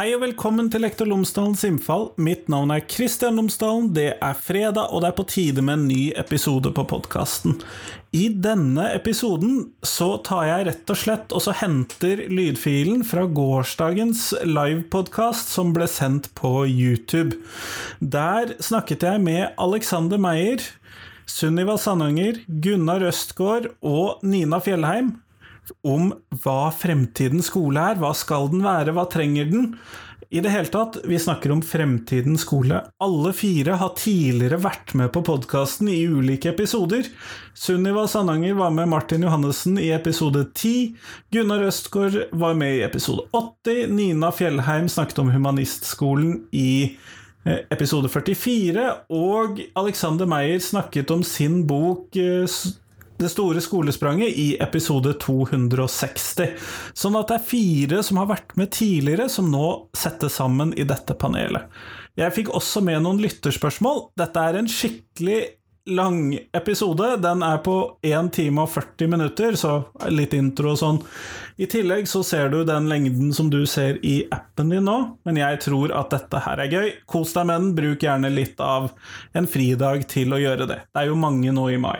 Hei og velkommen til Lektor Lomsdalens innfall. Mitt navn er Kristian Lomsdalen. Det er fredag, og det er på tide med en ny episode på podkasten. I denne episoden så tar jeg rett og slett og så henter lydfilen fra gårsdagens livepodkast som ble sendt på YouTube. Der snakket jeg med Alexander Meyer, Sunniva Sandanger, Gunnar Østgaard og Nina Fjellheim om hva fremtidens skole er. Hva skal den være, hva trenger den? I det hele tatt, vi snakker om fremtidens skole. Alle fire har tidligere vært med på podkasten i ulike episoder. Sunniva Sandanger var med Martin Johannessen i episode 10. Gunnar Østgaard var med i episode 80. Nina Fjellheim snakket om humanistskolen i eh, episode 44. Og Alexander Meyer snakket om sin bok eh, det store skolespranget i episode 260. Sånn at det er fire som har vært med tidligere, som nå settes sammen i dette panelet. Jeg fikk også med noen lytterspørsmål. Dette er en skikkelig lang episode. Den er på 1 time og 40 minutter, så litt intro og sånn. I tillegg så ser du den lengden som du ser i appen din nå, men jeg tror at dette her er gøy. Kos deg med den, bruk gjerne litt av en fridag til å gjøre det. Det er jo mange nå i mai.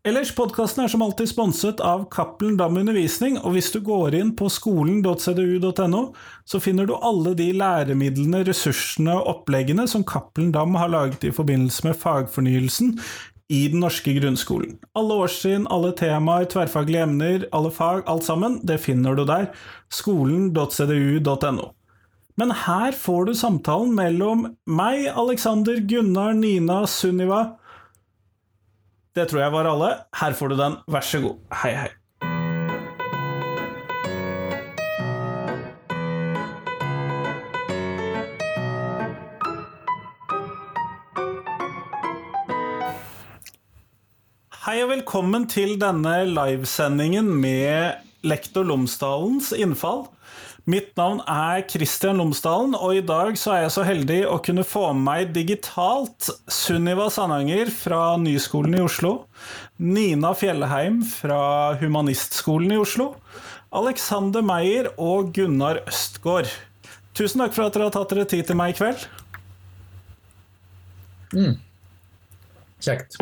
Ellers, podkasten er som alltid sponset av Cappelen Dam Undervisning, og hvis du går inn på skolen.cdu.no, så finner du alle de læremidlene, ressursene og oppleggene som Cappelen Dam har laget i forbindelse med fagfornyelsen i den norske grunnskolen. Alle årstrinn, alle temaer, tverrfaglige emner, alle fag, alt sammen, det finner du der. Skolen.cdu.no. Men her får du samtalen mellom meg, Alexander, Gunnar, Nina, Sunniva det tror jeg var alle. Her får du den, vær så god. Hei, hei. Hei og velkommen til denne livesendingen med Lektor Lomsdalens innfall. Mitt navn er Kristian Lomsdalen, og i dag så er jeg så heldig å kunne få med meg digitalt Sunniva Sandanger fra Nyskolen i Oslo, Nina Fjellheim fra Humanistskolen i Oslo, Alexander Meyer og Gunnar Østgaard. Tusen takk for at dere har tatt dere tid til meg i kveld. Mm. Kjekt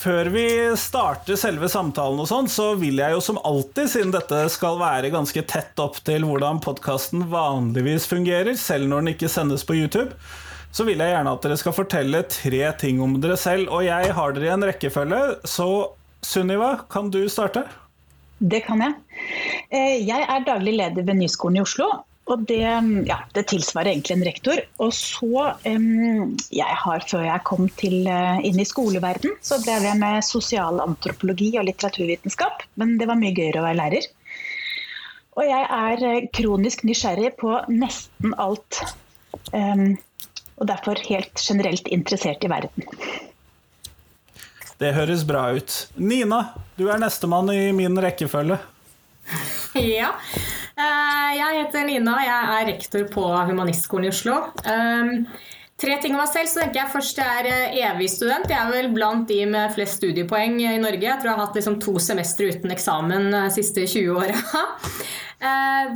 før vi starter selve samtalen, og sånn, så vil jeg jo som alltid, siden dette skal være ganske tett opp til hvordan podkasten vanligvis fungerer, selv når den ikke sendes på YouTube, så vil jeg gjerne at dere skal fortelle tre ting om dere selv. Og jeg har dere i en rekkefølge, så Sunniva, kan du starte? Det kan jeg. Eh, jeg er daglig leder ved Nyskolen i Oslo. Og det, ja, det, tilsvarer egentlig en rektor. Og så um, jeg har, Før jeg kom til, uh, inn i skoleverden, så drev jeg med sosialantropologi og litteraturvitenskap. Men det var mye gøyere å være lærer. Og jeg er uh, kronisk nysgjerrig på nesten alt. Um, og derfor helt generelt interessert i verden. Det høres bra ut. Nina, du er nestemann i min rekkefølge. ja. Eh, jeg heter Nina, jeg er rektor på Humanistskolen i Oslo. Um, tre ting om meg selv. så tenker jeg Først jeg er eh, evig student. Jeg er vel blant de med flest studiepoeng i Norge. Jeg tror jeg har hatt liksom to semestre uten eksamen de eh, siste 20 åra.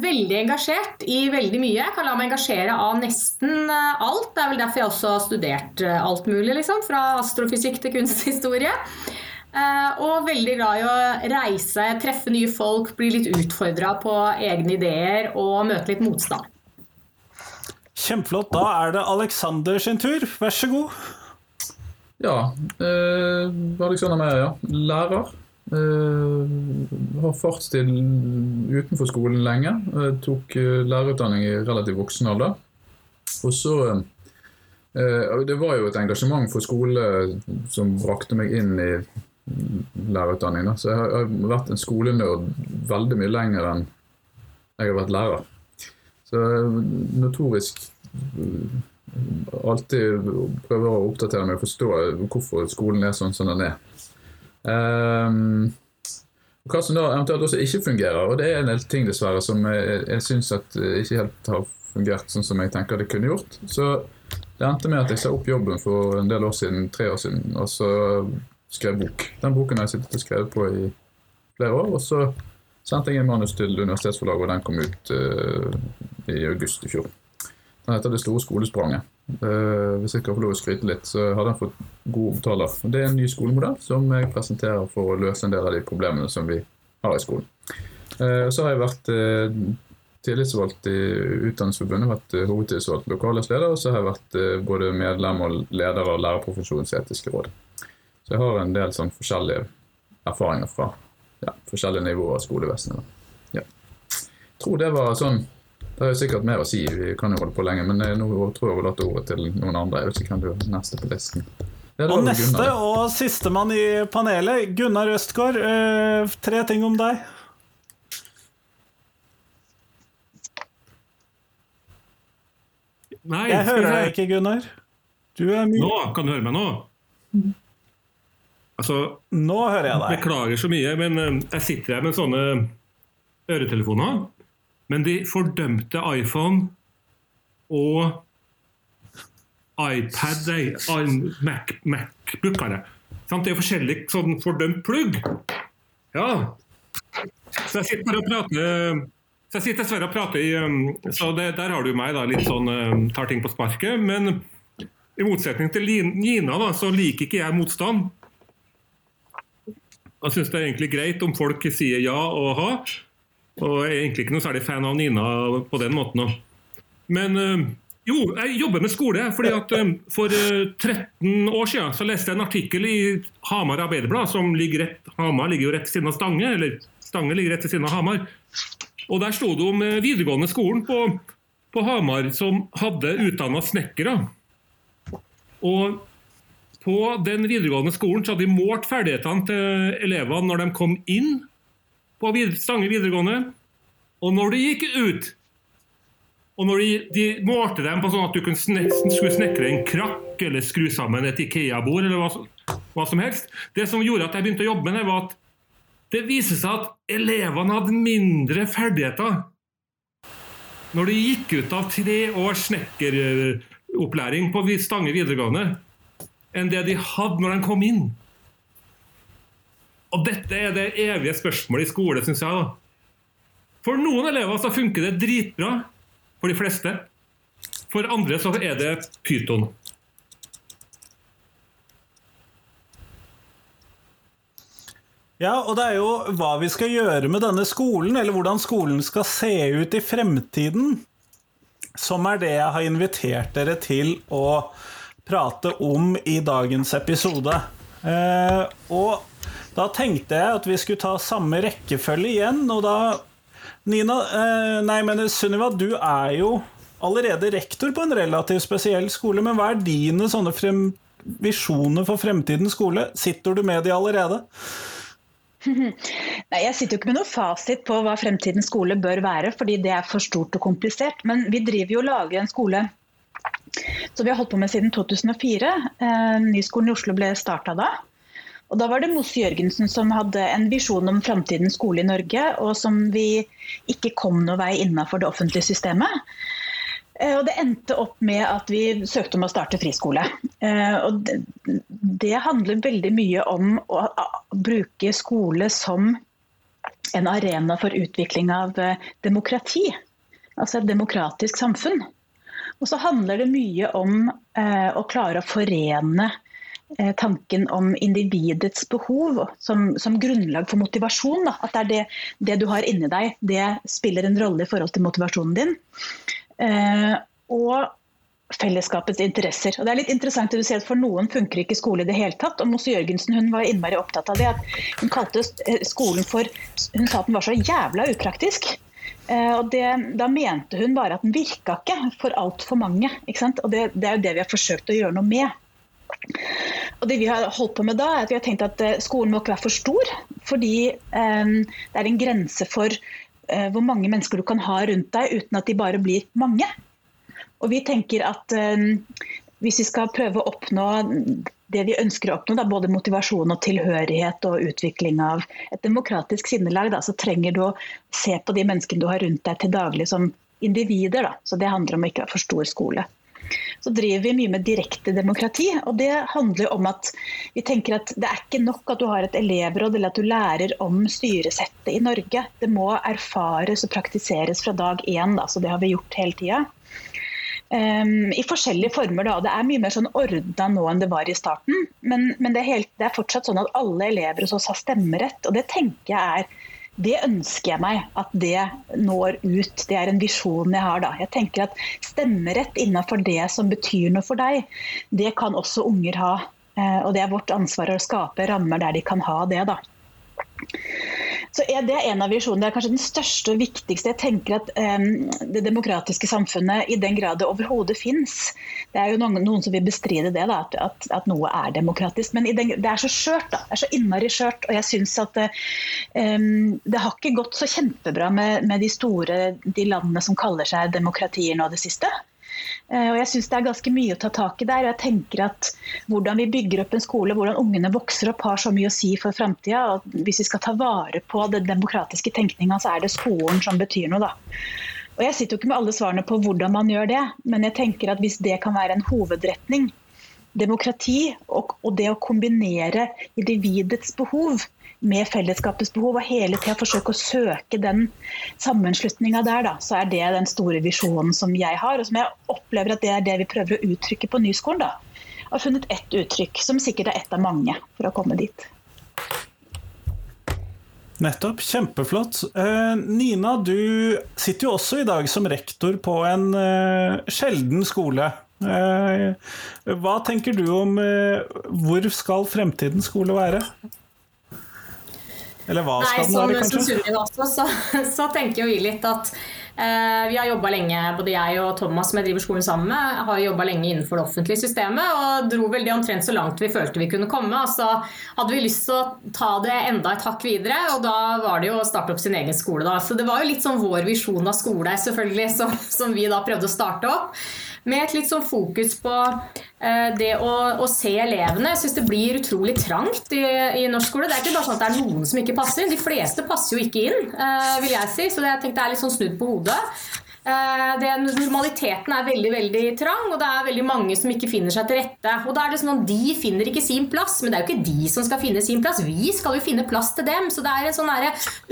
Veldig engasjert i veldig mye. Jeg kan la meg engasjere av nesten alt. Det er vel derfor jeg også har studert alt mulig. Liksom, fra astrofysikk til kunsthistorie. Eh, og veldig glad i å reise, treffe nye folk, bli litt utfordra på egne ideer og møte litt motstand. Kjempeflott. Da er det Aleksander sin tur. Vær så god. Ja. Eh, Alexander Meyer, ja. Lærer. Eh, har fartstid utenfor skolen lenge. Jeg tok eh, lærerutdanning i relativt voksen alder. Og så eh, Det var jo et engasjement for skole som brakte meg inn i lærerutdanning. Da. Så jeg har vært en skolenerd veldig mye lenger enn jeg har vært lærer. Så notorisk eh, alltid prøver å oppdatere meg og forstå hvorfor skolen er sånn som den er. Um, hva som da eventuelt også ikke fungerer, og det er en del ting dessverre som jeg, jeg syns ikke helt har fungert sånn som jeg tenker det kunne gjort. Så det endte med at jeg sa opp jobben for en del år siden, tre år siden. Og så skrev bok. Den boken har jeg sittet og skrevet på i flere år. Og så sendte jeg en manus til Universitetsforlaget, og den kom ut uh, i august i fjor. Den heter Det store skolespranget. Uh, hvis jeg kan få lov å skryte litt, så har den fått god omtale. Det er en ny skolemodell som jeg presenterer for å løse en del av de problemene som vi har i skolen. Uh, så har jeg vært tillitsvalgt i Utdanningsforbundet, vært hovedtillitsvalgt leder, og så har jeg vært både medlem og leder av Lærerprofesjonens etiske råd. Så jeg har en del sånn forskjellige erfaringer fra ja, forskjellige nivåer av skolevesenet. Ja. Jeg tror det var sånn Det er sikkert mer å si, vi kan jo holde på lenge, men nå tror jeg overlater ordet til noen andre. Jeg vet ikke hvem du er neste på listen. og neste og sistemann i panelet, Gunnar Østgaard. Øh, tre ting om deg. Nei, jeg hører deg ikke, Gunnar. Du er mye Nå kan du høre meg nå. Altså, Nå hører jeg deg. Beklager så mye, men eh, jeg sitter her med sånne øretelefoner. Men de fordømte iPhone og iPad, Mac, Macbook har jeg. Det er forskjellig sånn fordømt plugg. Ja. Så jeg sitter bare og prater så jeg sitter dessverre og prater i um, Så det, der har du meg, da, litt sånn um, tar ting på sparket. Men i motsetning til Nina, da, så liker ikke jeg motstand. Jeg syns det er egentlig greit om folk sier ja og ha. Og jeg er egentlig ikke noe særlig fan av Nina på den måten. Men eh, jo, jeg jobber med skole. fordi at eh, For 13 eh, år siden så leste jeg en artikkel i Hamar Arbeiderblad, som ligger rett, Hamar ligger jo rett ved siden av Stange, eller Stange ligger rett ved siden av Hamar. Og Der sto det om videregående skolen på, på Hamar som hadde utdanna snekkere. Og på den videregående skolen så hadde de målt ferdighetene til elevene når de kom inn på Stange videregående, og når de gikk ut. Og når de, de målte dem på sånn at du skulle snekre en krakk eller skru sammen et Ikea-bord eller hva, hva, som helst Det som gjorde at jeg begynte å jobbe med det, var at det viste seg at elevene hadde mindre ferdigheter når de gikk ut av tre års snekkeropplæring på Stange videregående enn det de hadde når de kom inn. Og dette er det evige spørsmålet i skole, syns jeg. da. For noen elever så funker det dritbra. For de fleste. For andre så er det pyton. Ja, og det er jo hva vi skal gjøre med denne skolen, eller hvordan skolen skal se ut i fremtiden, som er det jeg har invitert dere til å prate om i dagens episode. Eh, og da tenkte jeg at vi skulle ta samme rekkefølge igjen, og da Nina, eh, nei, men Sunniva, du er jo allerede rektor på en relativt spesiell skole, men hva er dine sånne frem, visjoner for fremtidens skole? Sitter du med de allerede? Nei, Jeg sitter jo ikke med noe fasit på hva fremtidens skole bør være, fordi det er for stort og komplisert. Men vi driver jo og lager en skole så vi har holdt på med siden 2004. Eh, Nyskolen i Oslo ble starta da. Og Da var det Mosse Jørgensen som hadde en visjon om framtidens skole i Norge, og som vi ikke kom noe vei innafor det offentlige systemet. Eh, og Det endte opp med at vi søkte om å starte friskole. Eh, og det handler veldig mye om å bruke skole som en arena for utvikling av demokrati. Altså et demokratisk samfunn. Og så handler det mye om eh, å klare å forene eh, tanken om individets behov som, som grunnlag for motivasjon. Da. At det er det, det, du har inni deg, det spiller en rolle i forhold til motivasjonen din. Eh, og fellesskapets interesser. Og det er litt interessant at du ser at For noen funker ikke skole i det hele tatt. og Mosse Jørgensen hun var innmari opptatt av det. at Hun kalte eh, skolen for Hun sa at den var så jævla upraktisk. Eh, og det, Da mente hun bare at den virka ikke for altfor mange. Og det, det, er jo det vi har forsøkt å gjøre noe med. Og det vi har holdt på med da, er at vi har tenkt at eh, skolen må ikke være for stor. Fordi eh, det er en grense for eh, hvor mange mennesker du kan ha rundt deg uten at de bare blir mange. Og vi tenker at eh, hvis vi skal prøve å oppnå det vi ønsker å oppnå, da, både motivasjon og tilhørighet og utvikling av et demokratisk sinnelag, da, så trenger du å se på de menneskene du har rundt deg til daglig som individer. Da. Så det handler om å ikke være for stor skole. Så driver vi mye med direkte demokrati, og det handler om at Vi tenker at Det er ikke nok at du har et elevråd eller at du lærer om styresettet i Norge. Det må erfares og praktiseres fra dag én, da, så det har vi gjort hele tida. Um, I forskjellige former. da, Det er mye mer sånn ordna nå enn det var i starten. Men, men det, er helt, det, er fortsatt sånn at alle elever hos oss har stemmerett. og Det tenker jeg er det ønsker jeg meg at det når ut. Det er en visjon jeg har da. Jeg tenker at Stemmerett innenfor det som betyr noe for deg, det kan også unger ha. Eh, og det er vårt ansvar å skape rammer der de kan ha det. da. Så er Det en av visjonene. Det er kanskje den største og viktigste. Jeg tenker at um, Det demokratiske samfunnet, i den grad det overhodet fins Det er jo noen, noen, som vil bestride det, da, at, at, at, noe er demokratisk. Men den, det er så skjørt. da, Det er så innmari skjørt. Og jeg syns at um, det har ikke gått så kjempebra med, med de store de landene som kaller seg demokratier nå det siste. Eh, og jeg synes Det er ganske mye å ta tak i der. og jeg tenker at Hvordan vi bygger opp en skole, hvordan ungene vokser opp, har så mye å si for framtida. Hvis vi skal ta vare på den demokratiske tenkninga, så er det skolen som betyr noe. da. Og Jeg sitter jo ikke med alle svarene på hvordan man gjør det, men jeg tenker at hvis det kan være en hovedretning, demokrati og, og det å kombinere individets behov med fellesskapets behov, og hele tida forsøke å søke den sammenslutninga der, da, så er det den store visjonen som jeg har, og som jeg opplever at det er det vi prøver å uttrykke på Nyskolen. da. Har funnet ett uttrykk, som sikkert er ett av mange, for å komme dit. Nettopp. Kjempeflott. Eh, Nina, du sitter jo også i dag som rektor på en eh, sjelden skole. Eh, hva tenker du om hvor skal fremtidens skole være? Eller hva skal den være, kanskje? Som Sunniva også, så, så, tenker jo vi litt at eh, vi har jobba lenge, både jeg og Thomas som jeg driver skolen sammen med, har jobba lenge innenfor det offentlige systemet og dro veldig omtrent så langt vi følte vi kunne komme. så hadde vi lyst til å ta det enda et hakk videre, og da var det jo å starte opp sin egen skole. Da. Så det var jo litt sånn vår visjon av skole selvfølgelig, som, som vi da prøvde å starte opp med et litt sånn fokus på eh, det å, å, se elevene. Jeg syns det blir utrolig trangt i, i, norsk skole. Det er ikke bare sånn at det er noen som ikke passer. De fleste passer jo ikke inn, eh, vil jeg si. Så det, jeg det er litt sånn snudd på hodet. Eh, det, normaliteten er veldig veldig trang, og det er veldig mange som ikke finner seg til rette. Og da er det sånn at De finner ikke sin plass, men det er jo ikke de som skal finne sin plass. Vi skal jo finne plass til dem. Så det er en sånn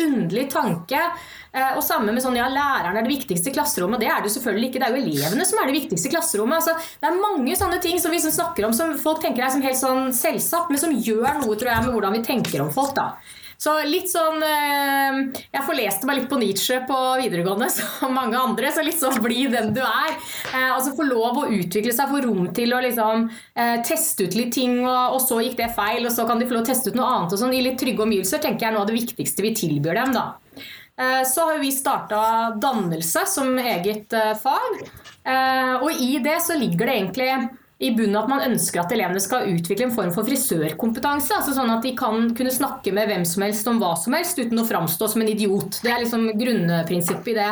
underlig tanke og samme med sånn, ja, Læreren er det viktigste i klasserommet. Det er det selvfølgelig ikke. Det er jo elevene som er det viktigste i klasserommet. Altså, det er mange sånne ting som vi som snakker om som folk tenker er som helt sånn selvsagt, men som gjør noe tror jeg, med hvordan vi tenker om folk. da. Så litt sånn eh, Jeg forleste meg litt på Nietzsche på videregående, som mange andre. Så litt sånn bli den du er. Eh, altså Få lov å utvikle seg, få rom til å liksom teste ut litt ting, og, så gikk det feil, og så kan de få lov å teste ut noe annet. og sånn. I litt trygge omgivelser tenker jeg er noe av det viktigste vi tilbyr dem. da. Eh, så har vi starta dannelse som eget eh, fag. Eh, og i det så ligger det egentlig i bunnen at man ønsker at elevene skal utvikle en form for frisørkompetanse. altså Sånn at de kan kunne snakke med hvem som helst om hva som helst uten å framstå som en idiot. Det er liksom grunnprinsippet i det.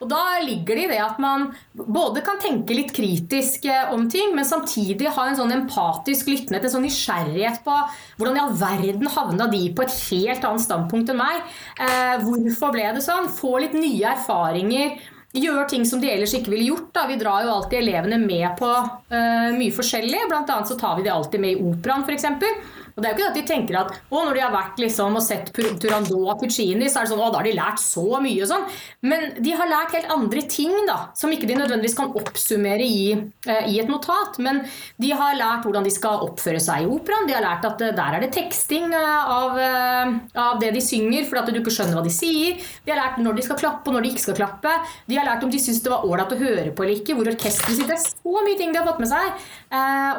Og da ligger det i det at man både kan tenke litt kritisk eh, om ting, men samtidig ha en sånn empatisk lyttenhet, en sånn nysgjerrighet på hvordan i all verden havna de på et helt annet standpunkt enn meg? Eh, hvorfor ble det sånn? Få litt nye erfaringer gjør ting som de ellers ikke ville gjort. Da. Vi drar jo alltid elevene med på uh, mye forskjellig. Blant annet så tar vi de alltid med i operaen, f.eks. Og det er jo ikke at de tenker at å, når de har vært liksom, og sett Turandot og Puccini, så er det sånn å, da har de lært så mye og sånn. Men de har lært helt andre ting da, som ikke de nødvendigvis kan oppsummere i, eh, i et notat. Men de har lært hvordan de skal oppføre seg i operaen. De har lært at eh, der er det teksting uh, av, av, det de synger, fordi at du ikke skjønner hva de sier. De har lært når de skal klappe og når de ikke skal klappe. De har lært om de syns det var ålreit å høre på eller ikke, hvor orkesteret sitter. Det er Så mye ting de har fått med seg.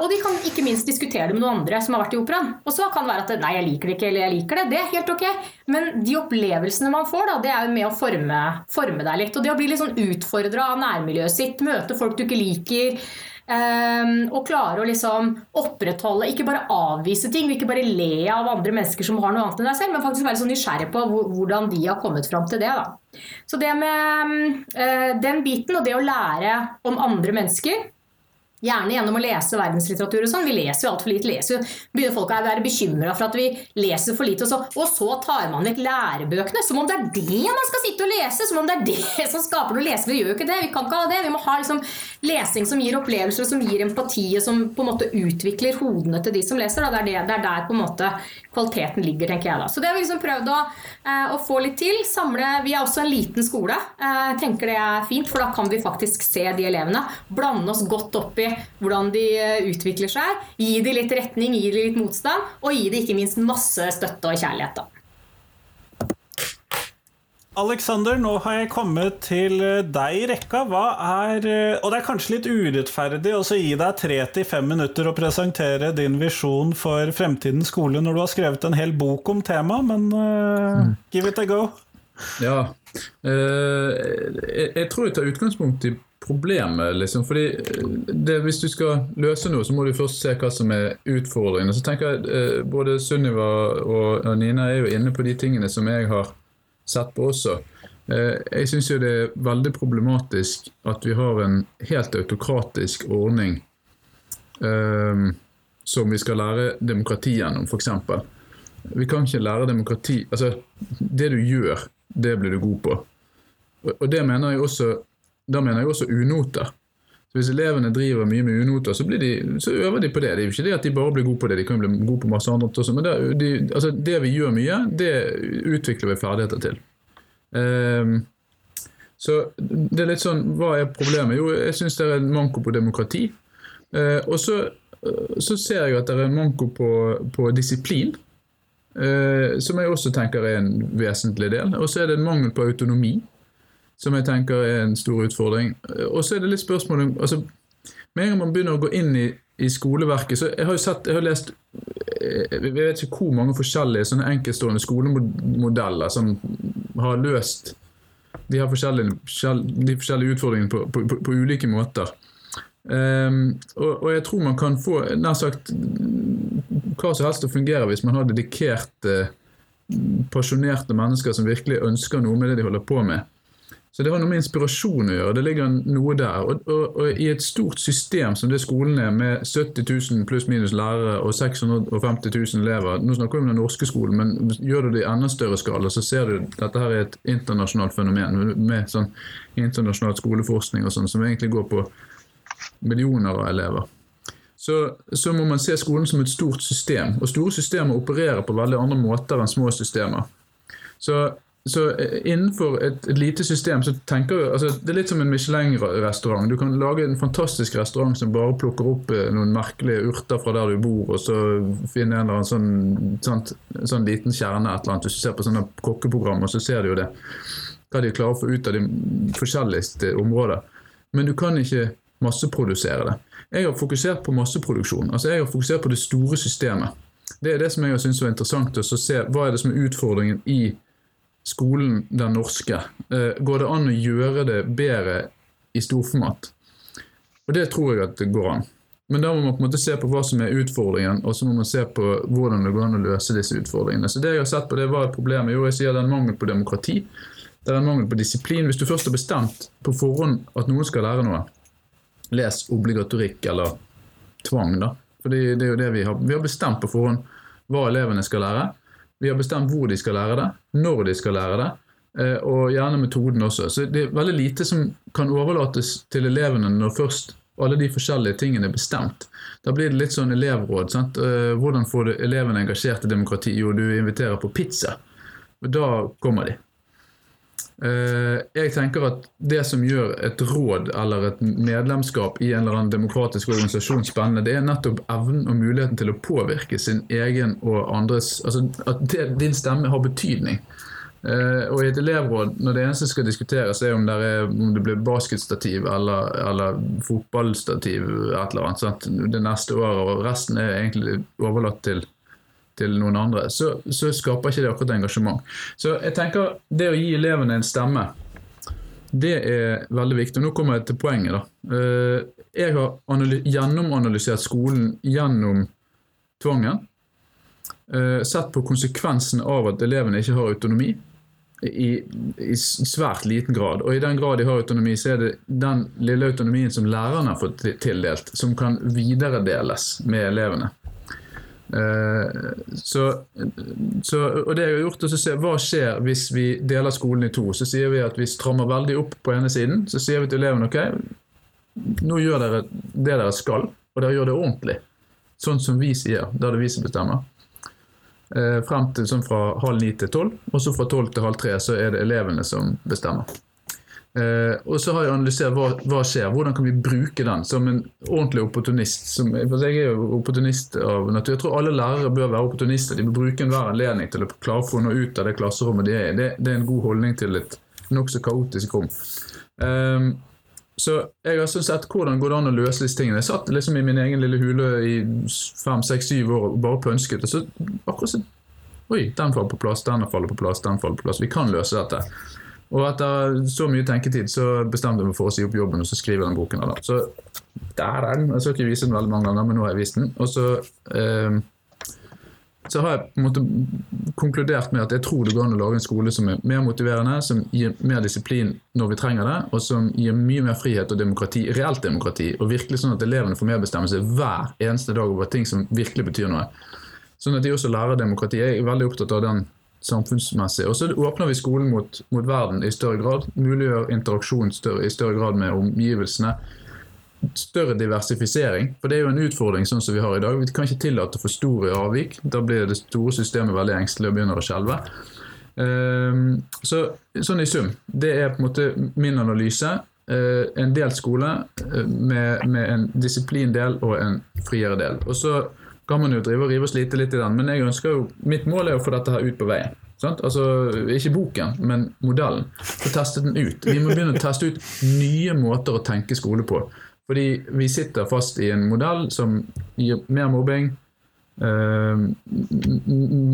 og de kan ikke minst diskutere det med noen andre som har vært i operaen. Og så kan det være at nei, jeg liker det ikke, eller jeg liker det. Det er helt ok. Men de opplevelsene man får, da, det er jo med å forme, forme deg litt. Og det å bli litt sånn utfordra av nærmiljøet sitt, møte folk du ikke liker. Um, og klare å liksom opprettholde, ikke bare avvise ting, ikke bare le av andre mennesker som har noe annet enn deg selv, men faktisk være så nysgjerrig på hvordan de har kommet fram til det. Da. Så det med uh, den biten og det å lære om andre mennesker Gjerne gjennom å lese verdenslitteratur og sånn. Vi leser jo altfor lite. Leser, begynner folk å være bekymra for at vi leser for lite. Og så, og så tar man vekk lærebøkene. Som om det er det man skal sitte og lese! Som om det er det som skaper noe lese. Vi gjør jo ikke det. Vi kan ikke ha det. Vi må ha liksom lesing som gir opplevelser, som gir empati, og som på en måte utvikler hodene til de som leser. Det, er det, det er der på en måte kvaliteten ligger, tenker jeg da. Så det har vi liksom prøvd å, eh, å få litt til. Samle Vi er også en liten skole. Eh, jeg tenker det er fint, for da kan vi faktisk se de elevene. Blande oss godt opp i hvordan de eh, utvikler seg. Gi dem litt retning, gi dem litt motstand, og gi dem ikke minst masse støtte og kjærlighet. da. Alexander, nå har jeg kommet til eh, deg i rekka. Hva er eh, Og det er kanskje litt urettferdig å gi deg tre til fem minutter å presentere din visjon for fremtidens skole når du har skrevet en hel bok om temaet, men uh, mm. give it a go. Ja. Uh, jeg, jeg, tror jeg tar utgangspunkt i problemet, liksom. Fordi det, hvis du skal løse noe, så må du først se hva som er utfordringene. Så tenker jeg uh, Både Sunniva og Nina er jo inne på de tingene som jeg har sett på også. Eh, jeg syns jo det er veldig problematisk at vi har en helt autokratisk ordning um, som vi skal lære demokrati gjennom, f.eks. Vi kan ikke lære demokrati Altså, det du gjør, det blir du god på. Og det mener jeg også, da mener jeg også unoter. Så Hvis elevene driver mye med unoter, så, de, så, øver de på det. Det er jo ikke det at de bare blir gode på det, de kan bli gode på masse annet også. Men det, de, altså det vi gjør mye, det utvikler vi ferdigheter til. Um, så det er litt sånn, Hva er problemet? Jo, jeg syns det er en manko på demokrati. Uh, og så, uh, så, ser jeg at det er en manko på, på disiplin. Uh, som jeg også tenker er en vesentlig del. Og så er det en mangel på autonomi som jeg tenker er en stor utfordring. Og så er det litt spørsmål om altså, Med en gang man begynner å gå inn i, i skoleverket så Jeg har jo sett, jeg har lest eh, jeg vet ikke hvor mange forskjellige sånne enkeltstående skolemodeller som har løst de, har forskjellige, de forskjellige utfordringene på, på, på ulike måter. Um, og, og, jeg tror man kan få nær sagt hva som helst til å fungere hvis man har dedikerte, pasjonerte mennesker som virkelig ønsker noe med det de holder på med. Så det har noe med inspirasjon å gjøre. Det ligger noe der. Og, og, og, i et stort system som det skolen er, med 70 000 pluss-minus lærere og 650 000 elever Nå snakker vi om den norske skolen, men gjør du det i enda større skala, så ser du at dette her er et internasjonalt fenomen med sånn internasjonal skoleforskning og sånn, som egentlig går på millioner av elever. Så, så, må man se skolen som et stort system. Og store systemer opererer på veldig andre måter enn små systemer. Så så eh, innenfor et, et, lite system så tenker du altså, Det er litt som en Michelin-restaurant. Du kan lage en fantastisk restaurant som bare plukker opp eh, noen merkelige urter fra der du bor, og så finne en eller annen sånn, sånt, sånn liten kjerne et eller annet. Hvis du ser på sånne kokkeprogrammer, så ser du jo det. Hva de klarer å få ut av de forskjelligste områder. Men du kan ikke masseprodusere det. Jeg har fokusert på masseproduksjon. altså Jeg har fokusert på det store systemet. Det er det som jeg har syntes var interessant å se. Hva er det som er utfordringen i skolen den norske? Eh, går det an å gjøre det bedre i storformat? Og det tror jeg at det går an. Men da må man på en måte se på hva som er utfordringen, og så må man se på hvordan det går an å løse disse utfordringene. Så det jeg har sett på det var et problem. Jo, jeg sier det er en mangel på demokrati. Det er en mangel på disiplin. Hvis du først har bestemt på forhånd at noen skal lære noe, les obligatorikk eller tvang, da. For det er jo det vi har. Vi har bestemt på forhånd hva elevene skal lære. Vi har bestemt hvor de skal lære det, når de skal lære det, eh, og gjerne metoden også. Så det er veldig lite som kan overlates til elevene når først alle de forskjellige tingene er bestemt. Da blir det litt sånn elevråd. Sant? Eh, hvordan får du elevene engasjert i demokrati? Jo, du inviterer på pizza. Og da kommer de. Eh, jeg tenker at det som gjør et råd eller et medlemskap i en eller annen demokratisk organisasjon spennende, det er nettopp evnen og muligheten til å påvirke sin egen og andres Altså at det, din stemme har betydning. Uh, og i et elevråd, når det eneste skal diskuteres, er om det, er, om det blir basketstativ eller, eller fotballstativ et eller annet sant? det neste året, og resten er egentlig overlatt til til noen andre, så, så, skaper ikke det akkurat engasjement. Så jeg tenker det å gi elevene en stemme, det er veldig viktig. Og nå kommer jeg til poenget. da. Eh, jeg har gjennomanalysert skolen gjennom tvangen. Eh, sett på konsekvensen av at elevene ikke har autonomi. I, I, svært liten grad. Og i den grad de har autonomi, så er det den lille autonomien som lærerne har fått tildelt, som kan videredeles med elevene. Eh, så, så, og det jeg har gjort, er å se hva skjer hvis vi deler skolen i to. Så sier vi at vi strammer veldig opp på ene siden. Så sier vi til elevene ok, nå gjør dere det dere skal, og dere gjør det ordentlig. Sånn som vi sier. Da er det vi som bestemmer. Eh, frem til sånn fra halv ni til tolv, og så fra tolv til halv tre så er det elevene som bestemmer. Eh, og så har jeg analysert hva, hva skjer, hvordan kan vi bruke den som en ordentlig opportunist. Som, for jeg er jo opportunist av natur. Jeg tror alle lærere bør være opportunister. De bør bruke enhver anledning til å klare å få noe ut av det klasserommet de er i. Det, det er en god holdning til et nokså kaotisk rom. Um, så jeg har sånn sett hvordan går det an å løse disse tingene. Jeg satt liksom i min egen lille hule i fem, seks, syv år og bare pønsket. Og så akkurat så Oi, den faller på plass, den faller på plass, den faller på plass. Vi kan løse dette. Og etter så mye tenketid så bestemte jeg meg for å si opp jobben og så skrive den boken. Da. Så der er den. Jeg skal ikke vise den veldig mange ganger, men nå har jeg vist den. Og så eh, så har jeg på en måte konkludert med at jeg tror det går an å lage en skole som er mer motiverende, som gir mer disiplin når vi trenger det, og som gir mye mer frihet og demokrati, reelt demokrati, og virkelig sånn at elevene får medbestemmelse hver eneste dag over ting som virkelig betyr noe. Sånn at de også lærer demokrati. Jeg er veldig opptatt av den samfunnsmessig. Og så åpner vi skolen mot, mot verden i større grad. Muliggjør interaksjon større, i større grad med omgivelsene større diversifisering. For det er jo en utfordring sånn som vi har i dag. Vi kan ikke tillate for store avvik. Da blir det store systemet veldig engstelig og begynner å skjelve. Ehm, så, sånn i sum. Det er på en måte min analyse. Uh, en delt skole uh, med, med en disiplindel og en friere del. Og så kan man jo drive og rive og slite litt i den, men jeg ønsker jo, mitt mål er å få dette her ut på veien. Sant? Altså, Ikke boken, men modellen. Få testet den ut. Vi må begynne å teste ut nye måter å tenke skole på. Fordi vi sitter fast i en modell som gir mer mobbing, uh,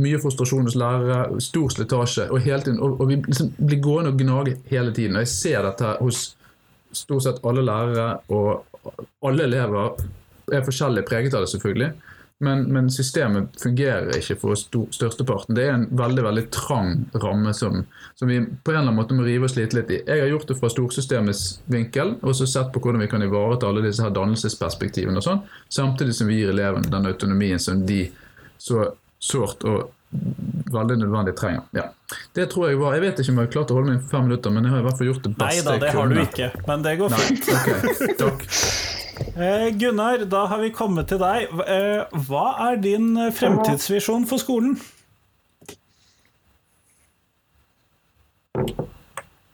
mye frustrasjon hos lærere, stor slitasje, og, tiden, og, og vi liksom blir gående og gnage hele tiden. Og jeg ser dette hos stort sett alle lærere, og alle elever er forskjellig preget av det, selvfølgelig. Men, men, systemet fungerer ikke for størsteparten. Det er en veldig veldig trang ramme som, som, vi på en eller annen måte må rive og slite litt i. Jeg har gjort det fra storsystemets vinkel, og så sett på hvordan vi kan ivareta alle disse her dannelsesperspektivene og sånn, samtidig som vi gir elevene den autonomien som de så sårt og veldig nødvendig trenger. Ja. Det tror Jeg var, jeg vet ikke om jeg har klart å holde meg i fem minutter, men jeg har i hvert fall gjort det beste jeg kunne. Nei da, det har du ikke, men det går fint. Okay, takk. Eh, Gunnar, da har vi kommet til deg. Eh, hva er din eh, fremtidsvisjon for skolen?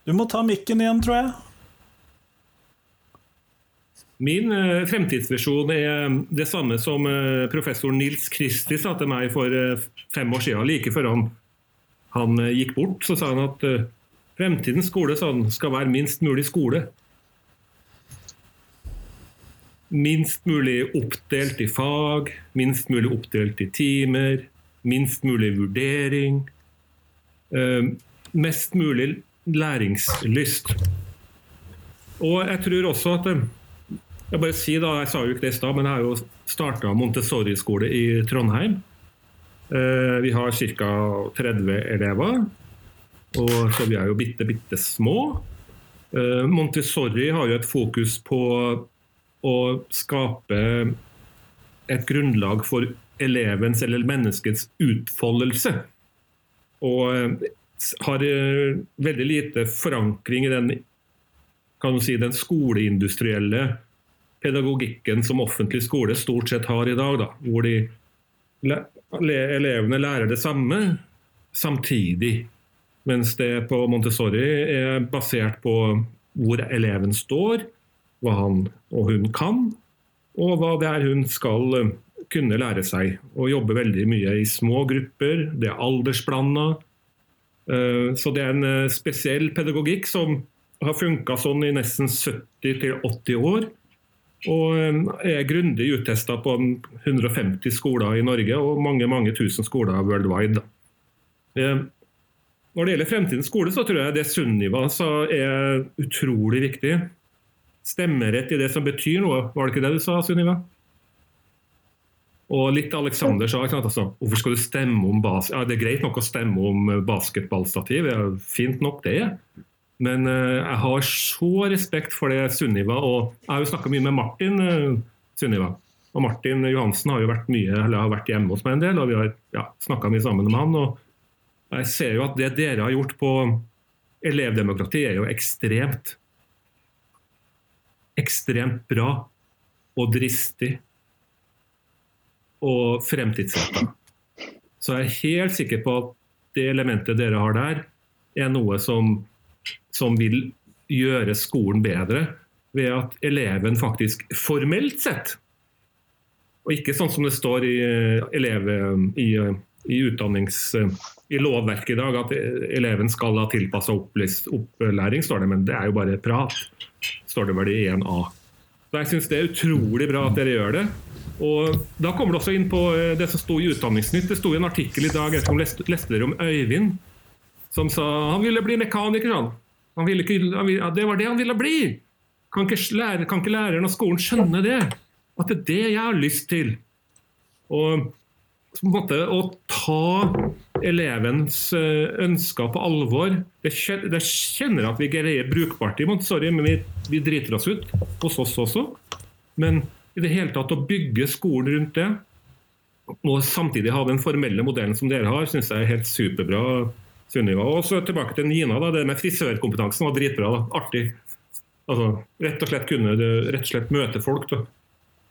Du må ta mikken igjen, tror jeg. Min fremtidsvisjon er det samme som professor Nils Kristi sa til meg for fem år siden. Like før han, han gikk bort, så sa han at fremtidens skole sånn, skal være minst mulig skole minst mulig oppdelt i fag, minst mulig oppdelt i timer, minst mulig vurdering. Eh, mest mulig læringslyst. Og jeg tror også at eh, Jeg bare si da, jeg sa jo ikke det i stad, men jeg har jo starta Montessori-skole i Trondheim. Eh, vi har ca. 30 elever, og så vi er jo bitte, bitte små. Montessori har jo et fokus på å skape et grunnlag for elevens eller menneskets utfoldelse. Og eh, har eh, veldig lite forankring i den, si, den skoleindustrielle pedagogikken som offentlig skole stort sett har i dag. Da, hvor de, elevene lærer det samme samtidig. Mens det på Montessori er basert på hvor eleven står, hva han og hun kan, og hva det er hun skal eh, kunne lære seg. Og jobbe veldig mye i små grupper, det er aldersblanda. Eh, så det er en eh, spesiell pedagogikk som har funka sånn i nesten 70-80 år. Og er grundig uttesta på 150 skoler i Norge og mange mange tusen skoler worldwide. Når det gjelder fremtidens skole, så tror jeg det Sunniva sa er utrolig viktig stemmerett i det som betyr noe. Var det ikke det du sa, Sunniva? Og litt Alexander sa altså, hvorfor skal du stemme om bas ja, Det er greit nok å stemme om basketballstativ, det er fint nok det. Men uh, jeg har så respekt for det Sunniva og Jeg har jo snakka mye med Martin uh, Sunniva. Og Martin Johansen har jo vært mye, eller har vært hjemme hos meg en del, og vi har ja, snakka mye sammen med han. og Jeg ser jo at det dere har gjort på elevdemokrati, er jo ekstremt. Ekstremt bra og dristig og fremtidsretta. Så jeg er helt sikker på at det elementet dere har der, er noe som, som vil gjøre skolen bedre ved at eleven faktisk formelt sett, og ikke sånn som det står i, elev, i, i, utdannings, i lovverket i dag, at eleven skal ha tilpassa opplæring, står det, men det er jo bare prat. Står det vel i 1A. Så Jeg syns det er utrolig bra at dere gjør det. Og Da kommer det også inn på eh, det som sto i Utdanningsnytt. Det sto i en artikkel i dag jeg leste, leste dere om Øyvind, som sa han ville bli mekaniker. Han. Han ville ikke, han ville, det var det han ville bli! Kan ikke, lære, kan ikke læreren og skolen skjønne det? At det er det jeg har lyst til. Og på en måte å ta elevens eh, ønsker på alvor Det kjenner at vi greier brukbart i Sorry, men vi, vi driter oss ut hos oss også. Men i det hele tatt å bygge skolen rundt det, og samtidig ha den formelle modellen som dere har, syns jeg er helt superbra. Sunniva. Og så tilbake til Nina. Da. Det med frisørkompetansen var dritbra. Da. Artig. Altså, rett og slett kunne du rett og slett møte folk. Da.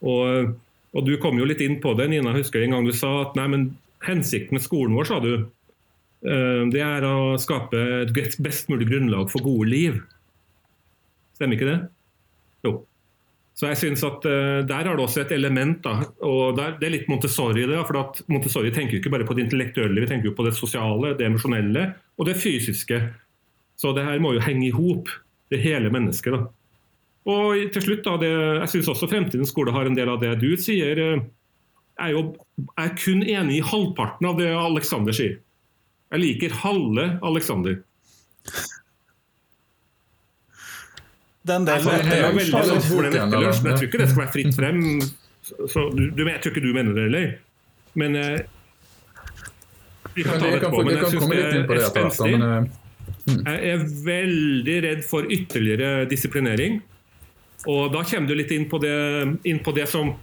Og, og, du kom jo litt inn på det, Nina. husker en gang du sa at nei, men hensikten med skolen vår, sa du, eh, det er å skape et best mulig grunnlag for gode liv. Stemmer ikke det? Jo. Så jeg synes at uh, Der har du også et element. da, og der, Det er litt Montessori. Det, for Montessori tenker jo ikke bare på det intellektuelle, vi tenker jo på det sosiale, det emosjonelle og det fysiske. Så det her må jo henge i hop, det hele mennesket. da. Og til slutt, da, det, Jeg syns også Fremtidens skole har en del av det du sier. Eh, jeg er jo jeg er kun enig i halvparten av det Alexander sier. Jeg liker halve Alexander. Den delen altså, er veldig sånn for den etterlunsjen. Jeg tror ikke det skal være fritt frem. Så, du, jeg tror ikke du mener det heller. Men eh, Vi kan ta det etterpå. Men jeg syns det er spenstig. Eh, mm. Jeg er veldig redd for ytterligere disiplinering. Og da kommer du litt inn på det, inn på det som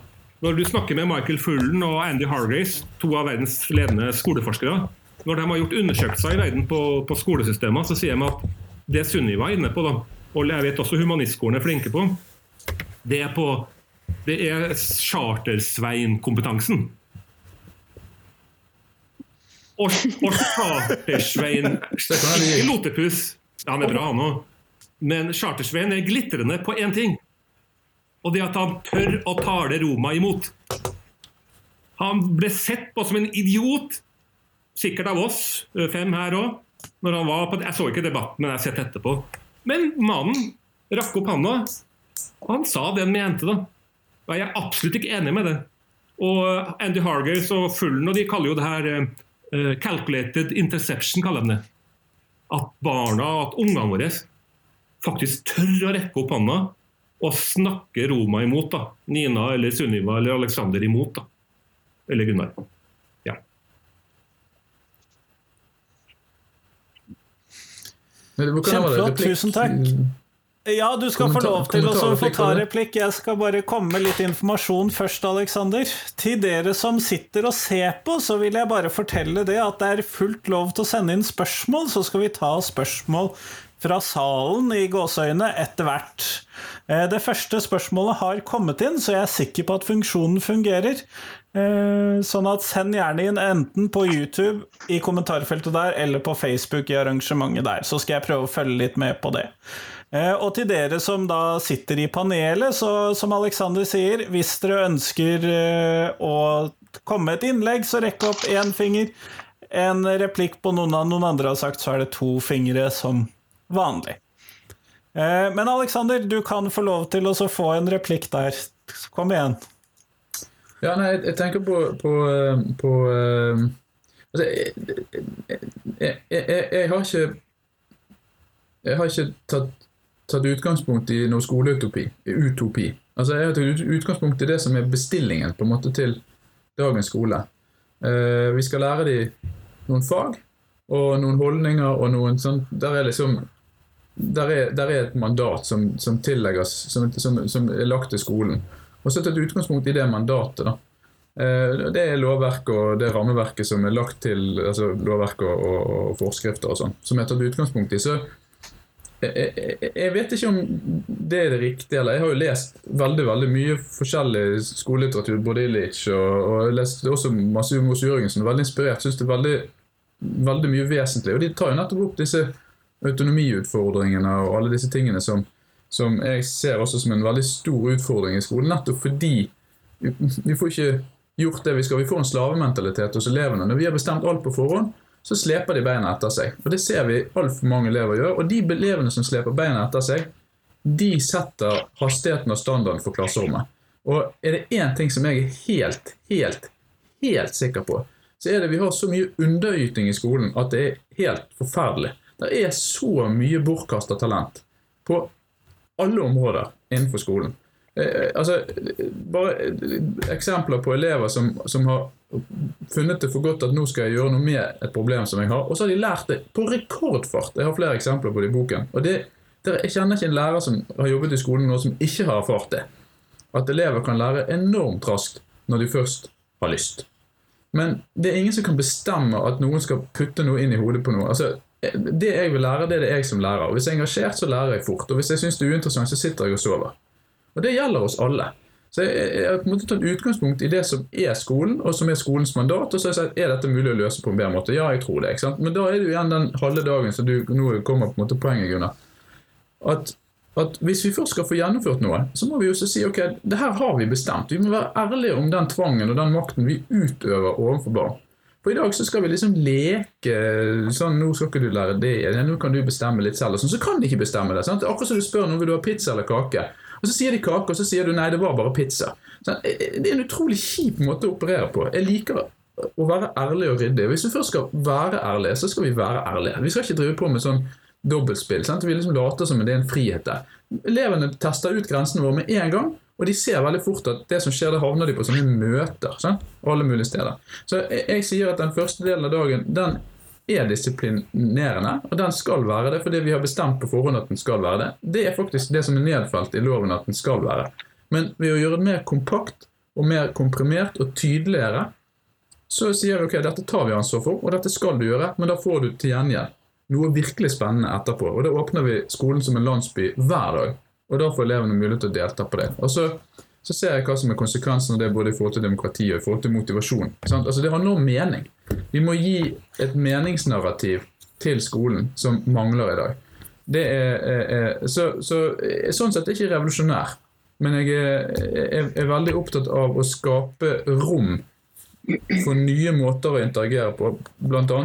Når du snakker med Michael Fullen og Andy Hargrace, to av verdens ledende skoleforskere, når de har gjort undersøkelser i verden på, på skolesystemer, så sier de at det Sunniva er inne på, da, og jeg vet også humanistskolen er flinke på, det er på det er Chartersvein-kompetansen. Og, og Chartersvein Ikke Lotepus, han er bra, han òg. Men Chartersvein er glitrende på én ting. Og det at han tør å tale Roma imot. Han ble sett på som en idiot, sikkert av oss fem her òg. Jeg så ikke debatten, men jeg har sett etterpå. Men mannen rakk opp handa, og han sa det han mente. da. Og jeg er absolutt ikke enig med det. Og Andy Hargers og Fullen og de kaller jo det her uh, 'calculated interception'. kaller de det. At barna, at ungene våre faktisk tør å rekke opp handa og snakke Roma imot. da. Nina eller Sunniva eller Alexander imot. da. Eller Gunnar. Kjempeflott, tusen takk. Ja, du skal få lov til å få ta replikk. Jeg skal bare komme med litt informasjon først, Aleksander. Til dere som sitter og ser på, så vil jeg bare fortelle det at det er fullt lov til å sende inn spørsmål. Så skal vi ta spørsmål fra salen i gåseøyne etter hvert. Eh, det første spørsmålet har kommet inn, så jeg er sikker på at funksjonen fungerer. Eh, sånn at send gjerne inn enten på YouTube i kommentarfeltet der, eller på Facebook i arrangementet der. Så skal jeg prøve å følge litt med på det. Eh, og til dere som da sitter i panelet, så som Alexander sier, hvis dere ønsker eh, å komme med et innlegg, så rekk opp én finger. En replikk på noen av noen andre har sagt, så er det to fingre som vanlig. Men Alexander, du kan få lov til å få en replikk der. Kom igjen. Ja, nei, jeg, tenker på, på, eh, på uh, altså, jeg, jeg, jeg, har ikke Jeg har ikke tatt, tatt utgangspunkt i noe skoleutopi. Utopi. Altså, jeg har tatt utgangspunkt i det som er bestillingen på en måte til dagens skole. Uh, vi skal lære dem noen fag og noen holdninger og noen sånn Der er liksom der er, der er et mandat som, som tillegges, som, som, som er lagt til skolen. Og så tatt utgangspunkt i det mandatet. da. Eh, det er lovverket og det rammeverket som er lagt til altså lovverk og, og, forskrifter og sånn, som jeg har tatt utgangspunkt i. Så jeg, jeg, jeg vet ikke om det er det riktige. eller Jeg har jo lest veldig veldig mye forskjellig skolelitteratur, både Illich og, og jeg leste også masse Mos Jørgensen. Veldig inspirert. Syns det er veldig, veldig mye vesentlig. Og de tar jo nettopp opp disse autonomiutfordringene og alle disse tingene som, som jeg ser også som en veldig stor utfordring i skolen. Nettopp fordi vi får ikke gjort det vi skal. Vi får en slavementalitet hos elevene. Når vi har bestemt alt på forhånd, så sleper de beina etter seg. Og Det ser vi altfor mange elever gjør. Og de elevene som sleper beina etter seg, de setter hastigheten og standarden for klasserommet. Og er det én ting som jeg er helt, helt, helt sikker på, så er det vi har så mye underyting i skolen at det er helt forferdelig. Det er så mye bortkasta talent på alle områder innenfor skolen. Eh, altså, bare eksempler på elever som, som, har funnet det for godt at nå skal jeg gjøre noe med et problem som jeg har, og så har de lært det på rekordfart. Jeg har flere eksempler på det i boken. og det, det, Jeg kjenner ikke en lærer som har jobbet i skolen nå som ikke har erfart det. At elever kan lære enormt raskt når de først har lyst. Men det er ingen som kan bestemme at noen skal putte noe inn i hodet på noe. Altså, det jeg vil lære, det er det jeg som lærer. Og Hvis jeg er engasjert, så lærer jeg fort. Og hvis jeg syns det er uinteressant, så sitter jeg og sover. Og det gjelder oss alle. Så jeg har på en måte tatt utgangspunkt i det som er skolen, og som er skolens mandat. Og så har jeg sagt er dette mulig å løse på en bedre måte. Ja, jeg tror det. ikke sant? Men da er det jo igjen den halve dagen som du nå kommer på en måte poenget, Gunnar. At, at, hvis vi først skal få gjennomført noe, så må vi jo si ok, det her har vi bestemt. Vi må være ærlige om den tvangen og den makten vi utøver overfor barn. For i dag så skal vi liksom leke sånn Nå skal ikke du lære det, nå kan du bestemme litt selv. Og sånn, så kan de ikke bestemme det. sant? Akkurat som du spør noen vil du ha pizza eller kake. Og så sier de kake, og så sier du nei, det var bare pizza. Så eh, eh, det er en utrolig kjip måte å operere på. Jeg liker å være ærlig og ryddig. Hvis vi først skal være ærlige, så skal vi være ærlige. Vi skal ikke drive på med sånn dobbeltspill. Sant? Vi liksom later som det er en frihet der. Elevene tester ut grensene våre med en gang. Og de ser veldig fort at det som skjer, det havner de på sånne møter. Sant? Alle mulige steder. Så jeg, jeg sier at den første delen av dagen den er disiplinerende, og den skal være det fordi vi har bestemt på forhånd at den skal være det. Det er faktisk det som er nedfelt i loven at den skal være. Men ved å gjøre det mer kompakt og mer komprimert og tydeligere, så sier vi ok, dette tar vi ansvar for, og dette skal du gjøre, men da får du til gjengjeld noe virkelig spennende etterpå. Og da åpner vi skolen som en landsby hver dag, og da får elevene mulighet til å delta på det. Og så så ser jeg hva som er konsekvensen av det både i forhold til demokrati og i forhold til motivasjon. Sant? Altså Det handler om mening. Vi må gi et meningsnarrativ til skolen som mangler i dag. Det er, er, er så, så, sånn sett er jeg ikke revolusjonær, men jeg er, er, veldig opptatt av å skape rom for nye måter å interagere på, bl.a.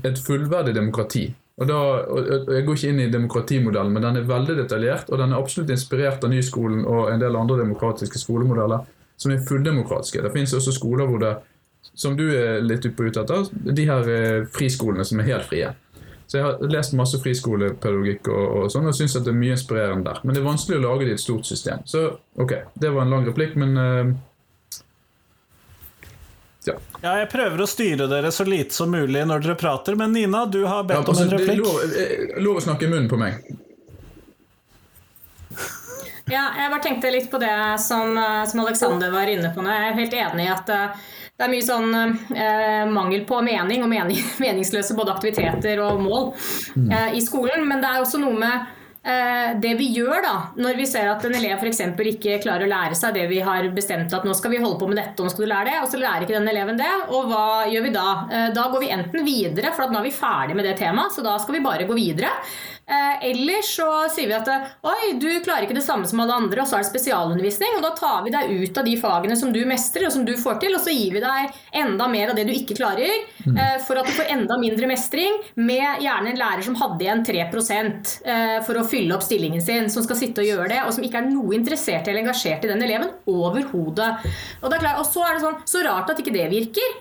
et fullverdig demokrati. Og, da, og Jeg går ikke inn i demokratimodellen, men den er veldig detaljert. Og den er absolutt inspirert av Nyskolen og en del andre demokratiske skolemodeller som er fulldemokratiske. Det finnes også skoler hvor det, som du er litt ute etter, de her eh, friskolene som er helt frie. Så Jeg har lest masse friskolepedagogikk og, og sånn, og syns det er mye inspirerende der. Men det er vanskelig å lage det i et stort system. Så ok, det var en lang replikk, men uh, ja. ja. jeg prøver å styre dere så lite som mulig når dere prater, men Nina, du har bedt ja, altså, om en replikk. Det er lov, eh, lov, å snakke i munnen på meg. Ja, jeg bare tenkte litt på det som, eh, som Alexander var inne på nå. Jeg er helt enig i at det er mye sånn eh, mangel på mening og mening, meningsløse både aktiviteter og mål eh, i skolen. Men det er også noe med Eh, det vi gjør da, når vi ser at en elev f.eks. ikke klarer å lære seg det vi har bestemt at nå skal vi holde på med dette, og nå skal du lære det, og så lærer ikke den eleven det, og hva gjør vi da? Eh, da går vi enten videre, for nå er vi ferdig med det temaet, så da skal vi bare gå videre. Eh, Eller så sier vi at oi, du klarer ikke det samme som alle andre, og så er det spesialundervisning. Og da tar vi deg ut av de fagene som du mestrer og som du får til, og så gir vi deg enda mer av det du ikke klarer, mm. eh, for at du får enda mindre mestring, med gjerne en lærer som hadde igjen 3 eh, for å fylle opp stillingen sin, som skal sitte og gjøre det, og som ikke er noe interessert eller engasjert i den eleven overhodet. Og, og så er det sånn, så rart at ikke det virker.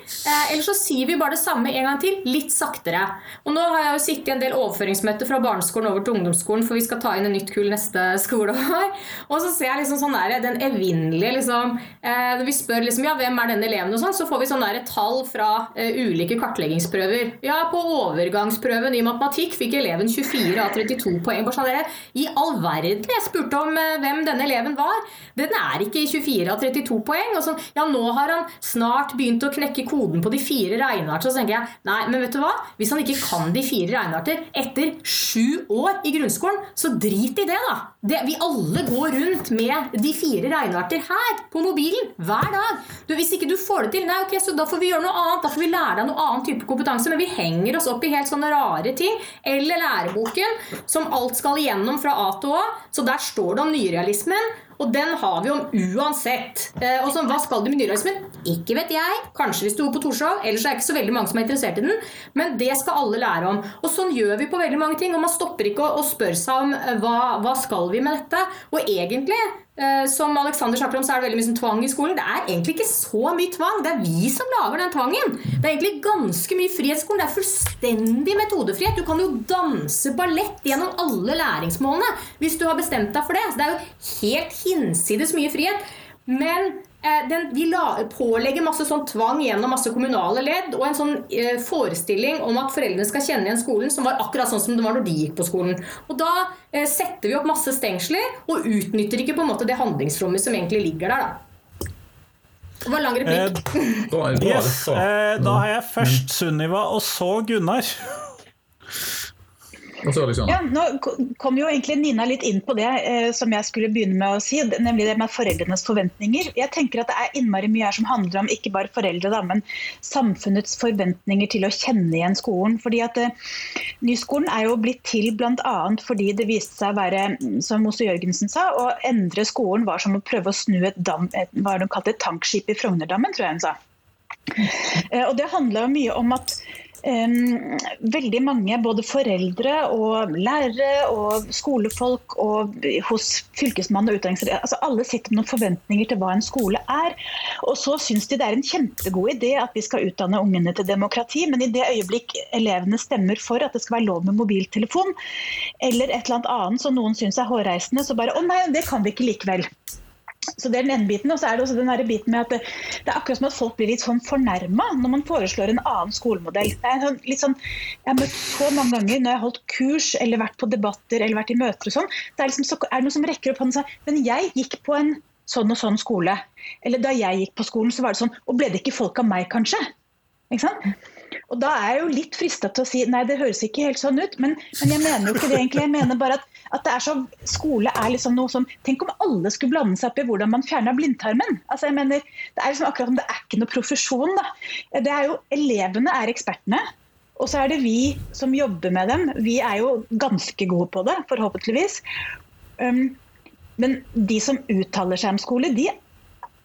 Eller så sier vi bare det samme en gang til, litt saktere. Og nå har jeg jo sittet i en del overføringsmøter fra barneskolen barneskolen over til ungdomsskolen, for vi skal ta inn en nytt kull neste skoleår. Og så ser jeg liksom sånn der, den evinnelige liksom, eh, Når vi spør liksom, ja, hvem er denne eleven, og sånn, så får vi sånn der, tall fra eh, ulike kartleggingsprøver. Ja, på overgangsprøven i matematikk fikk eleven 24 av 32 poeng. Bare sånn dere, i all verden? Jeg spurte om eh, hvem denne eleven var. Den er ikke i 24 av 32 poeng. Og sånn, ja, nå har han snart begynt å knekke koden på de fire regneartene. Så tenker jeg, nei, men vet du hva? Hvis han ikke kan de fire regnearter etter sju år i grunnskolen, så drit i det, da. Det, vi alle går rundt med de fire regnearter her på mobilen hver dag. Du, hvis ikke du får det til, nei, ok, så da får vi gjøre noe annet. Da får vi lære deg noe annen type kompetanse. Men vi henger oss opp i helt sånne rare ting. Eller læreboken, som alt skal igjennom fra A til Å. Så der står det om nyrealismen. Og den har vi om uansett. Eh, og så, Hva skal du med nyrealismen? Ikke vet jeg. Kanskje hvis du bor på Torshov. Ellers er det ikke så veldig mange som er interessert i den. Men det skal alle lære om. Og sånn gjør vi på veldig mange ting. Og man stopper ikke å spørre seg om eh, hva, hva skal vi med dette. Og egentlig Eh, som Alexander snakker om, så er det veldig mye tvang i skolen. Det er egentlig ikke så mye tvang. Det er vi som lager den tvangen. Det er egentlig ganske mye frihetsskolen. Det er fullstendig metodefrihet. Du kan jo danse ballett gjennom alle læringsmålene hvis du har bestemt deg for det. Så det er jo helt hinsides mye frihet. Men den, de la, pålegger masse sånn tvang gjennom masse kommunale ledd og en sånn eh, forestilling om at foreldrene skal kjenne igjen skolen som var akkurat sånn som det var når de gikk på skolen. Og Da eh, setter vi opp masse stengsler og utnytter ikke på en måte det handlingsrommet som egentlig ligger der. da. Det var lang replikk. Eh, yes, eh, da har jeg først Sunniva og så Gunnar. Liksom. Ja, nå kom jo egentlig Nina litt inn på det eh, som jeg skulle begynne med å si, nemlig det med foreldrenes forventninger. Jeg tenker at Det er innmari mye her som handler om ikke bare foreldre, da, men samfunnets forventninger til å kjenne igjen skolen. Fordi at eh, Nyskolen er jo blitt til bl.a. fordi det viste seg å være, som Mose Jørgensen sa, å endre skolen var som å prøve å snu et, dam, et hva de kalte et tankskip i Frognerdammen, tror jeg hun sa. Eh, og Det handla mye om at veldig mange, både foreldre og lærere og skolefolk og hos fylkesmannen og utdanningsleder, altså alle sitter med noen forventninger til hva en skole er. Og så syns de det er en kjempegod idé at vi skal utdanne ungene til demokrati, men i det øyeblikk elevene stemmer for at det skal være lov med mobiltelefon, eller et eller annet annet som noen syns er hårreisende, så bare å nei, det kan vi ikke likevel. Så det er den ene biten, og så er det også den der biten med at det, det, er akkurat som at folk blir litt sånn fornærma når man foreslår en annen skolemodell. Det er sånn, litt sånn, Jeg har møtt så mange ganger når jeg har holdt kurs eller vært på debatter eller vært i møter og sånn, det er, liksom, så, er det noen som rekker opp hånden og sier men jeg gikk på en sånn og sånn skole. Eller da jeg gikk på skolen, så var det sånn Og ble det ikke folk av meg, kanskje? Ikke sant? Og Da er jeg jo litt frista til å si nei, det høres ikke helt sånn ut, men, men jeg mener jo ikke det egentlig. Jeg mener bare at, at det er så, skole er liksom noe som Tenk om alle skulle blande seg opp i hvordan man fjerner blindtarmen. Altså jeg mener, Det er liksom akkurat som det er ikke noe profesjon. da. Det er jo, Elevene er ekspertene. Og så er det vi som jobber med dem. Vi er jo ganske gode på det, forhåpentligvis. Um, men de som uttaler seg om skole, de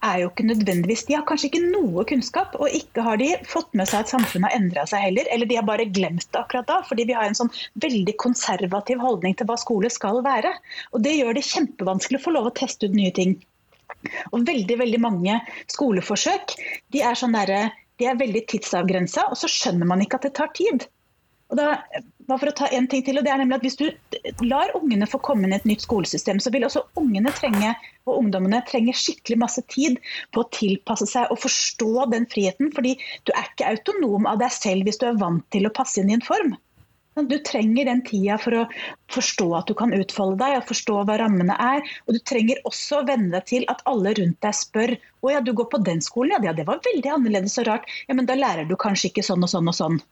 er jo ikke nødvendigvis De har kanskje ikke noe kunnskap, og ikke har de fått med seg at samfunnet har endra seg heller. Eller de har bare glemt det akkurat da, fordi vi har en sånn veldig konservativ holdning til hva skole skal være. Og det gjør det kjempevanskelig å få lov å teste ut nye ting. Og veldig, veldig mange skoleforsøk de er, sånn derre de er veldig tidsavgrensa, og så skjønner man ikke at det tar tid. Og da, bare for å ta en ting til, og det er nemlig at Hvis du lar ungene få komme inn i et nytt skolesystem, så vil også ungene trenge, og ungdommene trenge skikkelig masse tid på å tilpasse seg og forstå den friheten. fordi du er ikke autonom av deg selv hvis du er vant til å passe inn i en form. Du trenger den tida for å forstå at du kan utfolde deg og forstå hva rammene er. Og du trenger også å venne deg til at alle rundt deg spør å ja, du går på den skolen, ja det var veldig annerledes og rart. Ja, men da lærer du kanskje ikke sånn og sånn og sånn.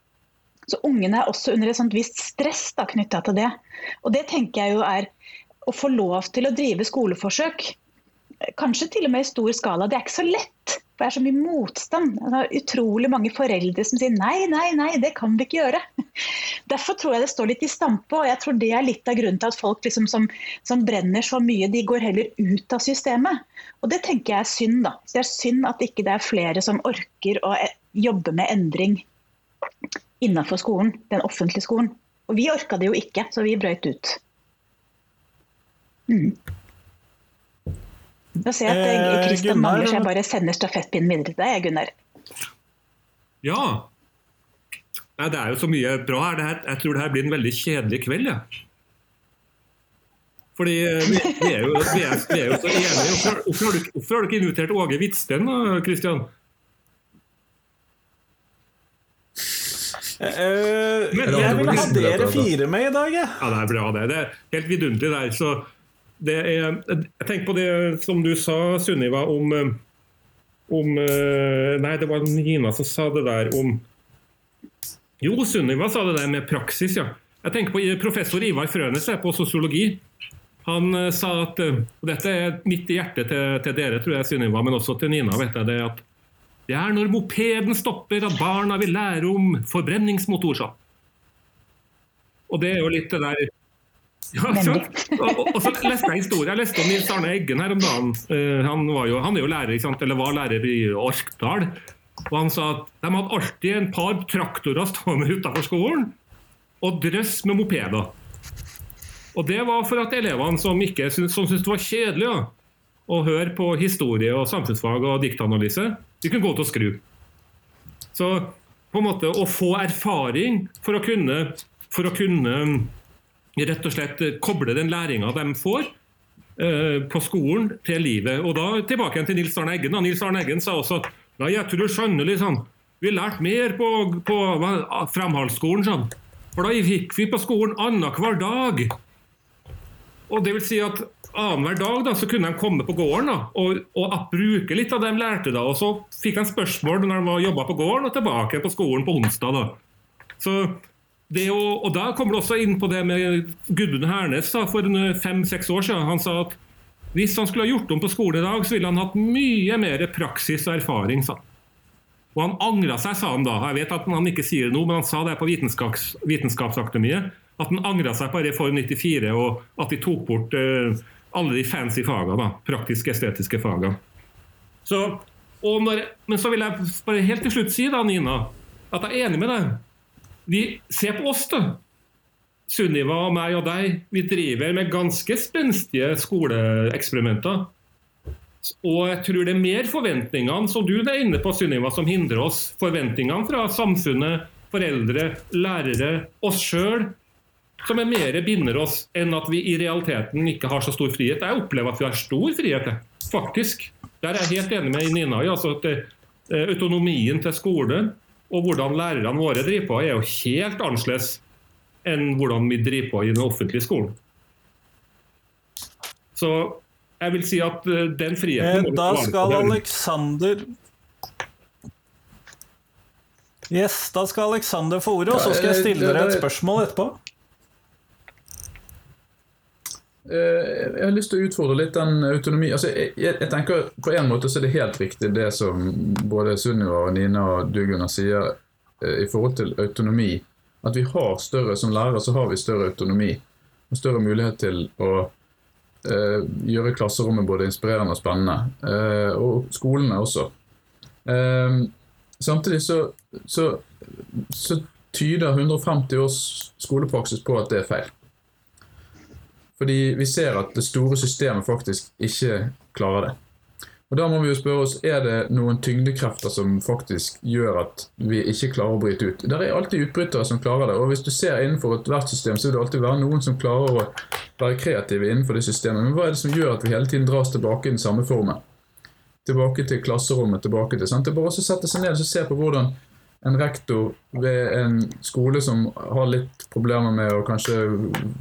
Så ungene er også under et sånt visst stress knytta til det. Og det tenker jeg jo er å få lov til å drive skoleforsøk, kanskje til og med i stor skala, det er ikke så lett. For det er så mye motstand. Det er utrolig mange foreldre som sier nei, nei, nei, det kan vi ikke gjøre. Derfor tror jeg det står litt i stampe, og jeg tror det er litt av grunnen til at folk liksom som, som, brenner så mye, de går heller ut av systemet. Og det tenker jeg er synd, da. Så det er synd at ikke det er flere som orker å eh, jobbe med endring innenfor skolen, den offentlige skolen. Og vi orka det jo ikke, så vi brøyt ut. Mm. Nå ser jeg at Kristian eh, mangler, så jeg bare sender stafettpinnen videre til deg, Gunnar. Ja. Nei, det er jo så mye bra her. Jeg tror det her blir en veldig kjedelig kveld. Ja. Fordi eh, vi, vi, er jo, vi, er, vi, er, jo, så enige. Hvorfor, hvorfor, har du, hvorfor har du ikke invitert Åge Hvitsten, Kristian? Eh, Men- jeg vil ha er dere fire med i dag, jeg. Ja, det er bra, det. Det er helt vidunderlig der. Så det er Jeg tenker på det som du sa, Sunniva, om eh, om eh, Nei, det var Nina som sa det der om Jo, Sunniva sa det der med praksis, ja. Jeg tenker på professor Ivar Frønes på sosiologi. Han eh, sa at eh, og Dette er midt i hjertet til, til dere, tror jeg, Sunniva, men også til Nina. vet jeg det at det er når mopeden stopper at barna vil lære om forbrenningsmotor. sa. Og det er jo litt det der ja? Og, og, så leste jeg historie. Jeg leste om Nils Arne Eggen her om dagen. Uh, han, var jo, han er jo lærer, eller var lærer i Orkdal. Og han sa at de hadde alltid en par traktorer stående utenfor skolen, og drøss med mopeder. Og det var for at elevene som, ikke, som syntes det var kjedelig ja, å høre på historie og samfunnsfag og diktanalyse, de kunne gå til å skru. Så på en måte å få erfaring for å kunne, for å kunne rett og slett koble den læringa de får eh, på skolen, til livet. Og da tilbake igjen til Nils Arne Eggen. Nils Arne Eggen sa også at Nei, jeg tror du skjønner, sånn, vi lærte mer på, på Framhaldsskolen, sånn. For da gikk vi på skolen annenhver dag. Og det vil si at annenhver dag da, så kunne de komme på gården da, og, og bruke litt av det de lærte. da, og Så fikk de spørsmål når de jobba på gården, og tilbake på skolen på onsdag. da. Så det å, og Da kommer det også inn på det med Gudmund Hernes da, for fem-seks år siden. Han sa at hvis han skulle ha gjort om på skolen i dag, så ville han hatt mye mer praksis og erfaring. sa. Og han angra seg, sa han da. Jeg vet at han ikke sier det nå, men han sa det på vitenskaps, Vitenskapsakademiet. At han angra seg på Reform 94, og at de tok bort eh, alle de fancy fagene. da, Praktisk-estetiske fagene. Så, når, men så vil jeg bare helt til slutt si, da, Nina, at jeg er enig med deg. Vi ser på oss, da. Sunniva og meg og deg, vi driver med ganske spenstige skoleeksperimenter. Og jeg tror det er mer forventningene som du er inne på, Sunniva, som hindrer oss. Forventningene fra samfunnet, foreldre, lærere, oss sjøl, som er mer binder oss enn at vi i realiteten ikke har så stor frihet. Jeg opplever at vi har stor frihet, faktisk. Der er jeg helt enig med Nina i. altså at eh, Autonomien til skolen og hvordan lærerne våre driver på, er jo helt annerledes enn hvordan vi driver på i den offentlige skolen. Så jeg vil si at eh, den Eh, friheten må Da skal er- Aleksander Yes, da skal Aleksander få ordet, og så skal jeg stille dere et spørsmål etterpå. Eh, Jeg har lyst til å utfordre litt den autonomi. Altså, jeg, jeg tenker På en måte så er det helt riktig det som både Sunniva og Nina og du Gunnar sier eh, i forhold til autonomi. At vi har større som lærere så har vi større autonomi. Og større mulighet til å uh, gjøre klasserommet både inspirerende og spennende. Uh, og skolene også. Uh, samtidig så, så, så tyder 150 års skolepraksis på at det er feil. Fordi vi ser at det store systemet faktisk ikke klarer det. Og Da må vi jo spørre oss er det noen tyngdekrefter som faktisk gjør at vi ikke klarer å bryte ut. Det er alltid utbrytere som klarer det. og Hvis du ser innenfor ethvert system, så vil det alltid være noen som klarer å være kreative innenfor det systemet. Men hva er det som gjør at vi hele tiden dras tilbake i den samme formen? Tilbake til klasserommet. tilbake til, sant? Det er bare å sette seg ned og se på hvordan en rektor ved en skole som har litt problemer med å kanskje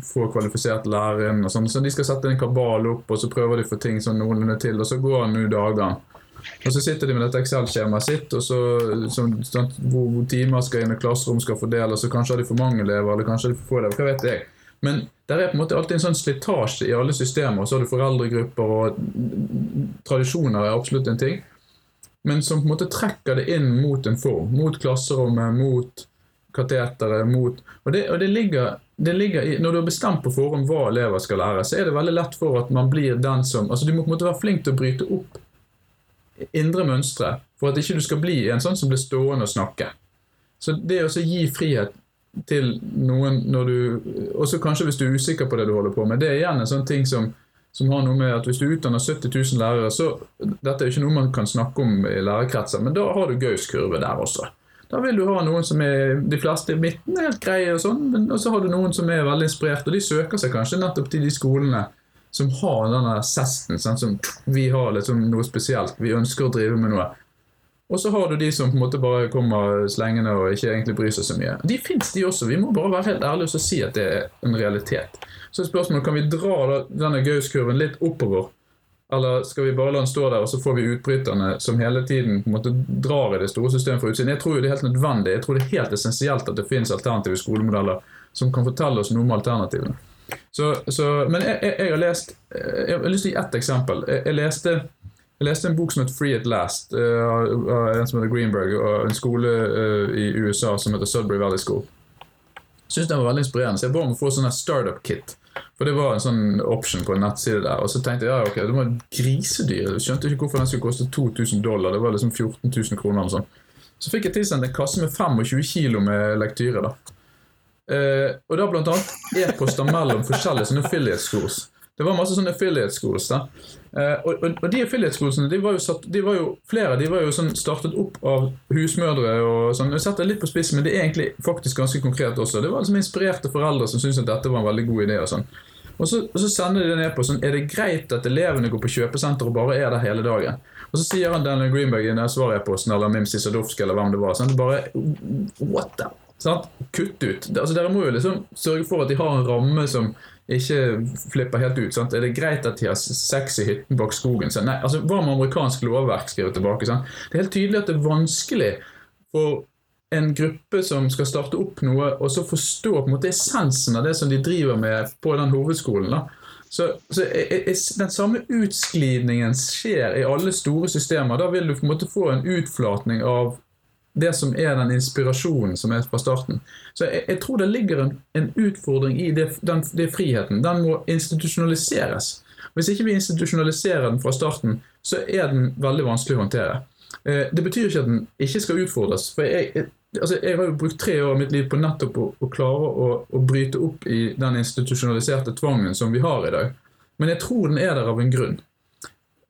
få kvalifisert lærere inn, og sånn, så de skal sette en kabal opp, og så prøver de å få ting sånn noenlunde til, og så går nå dagene. Og så sitter de med dette Excel-skjemaet sitt, og så, så, sånn, hvor hvor timer skal inn, og klasserom skal fordeles, og kanskje har de for mange elever, eller kanskje har de for få elever, hva vet jeg. Men det er på en måte alltid en sånn slitasje i alle systemer, og så har du foreldregrupper, og tradisjoner er absolutt en ting men som på en måte trekker det inn mot en form. Mot klasserommet, mot kateteret, mot Og, det, og det, ligger, det ligger i Når du har bestemt på forhånd hva elever skal lære, så er det veldig lett for at man blir den som Altså Du må på en måte være flink til å bryte opp indre mønstre for at ikke du skal bli en sånn som blir stående og snakke. Så det å gi frihet til noen når du Også kanskje hvis du er usikker på det du holder på med. Det er igjen en sånn ting som som har noe med at Hvis du utdanner 70 000 lærere, så Dette er jo ikke noe man kan snakke om i lærerkretser, men da har du Gaus-kurve der også. Da vil du ha noen som er De fleste i midten er helt greie, og sånn, men så har du noen som er veldig inspirert, og de søker seg kanskje nettopp til de skolene som har denne sesten, sånn som vi har liksom noe spesielt. Vi ønsker å drive med noe. Og så har du de som på en måte bare kommer slengende og ikke egentlig bryr seg så mye. De fins, de også. Vi må bare være helt ærlige og si at det er en realitet. Så er spørsmålet kan vi dra denne Gaus-kurven litt oppover. Eller skal vi bare la den stå der, og så får vi utbryterne som hele tiden på en måte drar i det store systemet fra utsiden. Jeg tror jo det er helt nødvendig. Jeg tror det er helt essensielt at det finnes alternative skolemodeller som kan fortelle oss noe om alternativene. Så, så, men jeg, jeg, jeg, har lest Jeg har lyst til å gi ett eksempel. Jeg, jeg leste jeg leste en bok som het Free at Last, uh, av en som heter Greenberg, og en skole uh, i USA som heter Sudbury Valley School. Syns den var veldig inspirerende. Så jeg ba om å få sånn startup-kit. For det var en sånn option på en nettside der. Og så tenkte jeg ja, ok, det var grisedyr. Jeg skjønte ikke hvorfor den skulle koste 2000 dollar. Det var liksom 14 000 kroner. eller sånn. Så fikk jeg tilsendt en kasse med 25 kilo med lektyre. da. Uh, og da blant annet e-poster mellom forskjellige sånne affiliate schools. Det var masse sånne affiliate schools. da. Uh, og, og, og, de affiliate de var jo, de var jo flere de var jo sånn startet opp av husmødre. og sånn. Jeg setter litt på spissen, men det er egentlig faktisk ganske konkret også. Det var liksom inspirerte foreldre som syntes at dette var en veldig god idé. Og sånn. Og så, og så sender de det ned på sånn Er det greit at elevene går på kjøpesenter og bare er der hele dagen? Og så sier han Daniel Greenberg i svaret-e-posten eller Mimsi Sadowski eller hvem det var. Sånn, bare What the? Sånn, kutt ut. Altså, dere må jo liksom sørge for at de har en ramme som ikke flipper helt ut. Sant? Er det greit at de har sex i hytten bak skogen? Så, nei, altså, Hva med amerikansk lovverk skriver tilbake? Sant? Det er helt tydelig at det er vanskelig for en gruppe som skal starte opp noe, og så forstå på en måte essensen av det som de driver med på den hovedskolen. da. Så, så er, er, Den samme utsklidningen skjer i alle store systemer. Da vil du på en måte få en utflatning av det som er den inspirasjonen som er fra starten. Så jeg, jeg tror det ligger en, en utfordring i det, den, det friheten. Den må institusjonaliseres. Hvis ikke vi institusjonaliserer den fra starten, så er den veldig vanskelig å håndtere. Eh, det betyr ikke at den ikke skal utfordres. for jeg, jeg, altså jeg har jo brukt tre år av mitt liv på nettopp å, å klare å, å, bryte opp i den institusjonaliserte tvangen som vi har i dag. Men jeg tror den er der av en grunn.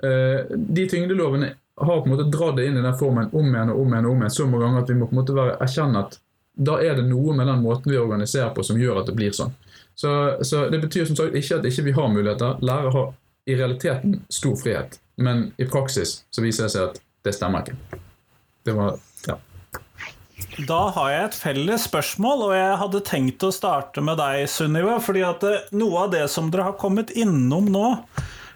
Eh, de tyngdelovene har på en måte dratt det inn i den formen om igjen og om igjen og om igjen så mange ganger at vi må på en måte være, erkjenne at da er det noe med den måten vi organiserer på som gjør at det blir sånn. Så, så det betyr som sagt ikke at ikke vi ikke har muligheter. Lærere har i realiteten stor frihet, men i praksis så viser det seg at det stemmer ikke. Det var ja. Da har jeg et felles spørsmål, og jeg hadde tenkt å starte med deg, Sunniva. fordi at eh, noe av det som dere har kommet innom nå,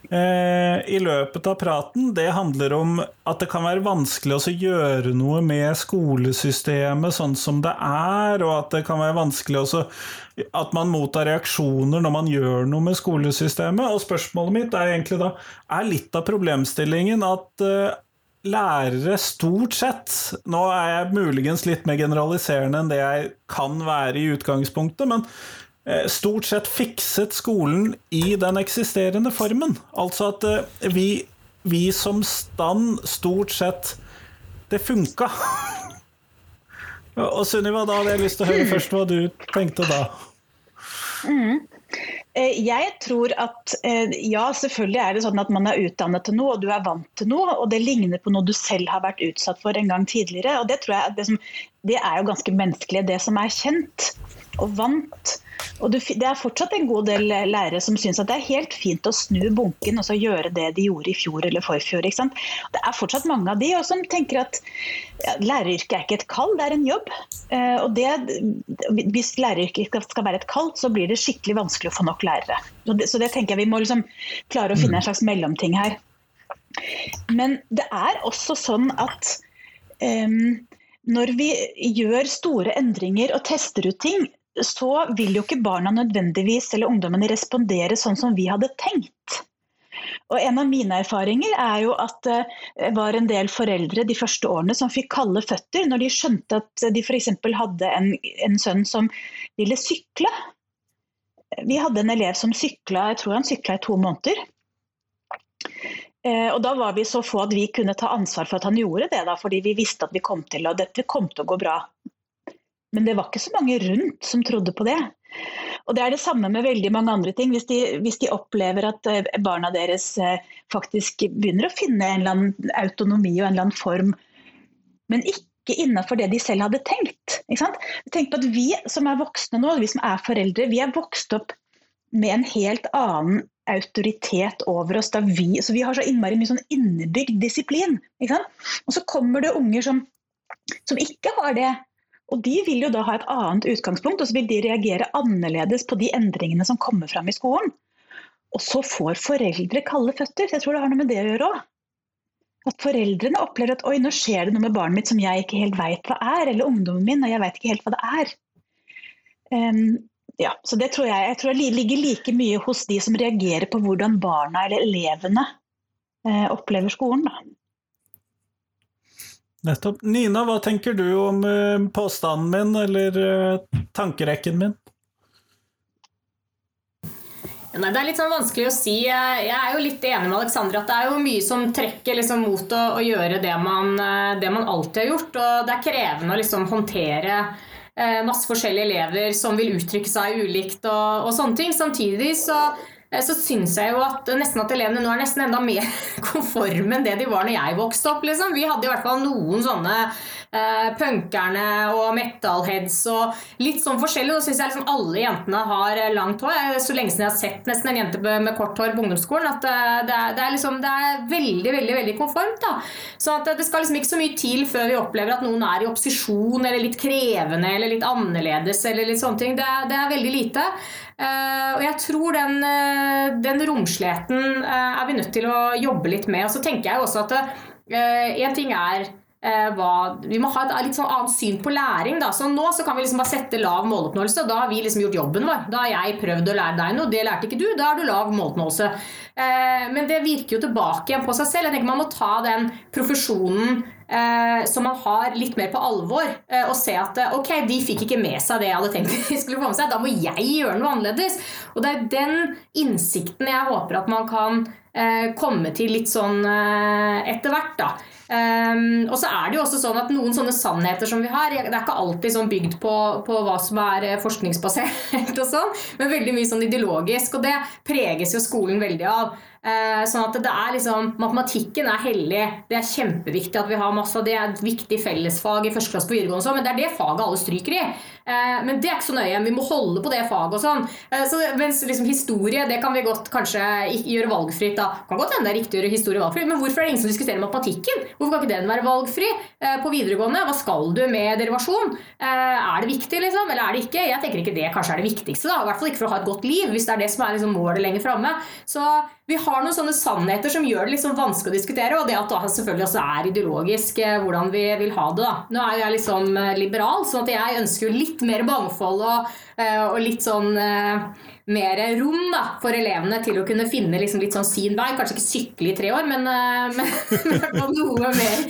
i løpet av praten, det handler om at det kan være vanskelig å gjøre noe med skolesystemet sånn som det er, og at det kan være vanskelig også at man mottar reaksjoner når man gjør noe med skolesystemet. Og spørsmålet mitt er egentlig da Er litt av problemstillingen at uh, lærere stort sett Nå er jeg muligens litt mer generaliserende enn det jeg kan være i utgangspunktet, men Eh, stort sett fikset skolen i den eksisterende formen. Altså at eh, vi, vi som stand stort sett Det funka. Og Sunniva, da hadde jeg lyst til å høre først hva du tenkte da. Mm. Eh, jeg tror at ja, selvfølgelig er det sånn at man er utdannet til noe, og du er vant til noe, og det ligner på noe du selv har vært utsatt for en gang tidligere. og Det tror jeg det, som, det er jo ganske menneskelig, det som er kjent og vant. Og det er fortsatt en god del lærere som syns at det er helt fint å snu bunken og så gjøre det de gjorde i fjor eller forfjor. Det er fortsatt mange av de som tenker at ja, læreryrket er ikke et kall, det er en jobb. Eh, og det, hvis læreryrket skal være et kall, så blir det skikkelig vanskelig å få nok lærere. Så det tenker jeg vi må liksom klare å finne en slags mellomting her. Men det er også sånn at um, når vi gjør store endringer og tester ut ting, så vil jo ikke barna nødvendigvis eller ungdommene respondere sånn som vi hadde tenkt. Og En av mine erfaringer er jo at det var en del foreldre de første årene som fikk kalde føtter når de skjønte at de f.eks. hadde en, en, sønn som ville sykle. Vi hadde en elev som sykla, jeg tror han sykla i to måneder. Eh, og Da var vi så få at vi kunne ta ansvar for at han gjorde det, da, fordi vi visste at vi kom til, og dette kom til å gå bra. Men det var ikke så mange rundt som trodde på det. Og Det er det samme med veldig mange andre ting. Hvis de, hvis de opplever at eh, barna deres eh, faktisk begynner å finne en eller annen autonomi og en eller annen form, men ikke innenfor det de selv hadde tenkt. Tenk på at Vi som er voksne nå, vi som er foreldre, vi er vokst opp med en helt annen autoritet over oss. Vi, så vi har så innmari mye sånn innebygd disiplin. Og så kommer det unger som, som ikke har det. Og De vil jo da ha et annet utgangspunkt, og så vil de reagere annerledes på de endringene som kommer fram i skolen. Og så får foreldre kalde føtter. Så jeg tror det har noe med det å gjøre òg. At foreldrene opplever at oi, nå skjer det noe med barnet mitt som jeg ikke helt veit hva er. Eller ungdommen min, og jeg veit ikke helt hva det er. Um, ja, så det tror jeg, jeg tror det ligger like mye hos de som reagerer på hvordan barna eller elevene eh, opplever skolen. Da. Nettopp. Nina, hva tenker du om eh, påstanden min, eller eh, tankerekken min? Nei, Det er litt sånn vanskelig å si. Jeg er jo litt enig med Alexandra at det er jo mye som trekker liksom mot å, å gjøre det man, eh, det man, alltid har gjort. Og det er krevende å liksom håndtere masse forskjellige elever som vil uttrykke seg ulikt og, og sånne ting. Samtidig så Eh, så syns jeg jo at nesten at elevene nå er nesten enda mer konforme enn det de var når jeg vokste opp. Liksom. Vi hadde i hvert fall noen sånne uh, punkerne og metalheads og litt sånn forskjellig. Nå syns jeg liksom alle jentene har eh, langt hår. Så lenge siden jeg har sett nesten en jente med kort hår på ungdomsskolen. At eh, det er, det er, liksom, det er veldig, veldig veldig konformt. da. Så det skal liksom ikke så mye til før vi opplever at noen er i opposisjon eller litt krevende eller litt annerledes eller litt sånne ting. Det det er veldig lite. Uh, og jeg tror den, uh, den romsligheten uh, er vi nødt til å jobbe litt med. Og så tenker jeg også at en ting er hva, vi må ha et litt sånn annet syn på læring. Da. Så nå så kan vi liksom bare sette lav måloppnåelse. Da har vi liksom gjort jobben vår. Da har jeg prøvd å lære deg noe, det lærte ikke du. Da har du lav måloppnåelse. men det virker jo tilbake igjen på seg selv. Jeg tenker Man må ta den profesjonen eh, som man har litt mer på alvor. Eh, og se at eh, ok, de fikk ikke med seg det jeg hadde tenkt de skulle få med seg. Da må jeg gjøre noe annerledes. Og det er den innsikten jeg håper at man kan komme til litt sånn etter hvert. da. Um, og så er det jo også sånn at Noen sånne sannheter som vi har, det er ikke alltid sånn bygd på, på hva som er forskningsbasert, og sånn, men veldig mye sånn ideologisk. Og det preges jo skolen veldig av. Uh, sånn at det er liksom, Matematikken er hellig. Det er kjempeviktig at vi har masse, det er et viktig fellesfag i første klasse på videregående, men det er det faget alle stryker i. Uh, men det er ikke så nøye. Vi må holde på det faget og sånn. Uh, så, mens liksom, historie det kan vi godt kanskje gjøre valgfritt. da. Kan godt hende det er riktig å gjøre historie valgfritt, men hvorfor er det ingen som diskuterer matematikken? Hvorfor kan ikke den være valgfri eh, på videregående? Hva skal du med derivasjon? Eh, er det viktig, liksom? Eller er det ikke? Jeg tenker ikke det kanskje er det viktigste. da, I hvert fall ikke for å ha et godt liv, hvis det er det som er liksom målet lenger framme. Så vi har noen sånne sannheter som gjør det liksom vanskelig å diskutere, og det at det selvfølgelig også er ideologisk eh, hvordan vi vil ha det. da. Nå er jeg liksom liberal, sånn at jeg ønsker jo litt mer mangfold og, og litt sånn mer rom da, for elevene til å kunne finne liksom litt sånn sin vei. Kanskje ikke sykle i tre år, men, eh, men noe, mer,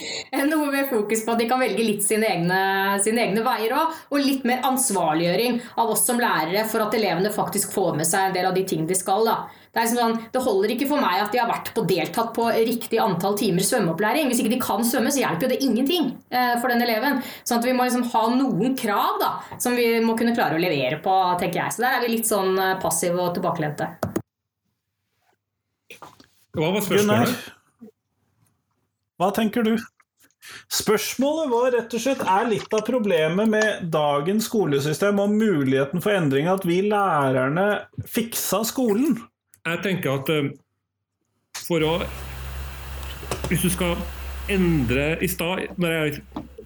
noe, mer, fokus på at de kan velge litt sine egne, sine egne veier òg. Og litt mer ansvarliggjøring av oss som lærere for at elevene faktisk får med seg en del av de ting de skal. da. Det, liksom sånn, det, holder ikke for meg at de har vært på deltatt på riktig antall timer svømmeopplæring. Hvis ikke de kan svømme, så hjelper jo det ingenting eh, for den eleven. Sånn at vi må liksom ha noen krav da, som vi må kunne klare å levere på, tenker jeg. Så der er vi litt sånn eh, passive og tilbakelente. Hva var spørsmålet? Hva tenker du? Spørsmålet var rett og slett er litt av problemet med dagens skolesystem og muligheten for endring at vi lærerne fiksa skolen jeg tenker at eh, for å Hvis du skal endre i stad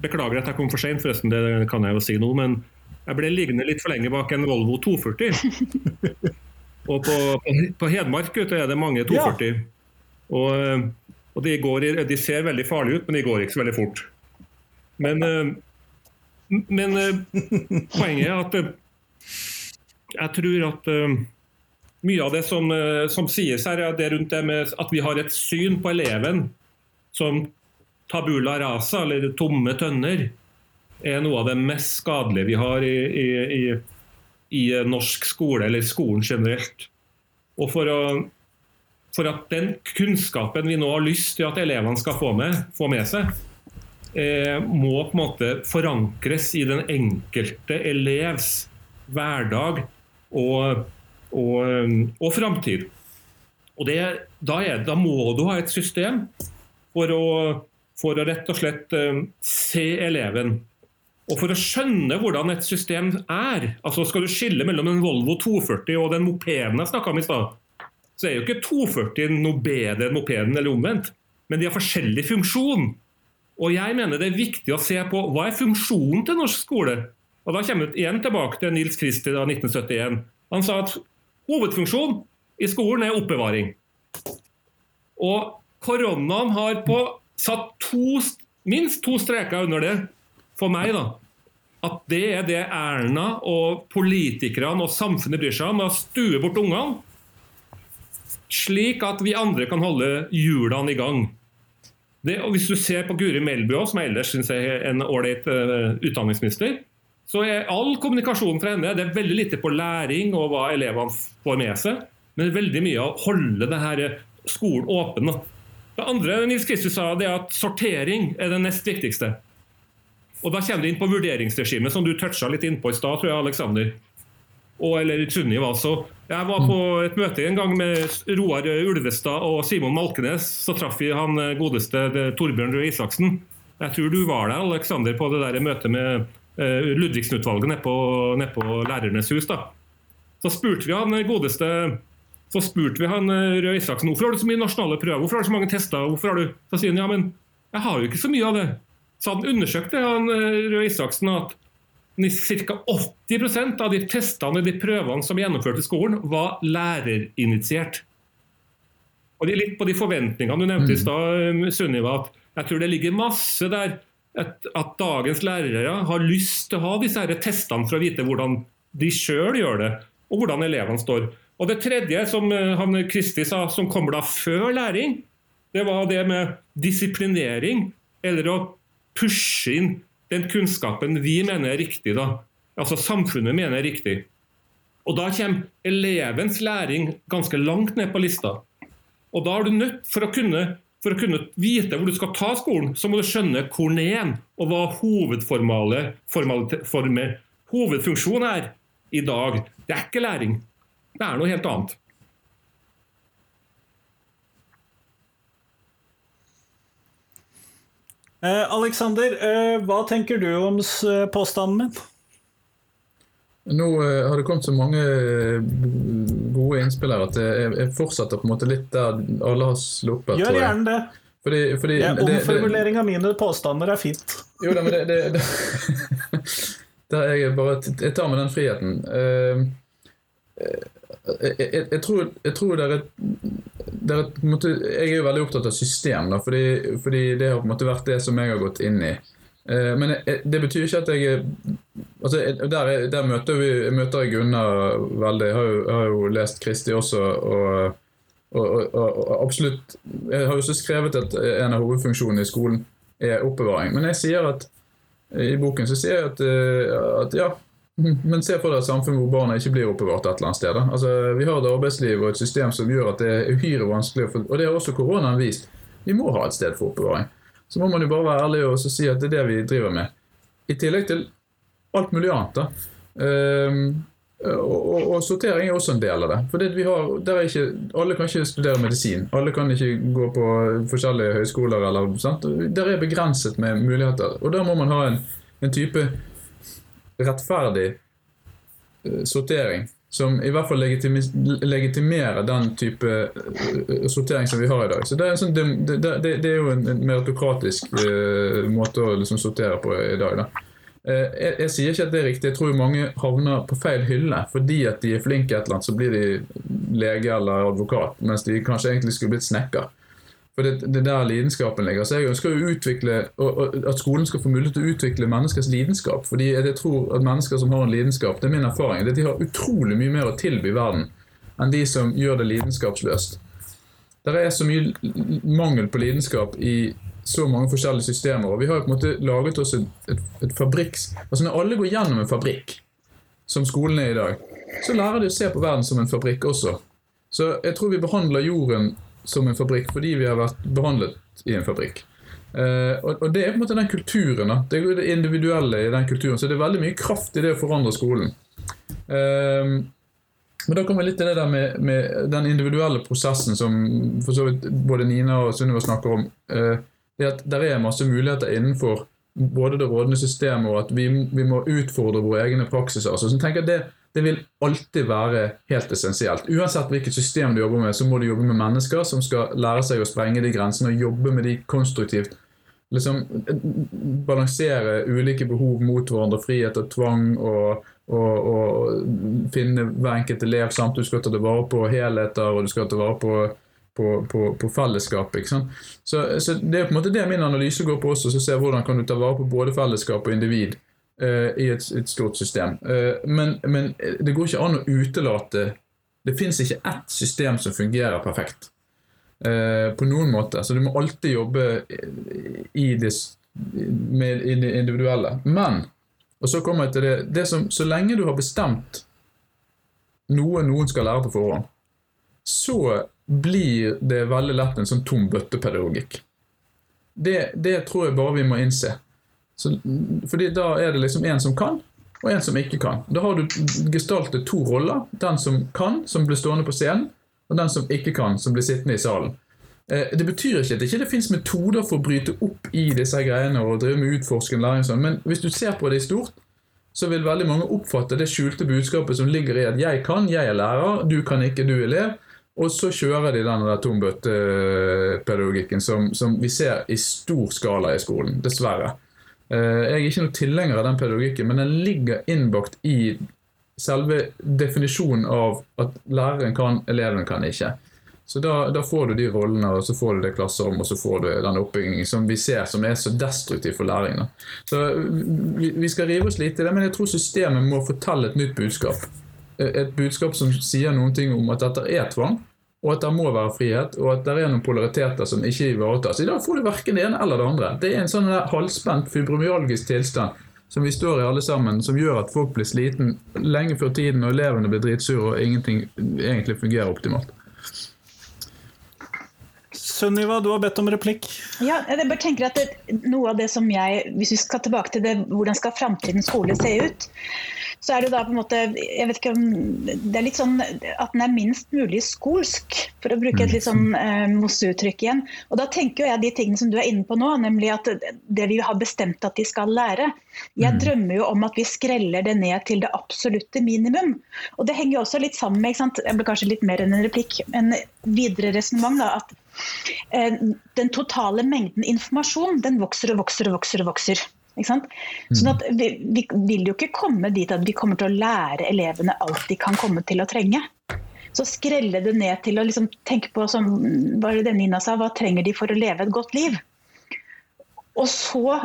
Beklager at jeg kom for seint, forresten, det kan jeg jo si nå. Men jeg ble liggende litt for lenge bak en Volvo 240. og på, på, Hedmark ute er det mange 240. Ja. Og, eh, og de, går, de, ser veldig farlige ut, men de går ikke så veldig fort. Men, eh, men poenget er at jeg tror at mye av det som, eh, som sies her, er det rundt det med at vi har et syn på eleven som tabula rasa, eller tomme tønner, er noe av det mest skadelige vi har i, i, i, i norsk skole, eller skolen generelt. Og for, å, for, at den kunnskapen vi nå har lyst til at elevene skal få med, få med seg, eh, må på en måte forankres i den enkelte elevs hverdag og og, um, og framtid. Og det, da, er, da, må du ha et system for å, for å rett og slett um, se eleven. Og For å skjønne hvordan et system er, altså skal du skille mellom en Volvo 240 og den mopeden jeg snakka om i stad, så er jo ikke 240 noe bedre enn mopeden, eller omvendt. Men de har forskjellig funksjon. Og jeg mener det er viktig å se på hva er funksjonen til norsk skole. Og Da kommer vi igjen tilbake til Nils Christie av 1971. Han sa at hovedfunksjonen i skolen er oppbevaring. Og koronaen har på satt to, minst to streker under det for meg. da at det er det Erna og politikerne og samfunnet bryr seg om, å stue bort ungene, slik at vi andre kan holde hjulene i gang. Det, og Hvis du ser på Guri Melby, som jeg ellers syns er en ålreit uh, utdanningsminister, så er all kommunikasjon fra henne det er veldig lite på læring og hva elevene får med seg, men veldig mye å holde denne skolen åpen. Det andre Nils Kristus sa, det er at sortering er det nest viktigste. Og Da kommer du inn på vurderingsregimet, som du toucha litt innpå i stad, tror jeg, Aleksander. Og, eller Sunniva. også. jeg var på et møte en gang med Roar Ulvestad og Simon Malkenes. Så traff vi han godeste Torbjørn Røe Isaksen. Jeg tror du var der, Aleksander, på det der møtet med Ludvigsen-utvalget nede på, ned på Lærernes hus. da. Så spurte vi han godeste så spurte vi han Røe Isaksen hvorfor har du så mye nasjonale prøver, hvorfor har du så mange tester. hvorfor har du... Så sier han ja, men jeg har jo ikke så mye av det. Så han undersøkte han Røe Isaksen at ca. 80% av de testene og de prøvene som gjennomførte i skolen, var lærerinitiert. Og det er litt på de forventningene du nevnte i mm. stad, Sunniva, at jeg tror det ligger masse der at, at dagens lærere har lyst til å ha disse testene for å vite hvordan de sjøl gjør det, og hvordan elevene står. Og Det tredje, som eh, han Kristi sa, som kommer da før læring, det var det med disiplinering, eller å pushe inn den kunnskapen vi mener er riktig, da. altså samfunnet mener er riktig. Og Da kommer elevens læring ganske langt ned på lista. Og Da er du nødt, for å kunne, for å kunne vite hvor du skal ta skolen, så må du skjønne hvor ned og hva hovedformale, former, hovedfunksjonen er i dag. Det er ikke læring. Det er noe helt annet. Eh, Alexander, eh, hva tenker du om påstanden min? Nå eh, har det kommet så mange eh, gode innspill her at jeg, fortsetter på en måte litt der alle har sluppet. Gjør gjerne det. Fordi, fordi ja, omformulering av mine påstander er fint. Jo da, men det, det, det Der jeg bare Jeg tar med den friheten. Uh, jeg, jeg, jeg, tror, jeg tror det er et, det er et måte, Jeg er jo veldig opptatt av system, da, fordi, fordi, det har på en måte vært det som jeg har gått inn i. Eh, men det betyr ikke at jeg altså, der, der, møter, vi, møter jeg Gunnar veldig. Jeg har jo, jeg har jo lest Kristi også. og, og, og, og absolutt, Jeg har jo også skrevet at en av hovedfunksjonene i skolen er oppbevaring. Men jeg sier at i boken så sier jeg at, eh, at ja, men se for deg et samfunn hvor barna ikke blir oppbevart et eller annet sted. Altså, vi har et arbeidsliv og et system som gjør at det er uhyre vanskelig, og det har også koronaen vist. Vi må ha et sted for oppbevaring. Så må man jo bare være ærlig og si at det er det vi driver med. I tillegg til alt mulig annet. da. Um, og, og, og, sortering er også en del av det. For det har, ikke, Alle kan ikke studere medisin. Alle kan ikke gå på forskjellige høyskoler. Eller, sant? Der er begrenset med muligheter. Og da må man ha en, en type rettferdig uh, sortering som i hvert fall legitimerer den type uh, sortering som vi har i dag. Så Det er, sånn, det, det, det er jo en, meritokratisk uh, måte å liksom sortere på i dag. da. Jeg, jeg, sier ikke at det er riktig. Jeg tror mange havner på feil hylle fordi at de er flinke et eller annet, så blir de lege eller advokat, mens de kanskje egentlig skulle blitt snekker. For det, det der lidenskapen ligger. Så jeg ønsker å utvikle, at skolen skal få mulighet til å utvikle menneskers lidenskap. Fordi jeg tror at mennesker som har en lidenskap, det er min erfaring, det er at de har utrolig mye mer å tilby verden enn de som gjør det lidenskapsløst. Det er så mye mangel på lidenskap i så mange forskjellige systemer. Og vi har på en måte laget oss et, et, et fabrikks... Altså Når alle går gjennom en fabrikk, som skolen er i dag, så lærer de å se på verden som en fabrikk også. Så jeg tror vi behandler jorden som en fabrikk fordi vi har vært behandlet i en fabrikk. Uh, og, og, Det er på en måte den kulturen. Da. Det er det individuelle i den kulturen. Så det er veldig mye kraft i det å forandre skolen. Uh, men da kommer vi litt til det der med, med, den individuelle prosessen som for så vidt både Nina og Sunniva snakker om. Uh, det at Der er masse muligheter innenfor både det rådende systemet og at vi, vi må utfordre våre egne praksiser. Så jeg tenker det, det vil alltid være helt essensielt. Uansett hvilket system du jobber med, så må du jobbe med mennesker som skal lære seg å sprenge de grensene og jobbe med de konstruktivt. Liksom Balansere ulike behov mot hverandre, frihet og tvang, og, og, og finne hver enkelt elev samtidig du skal ta vare på helheter, og du skal ta vare på på, på, på fellesskapet. Så, så, Det er på en måte det min analyse går på også, så ser jeg hvordan kan du ta vare på både fellesskap og individ i et, et, stort system. Uh, men, men, det går ikke an å utelate Det fins ikke ett system som fungerer perfekt. Uh, på noen måte. Så du må alltid jobbe i det, med i det individuelle. Men og så kommer jeg til det, det som, Så lenge du har bestemt noe noen skal lære på forhånd, så blir det veldig lett en sånn tom bøttepedagogikk. Det, det tror jeg bare vi må innse. Så, fordi da er det liksom en som kan, og en som ikke kan. Da har du gestaltet to roller. Den som kan, som blir stående på scenen, og den som ikke kan, som blir sittende i salen. Eh, det betyr ikke at det ikke finnes metoder for å bryte opp i disse greiene og drive med utforskende læring, sånn, men hvis du ser på det i stort, så vil veldig mange oppfatte det skjulte budskapet som ligger i at 'jeg kan, jeg er lærer, du kan ikke, du er elev'. Og så kjører de den tombøttepedagogikken som, som vi ser i stor skala i skolen, dessverre. Eh, jeg er ikke noe tilhenger av den pedagogikken, men den ligger innbakt i selve definisjonen av at læreren kan, eleven kan ikke. Så da, da, får du de rollene, og så får du det klasserommet, og så får du den oppbyggingen som vi ser som er så destruktiv for læring. Så vi, vi skal rive oss litt i det, men jeg tror systemet må fortelle et nytt budskap et budskap som sier noen ting om at dette er tvang, og at det må være frihet, og at det er noen polariteter som ikke ivaretas. I dag får du verken det ene eller det andre. Det er en sånn halvspent fibromyalgisk tilstand som vi står i alle sammen, som gjør at folk blir sliten lenge før tiden, og elevene blir dritsure, og ingenting egentlig fungerer optimalt. Sunniva, du har bedt om replikk. Ja, jeg bare tenker at det, Noe av det som jeg Hvis vi skal tilbake til det, hvordan skal framtidens skole se ut? Så er det da på en måte jeg vet ikke om, Det er litt sånn at den er minst mulig skolsk, for å bruke et litt sånn eh, mosseuttrykk igjen. Og da tenker jeg de tingene som du er inne på nå, nemlig at det vi har bestemt at de skal lære. Jeg mm. drømmer jo om at vi skreller det ned til det absolutte minimum. Og det henger jo også litt sammen med, ikke sant? jeg ble kanskje litt mer enn en replikk, en videre resonnement. At eh, den totale mengden informasjon den vokser og vokser og vokser. og vokser. Sånn at vi, vi, vil jo ikke komme dit at vi kommer til å lære elevene alt de kan komme til å trenge. Så skrelle det ned til å liksom tenke på som det Nina sa, hva trenger de for å leve et godt liv? Og så,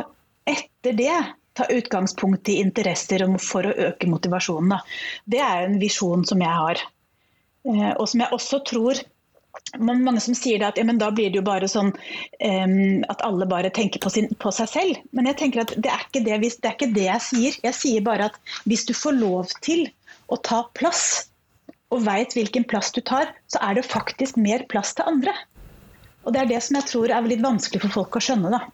etter det, ta utgangspunkt i interesser for å øke motivasjonen. Da. Det er en visjon som jeg har. Eh, og som jeg også tror mange som sier at ja, da blir det jo bare sånn um, at alle bare tenker på, sin, på, seg selv. Men jeg tenker at det er, det, det er, ikke det, jeg sier. Jeg sier bare at hvis du får lov til å ta plass, og veit hvilken plass du tar, så er det faktisk mer plass til andre. Og Det er det som jeg tror er litt vanskelig for folk å skjønne. da.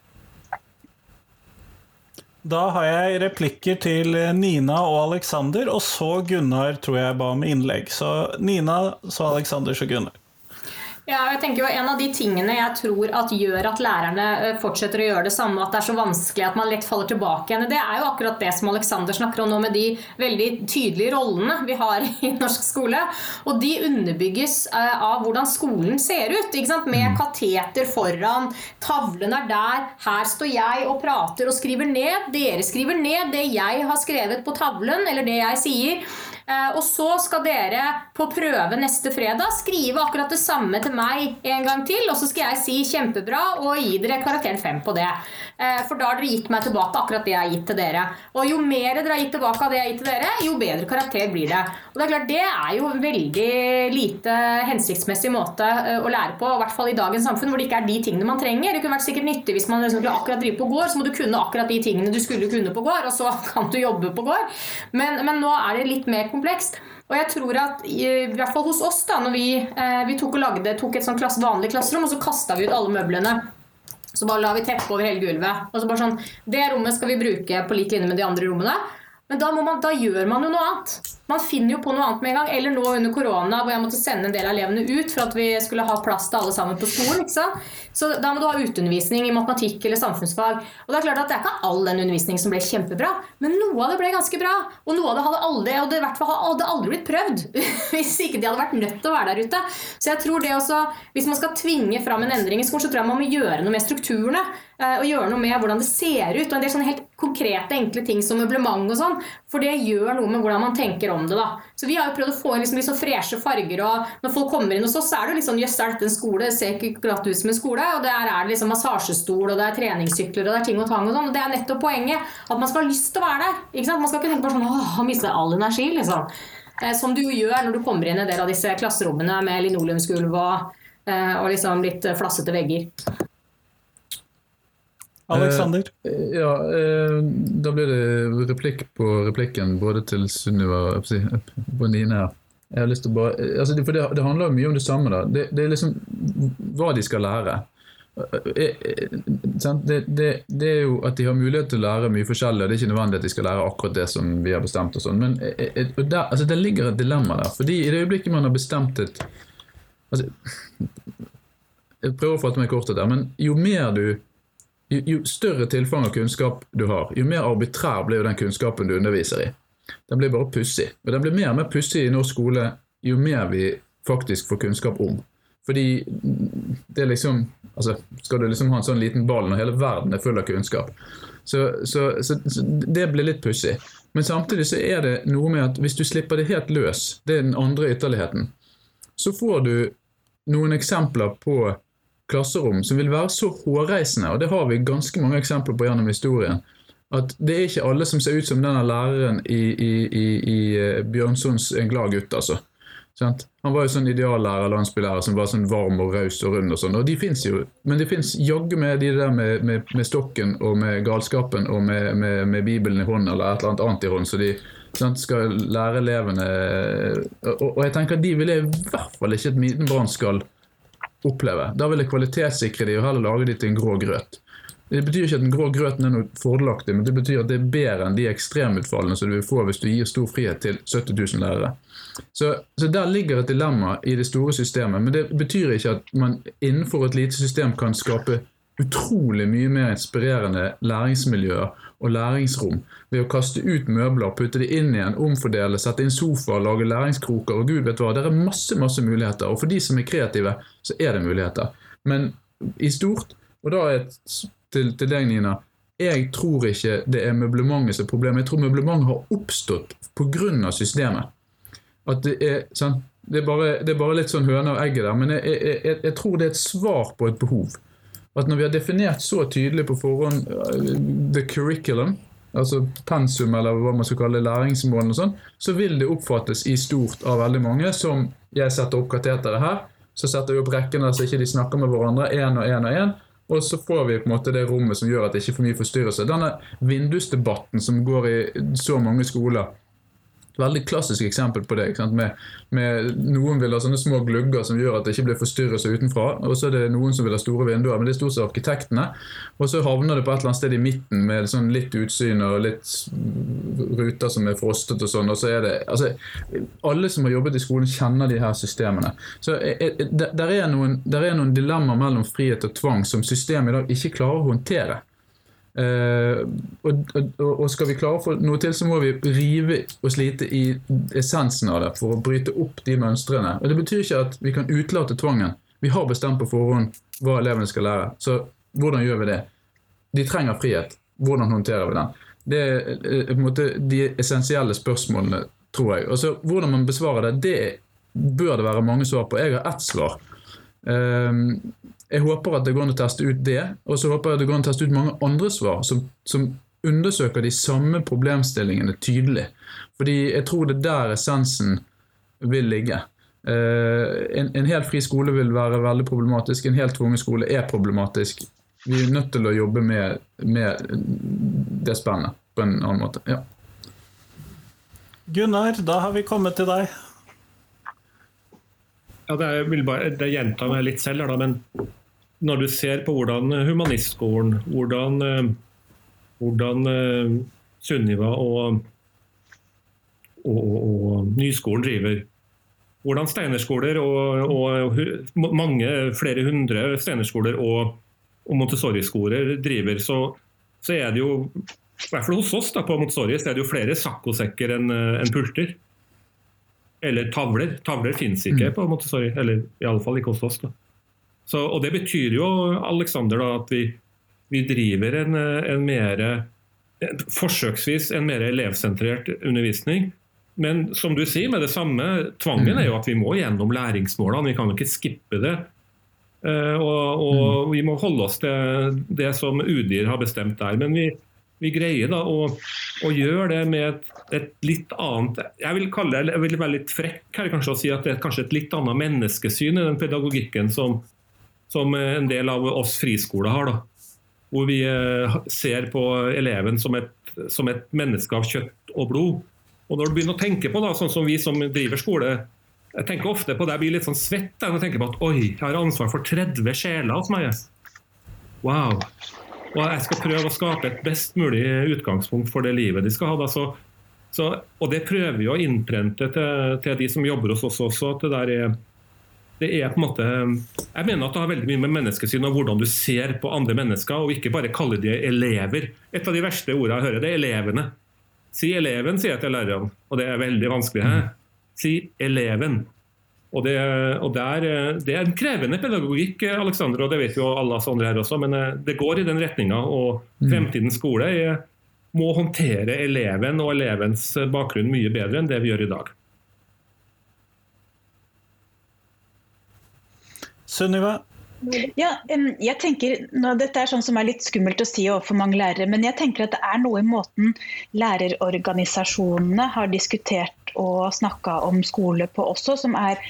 Da har jeg replikker til Nina og Aleksander, og så Gunnar tror jeg ba om innlegg. Så Nina, så Aleksander, så Gunnar. Ja, jeg tenker jo En av de tingene jeg tror at gjør at lærerne eh, fortsetter å gjøre det samme, at det er så vanskelig at man lett faller tilbake igjen, det er jo akkurat det som Alexander snakker om nå, med de veldig tydelige rollene vi har i norsk skole. Og de underbygges eh, av hvordan skolen ser ut. Med mm. kateter foran, tavlen er der, her står jeg og prater og skriver ned. Dere skriver ned det jeg har skrevet på tavlen, eller det jeg sier. Eh, og så skal dere på prøve neste fredag skrive akkurat det samme til meg en gang til, og så skal jeg si kjempebra og gi dere karakteren fem på det. Eh, for da har dere gitt meg tilbake akkurat det jeg har gitt til dere. Og jo mer dere har gitt tilbake av det jeg har gitt til dere, jo bedre karakter blir det. Og det er klart, det er jo en veldig lite hensiktsmessig måte eh, å lære på, i hvert fall i dagens samfunn, hvor det ikke er de tingene man trenger. Det kunne vært sikkert nyttig hvis man liksom akkurat driver på gård, så må du kunne akkurat de tingene du skulle kunne på gård, og så kan du jobbe på gård. Men, men nå er det litt mer komplekst. Og jeg tror at i, hvert fall hos oss, da når vi, eh, vi tok, lagde, tok et sånn klasse, vanlig klasserom, og så kasta vi ut alle møblene. Så bare la vi teppe over hele gulvet. Og så bare sånn, Det rommet skal vi bruke på lik linje med de andre rommene. Men da, man, da, gjør man jo noe annet. Man finner jo på noe annet med en gang. Eller nå under korona, hvor jeg måtte sende en del av elevene ut for at vi skulle ha plass til alle sammen på skolen. ikke sant? Så da må du ha uteundervisning i matematikk eller samfunnsfag. Og Det er klart at det er ikke all den undervisningen som ble kjempebra, men noe av det ble ganske bra. Og noe av det hadde aldri, og det hadde aldri blitt prøvd hvis ikke de hadde vært nødt til å være der ute. Så jeg tror det også, Hvis man skal tvinge fram en endring i skolen, så tror jeg man må gjøre noe med strukturene. Eh, og gjøre noe med hvordan det ser ut. Og en del sånne helt konkrete, enkle ting som møblement og sånn. For det gjør noe med hvordan man tenker om det. da. Så vi har jo prøvd å få inn liksom litt så freshe farger. Og når folk kommer inn hos oss, er det jo sånn Jøss, er dette en skole? Det ser ikke glatt ut som en skole. Og der er det liksom massasjestol, og det er treningssykler, og det er ting og tang og sånn. Og det er nettopp poenget. At man skal ha lyst til å være der. ikke sant? Man skal ikke tenke bare sånn Å, han mister all energi, liksom. Eh, som du gjør når du kommer inn i en del av disse klasserommene med linoleumsgulv og, eh, og liksom litt flassete vegger. Alexander? Eh, ja, eh, da blir det replikk på replikken både til Sunniva og Bonine her. Jeg har lyst til å bare, altså for det, det handler mye om det samme. da. Det, det, er liksom hva de skal lære. Eh, det, det, det, er jo at de har mulighet til å lære mye forskjellig. og Det er ikke nødvendig at de skal lære akkurat det som vi har bestemt. og sånn, Men der, altså det ligger et dilemma der. fordi i det øyeblikket man har bestemt et altså, Jeg prøver å fatte meg kort der, men jo mer du jo, større tilfang av kunnskap du har, jo mer arbitrær blir jo den kunnskapen du underviser i. Den blir bare pussig. Og den blir mer og mer pussig i norsk skole jo mer vi faktisk får kunnskap om. Fordi det er liksom altså Skal du liksom ha en sånn liten ball når hele verden er full av kunnskap? Så, så, så, så det blir litt pussig. Men samtidig så er det noe med at hvis du slipper det helt løs, det er den andre ytterligheten, så får du noen eksempler på klasserom som vil være så hårreisende, og det har vi ganske mange eksempler på gjennom historien, at det er ikke alle som ser ut som denne læreren i, i, i, i eh, Bjørnsons En glad gutt, altså. Sant? Han var jo sånn ideallærer, landsbylærer, som var sånn varm og raus og rund og sånn. Og de fins jo, men det fins jaggu med de der med, med, med, stokken og med galskapen og med, med, Bibelen i hånden eller et eller annet annet i hånd, så de sant, skal lære elevene og, og, jeg tenker at de vil jeg i hvert fall ikke at Miten Brann skal oppleve. Da vil jeg kvalitetssikre de og heller lage de til en grå grøt. Det betyr ikke at den grå grøten er noe fordelaktig, men det betyr at det er bedre enn de ekstremutfallene som du vil få hvis du gir stor frihet til 70 000 lærere. Så, så, der ligger et dilemma i det store systemet, men det betyr ikke at man innenfor et lite system kan skape utrolig mye mer inspirerende læringsmiljøer og læringsrom ved å kaste ut møbler, putte de inn igjen, omfordele, sette inn sofaer, lage læringskroker og gud vet hva. Det er masse masse muligheter, og for de som er kreative, så er det muligheter. Men i stort, og da er til, til deg, Nina, jeg tror ikke det er møblementet som er problemet. Jeg tror møblementet har oppstått pga. systemet. At det er, sånn, det er, bare, det er bare litt sånn høne og egget der, men jeg, jeg, jeg, jeg tror det er et svar på et behov at når vi har definert så tydelig på forhånd uh, the curriculum, altså pensum eller hva man skal kalle læringsmålene og sånn, så vil det oppfattes i stort av veldig mange som jeg setter opp kateteret her. Så setter vi opp rekkene så ikke de snakker med hverandre, én og én og én. Og så får vi på en måte det rommet som gjør at det ikke er for mye forstyrrelse. Denne vindusdebatten som går i så mange skoler, veldig klassisk eksempel på det. Med, med, Noen vil ha sånne små glugger som gjør at det ikke blir forstyrrelser utenfra. Og så er det noen som vil ha store vinduer, men det er stort sett arkitektene. Og så havner det på et eller annet sted i midten med sånn litt utsyn og litt ruter som er frostet og sånn. Og så er det altså, Alle som har jobbet i skolen, kjenner de her systemene. Så eh, eh, der er noen, der er noen dilemmaer mellom frihet og tvang som systemet i dag ikke klarer å håndtere. Uh, og, og, og, skal vi klare å få noe til, så må vi rive og slite i essensen av det for å bryte opp de mønstrene. Og Det betyr ikke at vi kan utelate tvangen. Vi har bestemt på forhånd hva elevene skal lære. Så hvordan gjør vi det? De trenger frihet. Hvordan håndterer vi den? Det er eh, på en måte de essensielle spørsmålene, tror jeg. Og så Hvordan man besvarer det, det bør det være mange svar på. Jeg har ett svar. Um, jeg håper at det går an å teste ut det, og så håper jeg at det går an å teste ut mange andre svar som, som undersøker de samme problemstillingene tydelig. Fordi jeg tror det er der essensen vil ligge. Uh, en, en, helt fri skole vil være veldig problematisk, en helt tvunget skole er problematisk. Vi er nødt til å jobbe med, med det spennet på en annen måte. Ja. Gunnar, da har vi kommet til deg. Ja, det er, vil bare det gjenta meg litt selv, da, men når du ser på hvordan humanistskolen, hvordan, eh, hvordan eh, Sunniva og og, og, og Nyskolen driver. Hvordan steinerskoler og, og mange, flere hundre steinerskoler og, og Montessori-skoler driver, så, så, er det jo i hvert fall hos oss da, på Montessori så er det jo flere saccosekker enn en pulter. Eller tavler. Tavler fins ikke mm. på Montessori, eller iallfall ikke hos oss. Så, og Det betyr jo Alexander, da, at vi, vi driver en, en mer forsøksvis en mer elevsentrert undervisning. Men som du sier, med det samme, tvangen er jo at vi må gjennom læringsmålene. Vi kan jo ikke skippe det. Uh, og, og mm. vi må holde oss til det som UDIR har bestemt der. Men vi, vi greier da å, å, gjøre det med et, et, litt annet Jeg vil kalle det, jeg vil være litt frekk her kanskje å si at det er kanskje et litt annet menneskesyn i den pedagogikken som, som en del av oss friskoler har. da hvor vi eh, ser på eleven som et, som et, menneske av kjøtt og blod. Og når du begynner å tenke på, da, sånn som vi som driver skole, jeg tenker ofte på det, jeg blir litt sånn svett når jeg tenker på at oi, jeg har ansvar for 30 sjeler hos meg. Wow. Og jeg skal prøve å skape et best mulig utgangspunkt for det livet de skal ha. Da. Så, så, og det prøver vi å innprente til, til, de som jobber hos oss også. at det der er det er på en måte Jeg mener at det har veldig mye med menneskesyn og hvordan du ser på andre mennesker, og ikke bare kalle de elever. Et av de verste ordene jeg hører, det er elevene. Si eleven, sier jeg til lærerne, og det er veldig vanskelig. He? Si eleven. Og, det, og der, det, er en krevende pedagogikk, Alexander, og det vet jo alle oss andre her også, men eh, det går i den retninga. Og mm. fremtidens skole er, må håndtere eleven og elevens bakgrunn mye bedre enn det vi gjør i dag. Sunniva? Ja, jeg tenker, Dette er sånn som er litt skummelt å si overfor mange lærere, men jeg tenker at det er noe i måten lærerorganisasjonene har diskutert og snakka om skole på også, som, er,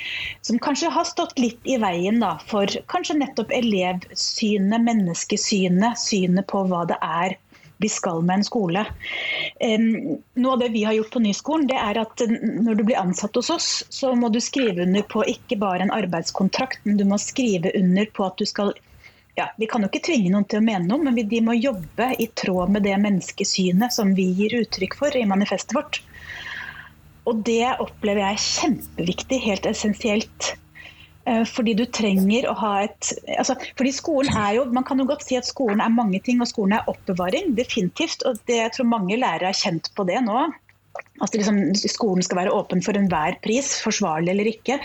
som kanskje har stått litt i veien da, for kanskje nettopp elevsynet, menneskesynet, synet på hva det er vi skal med en skole. Noe av det vi har gjort på Nyskolen, det er at når du blir ansatt hos oss, så må du skrive under på ikke bare en arbeidskontrakt, men du må skrive under på at du skal ja, Vi kan jo ikke tvinge noen til å mene noe, men de må jobbe i tråd med det menneskesynet som vi gir uttrykk for i manifestet vårt. Og det opplever jeg er kjempeviktig, helt essensielt Eh, fordi du trenger å ha et altså, fordi skolen er jo, Man kan jo godt si at skolen er mange ting, og skolen er oppbevaring. Definitivt. og det, Jeg tror mange lærere har kjent på det nå. At liksom, skolen skal være åpen for enhver pris, forsvarlig eller ikke.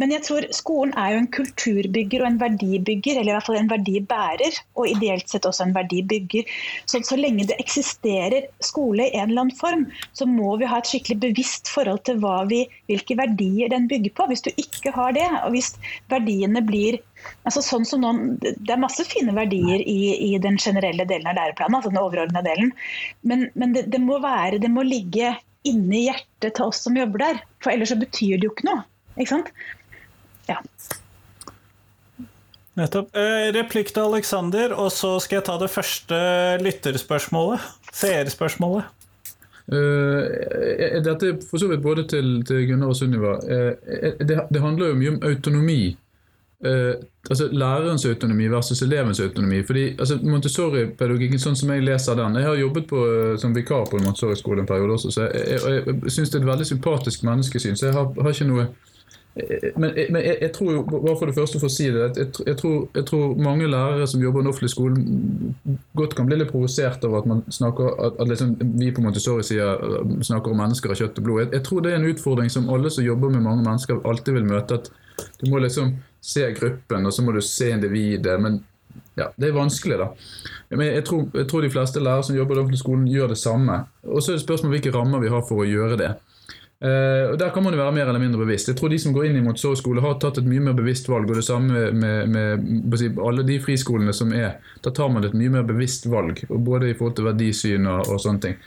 Men jeg tror skolen er jo en kulturbygger og en verdibygger, eller i hvert fall en verdibærer. Og ideelt sett også en verdibygger. Så, så lenge det eksisterer skole i en eller annen form, så må vi ha et skikkelig bevisst forhold til vi, hvilke verdier den bygger på. Hvis du ikke har det, og hvis verdiene blir Altså sånn som noen, Det er masse fine verdier i, i den generelle delen av læreplanen, altså den overordna delen. Men, men det, det, må være, det må ligge inni hjertet til oss som jobber der. For ellers så betyr det jo ikke noe. Ikke sant? Ja. Nettopp. Eh, replikk til Aleksander, og så skal jeg ta det første lytterspørsmålet. Seerspørsmålet. Uh, dette er for så vidt både til, til Gunnar og Sunniva. Uh, det, det, handler jo mye om autonomi eh, altså lærerens autonomi versus elevens autonomi. fordi altså Montessori-pedagogikken, sånn som jeg leser den Jeg har jobbet på, uh, som vikar på en Montessori-skole en periode også, så jeg, jeg, jeg, jeg syns det er et veldig sympatisk menneskesyn. så jeg har, har ikke noe jeg, men, eh, men jeg, tror jo, bare for det første for å si det, jeg, tror, jeg tror mange lærere som jobber i den offentlige skolen, godt kan bli litt provosert av at man snakker, at, at liksom, vi på Montessori sier, snakker om mennesker av kjøtt og blod. Jeg, tror det er en utfordring som alle som jobber med mange mennesker, alltid vil møte. at du må liksom se gruppen, og så må du se individet. Men ja, det er vanskelig, da. Men jeg tror, jeg tror de fleste lærere som jobber i offentlig skolen, gjør det samme. Og så er det spørsmål hvilke rammer vi har for å gjøre det. Uh, og Der kan man jo være mer eller mindre bevisst. Jeg tror De som går inn i Montessori-skole, har tatt et mye mer bevisst valg. Og det samme med, med, med alle de friskolene som er. Da tar man et mye mer bevisst valg, både i forhold til verdisyn og, og sånne ting.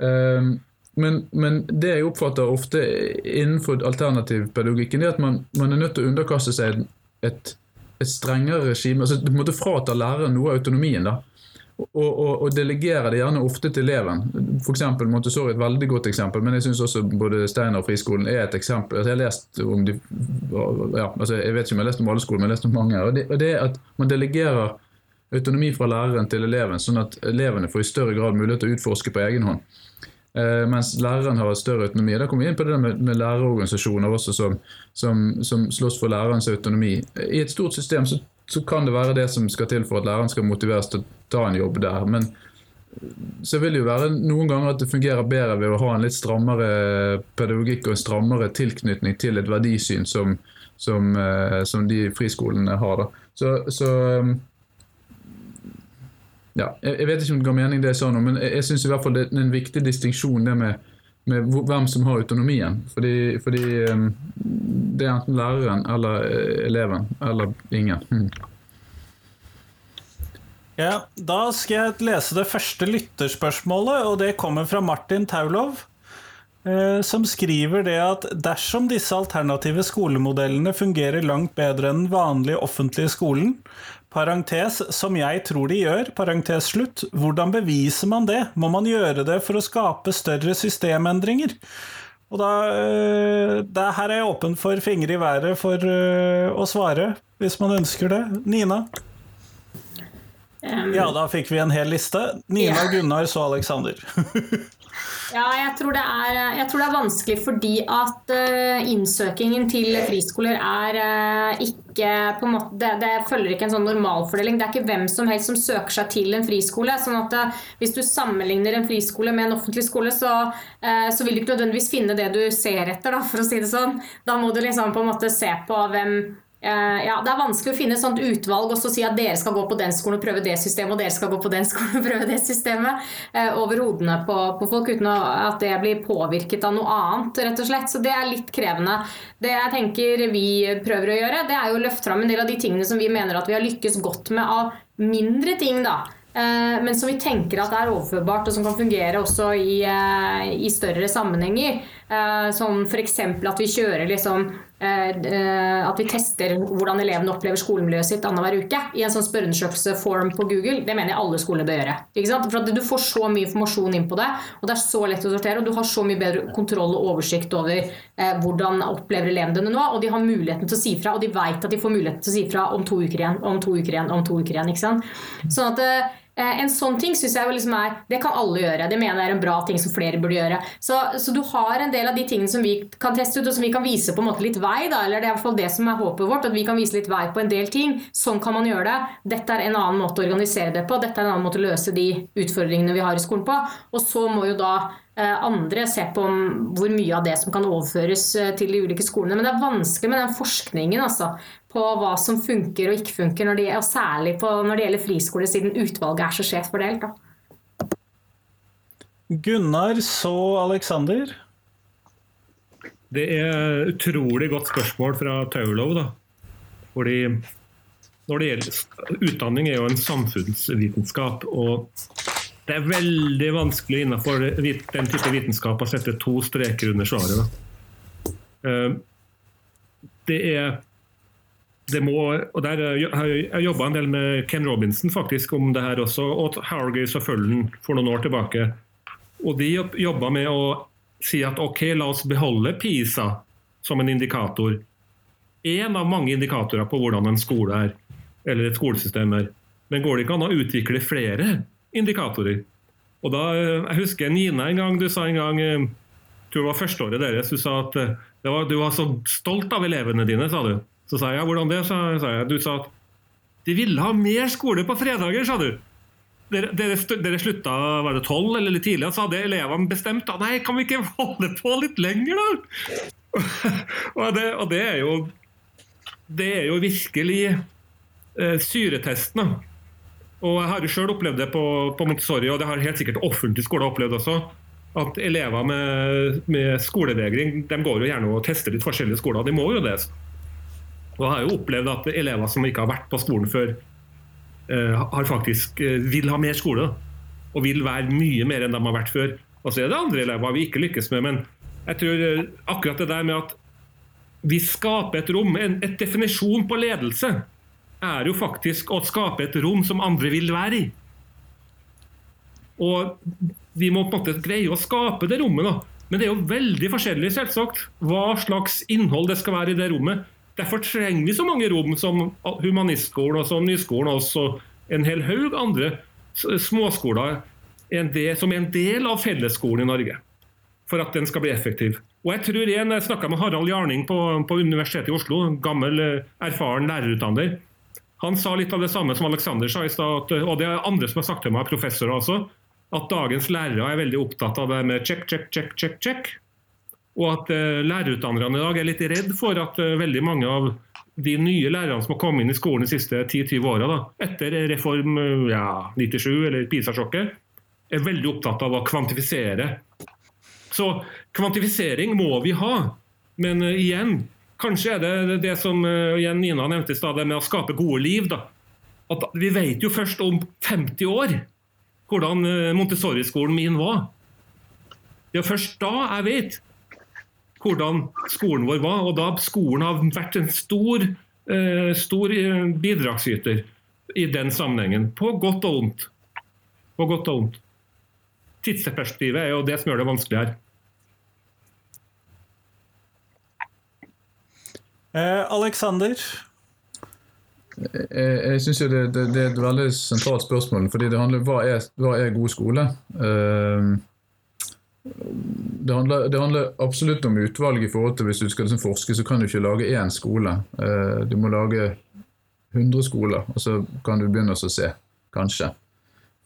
Uh, men, men, det jeg oppfatter ofte innenfor alternativpedagogikken, er at man, man, er nødt til å underkaste seg et, et strengere regime. altså Du måtte frata læreren noe av autonomien. da, og, og, og delegere det gjerne ofte til eleven. F.eks. Montessori er et veldig godt eksempel, men jeg syns også både Steiner og Friskolen er et eksempel. Altså, jeg lest om de, ja, altså, jeg vet ikke om jeg har lest om alle skoler, men jeg har lest om mange. og det, og det at Man delegerer autonomi fra læreren til eleven, sånn at elevene får i større grad mulighet til å utforske på egen hånd. Eh, mens læreren har større autonomi. Da kommer vi inn på det med, med lærerorganisasjoner også som, som, som, slåss for lærerens autonomi. I et stort system så, så, kan det være det som skal til for at læreren skal motiveres til å ta en jobb der. Men så vil det jo være noen ganger at det fungerer bedre ved å ha en litt strammere pedagogikk og en strammere tilknytning til et verdisyn som, som, eh, som de friskolene har. Da. Så, så ja, jeg, vet ikke om det ga mening det jeg sa nå, men jeg, jeg syns i hvert fall det er en viktig distinksjon det med, med hvem som har autonomien. Fordi, fordi um, det er enten læreren eller uh, eleven, eller ingen. Hmm. Ja, Da skal jeg lese det første lytterspørsmålet, og det kommer fra Martin Taulov. Eh, som skriver det at dersom disse alternative skolemodellene fungerer langt bedre enn den vanlige offentlige skolen, Parentes, som jeg tror de gjør, parentes slutt. Hvordan beviser man det? Må man gjøre det for å skape større systemendringer? Og da, eh, da Her er jeg åpen for fingre i været for uh, å svare, hvis man ønsker det. Nina? Um, ja, da fikk vi en hel liste. Nina, ja. Gunnar, så Aleksander. Ja, jeg tror, er, jeg tror, det er, vanskelig fordi at uh, innsøkingen til friskoler er uh, ikke på en måte, det, det, følger ikke en sånn normalfordeling. Det er ikke hvem som helst som søker seg til en friskole. sånn at uh, Hvis du sammenligner en friskole med en offentlig skole, så, så vil du ikke nødvendigvis finne det du ser etter, da, for å si det sånn. Da må du liksom på en måte se på hvem ja, Det er vanskelig å finne et sånt utvalg og si at dere skal gå på den skolen og prøve det systemet, og dere skal gå på den skolen og prøve det systemet eh, over hodene på, på, folk, uten at det blir påvirket av noe annet, rett og slett. Så det er litt krevende. Det jeg tenker vi prøver å gjøre, det er jo å løfte fram en del av de tingene som vi mener at vi har lykkes godt med av mindre ting, da. Eh, men som vi tenker at er overførbart, og som kan fungere også i, i større sammenhenger. Som f.eks. at vi kjører liksom Eh, eh, at vi tester hvordan elevene opplever skolemiljøet sitt annenhver uke i en sånn spørreundersøkelseform på Google. Det mener jeg alle skoler bør gjøre. For at Du får så mye informasjon inn på det, og det er så lett å sortere. Og du har så mye bedre kontroll og oversikt over eh, hvordan opplever elevene det nå. Og de har muligheten til å si fra, og de vet at de får muligheten til å si fra om to uker igjen, om to uker igjen, om to uker igjen. ikke sant? Sånn at eh, Eh, en sånn ting synes jeg liksom er Det kan alle gjøre. Det mener jeg er en bra ting som flere burde gjøre. Så, så, du har en del av de tingene som vi kan teste ut, og som vi kan vise på en måte litt vei. Da, eller det er i hvert fall det som er håpet vårt, at vi kan vise litt vei på en del ting. Sånn kan man gjøre det. Dette er en annen måte å organisere det på. Dette er en annen måte å løse de utfordringene vi har i skolen på. Og så må jo da eh, andre se på hvor mye av det som kan overføres eh, til de ulike skolene. Men det er vanskelig med den forskningen. Altså på hva som funker og ikke funker, når de, og særlig på, når det gjelder friskole, siden utvalget er så skjevt fordelt. Da. Gunnar så Aleksander. Det er utrolig godt spørsmål fra Taulov. da. Fordi når det gjelder Utdanning er jo en samfunnsvitenskap. og det er veldig vanskelig innenfor den type vitenskap å sette to streker under svaret. Da. Eh, det er det må, og der har Jeg jobba en del med Ken Robinson faktisk om det her også, og Hargay og følgen for noen år tilbake. Og De jobba med å si at ok, la oss beholde PISA som en indikator. En av mange indikatorer på hvordan en skole er, eller et skolesystem er. Men går det ikke an å utvikle flere indikatorer? Og da, Jeg husker Nina en gang, du sa en gang jeg tror det var førsteåret deres, du sa at eh, var, du var så stolt av elevene dine. sa du. Så sa jeg hvordan det? sa jeg. Du sa at de ville ha mer skole på fredager, sa du. Dere, dere, dere slutta var det tolv eller litt tidligere, så hadde elevene bestemt da, nei, kan vi ikke holde på litt lenger, da? og, det, og, det, er jo det er jo virkelig eh, syretesten. Og jeg har jo sjøl opplevd det på, på, Montessori, og det har helt sikkert offentlig skole opplevd også. At elever med, med skolevegring de går jo gjerne og tester litt forskjellige skoler. De må jo det. Og jeg har jo opplevd at elever som ikke har vært på skolen før, uh, har faktisk uh, vil ha mer skole. Og vil være mye mer enn de har vært før. Og så er det andre elever vi ikke lykkes med. Men jeg tror uh, akkurat det der med at vi skaper et rom, en et definisjon på ledelse, er jo faktisk å skape et rom som andre vil være i. Og vi må på en måte greie å skape det rommet. da. Men det er jo veldig forskjellig selvsagt, hva slags innhold det skal være i det rommet. Derfor trenger vi så mange rom som Humanistskolen og som Nyskolen og en hel haug andre småskoler en del, som er en del av fellesskolen i Norge. For at den skal bli effektiv. Og Jeg tror igjen, jeg snakka med Harald Jarning på, på, Universitetet i Oslo, gammel, eh, erfaren lærerutdanner. Han sa litt av det samme som Alexander sa i stad, og det er andre som har sagt til meg, professorer også, at dagens lærere er veldig opptatt av det med check, check, check, check, check. Og at uh, lærerutdannerne i dag er litt redd for at uh, veldig mange av de nye lærerne som har kommet inn i skolen de siste 10-20 åra, etter reform ja, 97 eller PISA-sjokket, er veldig opptatt av å kvantifisere så kvantifisering må vi ha. Men igjen, kanskje er det det som igjen Nina nevnte i stad, med å skape gode liv. da. At Vi vet jo først om 50 år hvordan Montessori-skolen min var. Det er først da jeg vet hvordan skolen vår var. Og da skolen har vært en stor, stor bidragsyter i den sammenhengen. På godt og vondt. På godt og vondt. Tidsperspektivet er jo det som gjør det vanskelig her. Eh, Alexander? Jeg, jeg synes jo det, det, det, er et veldig sentralt spørsmål. fordi det handler om hva er, hva er god skole. Uh, det, handler, det handler, absolutt om utvalg. i forhold til Hvis du skal liksom forske, så kan du ikke lage én skole. Uh, du må lage 100 skoler, og så kan du begynne å se. Kanskje.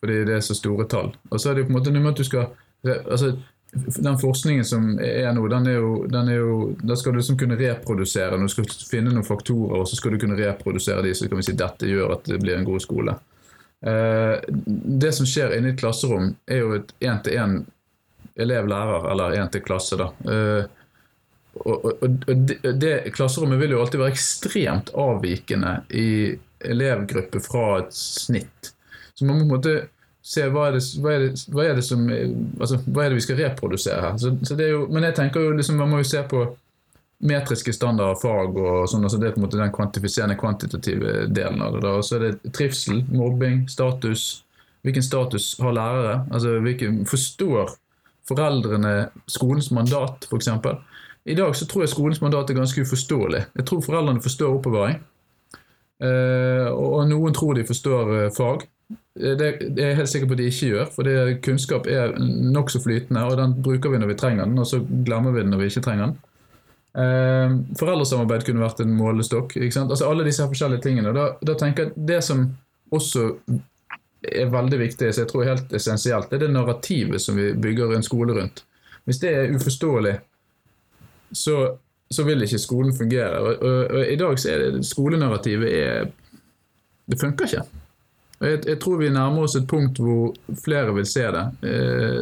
Fordi det er så store tall. Og så er det på en måte noe at du skal altså, den forskningen som er nå, den er jo, den er jo Da skal du liksom kunne reprodusere. Du skal finne noen faktorer, og så skal du kunne reprodusere de, så kan vi si dette gjør at det blir en god skole. Eh, det som skjer inne i et klasserom, er jo et én-til-én elev-lærer, eller én-til-klasse. da. Eh, og, og, og det, det, Klasserommet vil jo alltid være ekstremt avvikende i elevgruppe fra et snitt. Så man må på en måte se hva er det, hva er det, hva er det som altså, Hva er det vi skal reprodusere her? Så, så jo, men jeg tenker jo liksom, man må jo se på metriske standarder fag og sånn. altså Det er på en måte den kvantifiserende, kvantitative delen av det. da, og Så er det trivsel, mobbing, status. Hvilken status har lærere? altså hvilken, Forstår foreldrene skolens mandat, f.eks.? I dag så tror jeg skolens mandat er ganske uforståelig. Jeg tror foreldrene forstår oppbevaring. Eh, og noen tror de forstår eh, fag. Det, det er jeg helt sikker på at de ikke gjør. For kunnskap er nokså flytende, og den bruker vi når vi trenger den, og så glemmer vi den når vi ikke trenger den. Eh, foreldresamarbeid kunne vært en målestokk. Altså Alle disse forskjellige tingene. Da, da, tenker jeg Det som også er veldig viktig, så jeg tror helt essensielt, det er det narrativet som vi bygger en skole rundt. Hvis det er uforståelig, så, så vil ikke skolen fungere. Og, og, og I dag så er det skolenarrativet er, Det funker ikke. Jeg, jeg, tror vi nærmer oss et punkt hvor flere vil se det. Eh,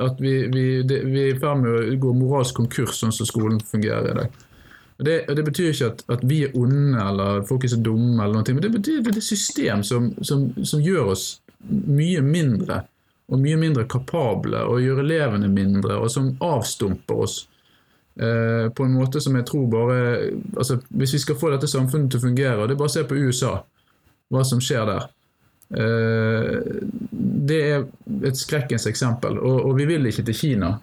at vi, vi, det, vi er i ferd med å gå moralsk konkurs sånn som skolen fungerer i dag. Det, det, betyr ikke at, at, vi er onde eller folk er så dumme, eller noe, men det betyr at det er et system som, som, som, gjør oss mye mindre og mye mindre kapable, og gjør elevene mindre, og som avstumper oss eh, på en måte som jeg tror bare altså Hvis vi skal få dette samfunnet til å fungere, og det er bare å se på USA, hva som skjer der. Eh, det er et skrekkens eksempel. Og, og, vi vil ikke til Kina.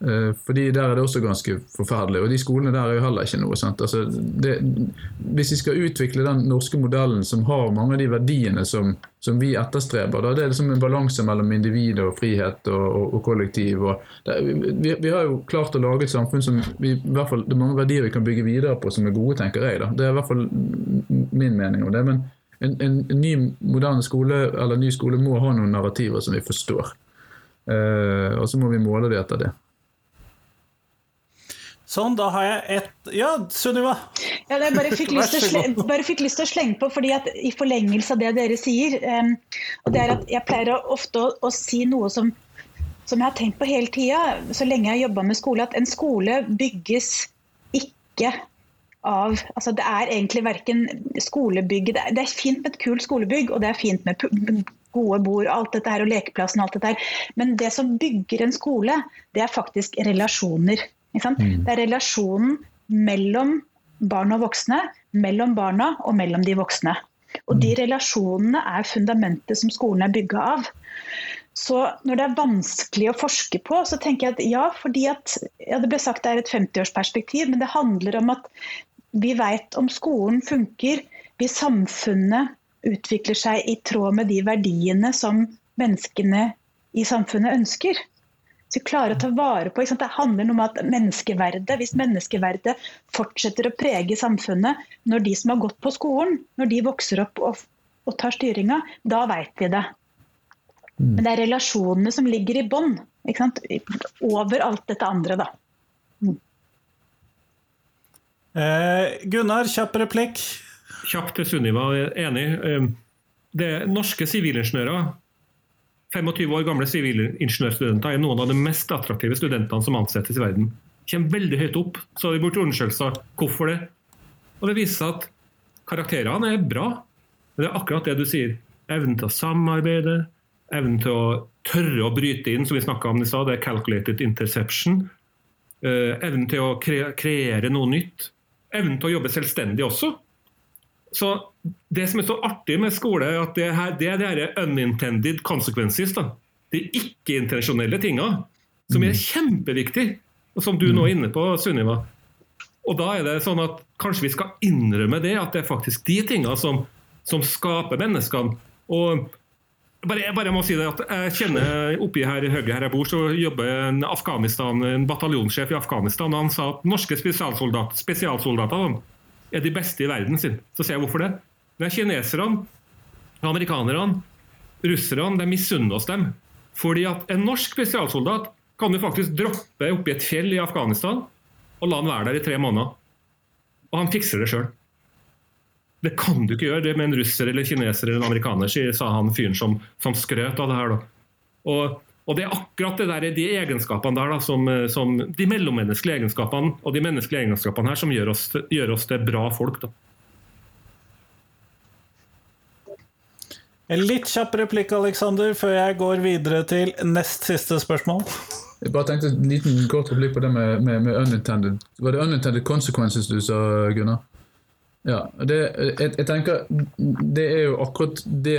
Eh, fordi der er det også ganske forferdelig. Og de skolene der er jo heller ikke noe. Altså det, hvis vi skal utvikle den norske modellen som har mange av de verdiene som, som vi etterstreber, da det er liksom en balanse mellom individ og frihet og, og, og kollektiv. Det, vi, vi, har jo klart å lage et samfunn som vi, i hvert fall, det er mange verdier vi kan bygge videre på som er gode, tenker jeg. Da. Det er i hvert fall min mening om det. men en, en, en, ny moderne skole eller ny skole må ha noen narrativer som vi forstår. Uh, og så må vi måle det etter det. Sånn, da har jeg et Ja, Sunniva? Ja, jeg bare fikk, lyst til, bare fikk lyst til å slenge på, fordi at i forlengelse av det dere sier um, og det er at Jeg pleier ofte å, å si noe som, som, jeg har tenkt på hele tida, så lenge jeg har jobba med skole, at en skole bygges ikke av altså Det er egentlig verken skolebygg det, det er fint med et kult skolebygg, og det er fint med gode bord alt dette her, og lekeplassen og alt dette her. Men det som bygger en skole, det er faktisk relasjoner. Mm. Det er relasjonen mellom barn og voksne, mellom barna og mellom de voksne. Og de mm. relasjonene er fundamentet som skolen er bygga av. Så når det er vanskelig å forske på, så tenker jeg at ja, fordi at ja, Det ble sagt det er et 50-årsperspektiv, men det handler om at vi vet om skolen funker hvis samfunnet utvikler seg i tråd med de verdiene som menneskene i samfunnet ønsker. Så vi klarer å ta vare på, Det handler om at menneskeverdet, Hvis menneskeverdet fortsetter å prege samfunnet når de som har gått på skolen, når de vokser opp og, og tar styringa, da veit vi det. Mm. Men det er relasjonene som ligger i bånn. Over alt dette andre, da. Mm. Eh, Gunnar, kjapp replikk. Kjapp til Sunniva, enig. Eh, det norske sivilingeniører 25 år gamle sivilingeniørstudenter er noen av de mest attraktive studentene som ansettes i verden. Kommer veldig høyt opp. Så har vi gjort undersøkelser hvorfor det. Og det viser seg at karakterene er bra. Men det er akkurat det du sier. Evnen til å samarbeide, evnen til å tørre å bryte inn, som vi snakka om i stad, det er calculated interception. Uh, evnen til å kre kreere noe nytt. Evnen til å jobbe selvstendig også. Så Det som er så artig med skole, er at det, her, det er de unintended consequences. Da. De ikke-intensjonelle tinga, som er kjempeviktig, kjempeviktige, og som du nå er inne på, Sunniva. Og da er det sånn at Kanskje vi skal innrømme det, at det er faktisk de tinga som, som skaper menneskene. Og bare, bare, må si det at jeg kjenner oppi her, høyre her jeg bor, så jobber en, Afghanistan, en bataljonssjef i Afghanistan. og Han sa at norske spesialsoldater, spesialsoldater er de beste i verden sin. Så ser jeg hvorfor det. Det er kineserne, amerikanerne, russerne. De misunner oss dem. Fordi at en norsk spesialsoldat kan du faktisk droppe oppi et fjell i Afghanistan og la han være der i tre måneder. Og han fikser det sjøl. Det kan du ikke gjøre det med en russer eller kineser eller en amerikaner, sa han fyren som, som skrøt av det her. Da. Og og Det er akkurat det der, de egenskapene der da, som, som, de mellommenneskelige egenskapene og de menneskelige egenskapene her som gjør oss, gjør oss til bra folk. da. En litt kjapp replikk, Alexander, før jeg går videre til nest siste spørsmål. Jeg bare tenkte en liten kort replikk på det med, med, med, unintended Var det unintended consequences du sa, Gunnar? Ja, det, jeg, jeg tenker Det er jo akkurat det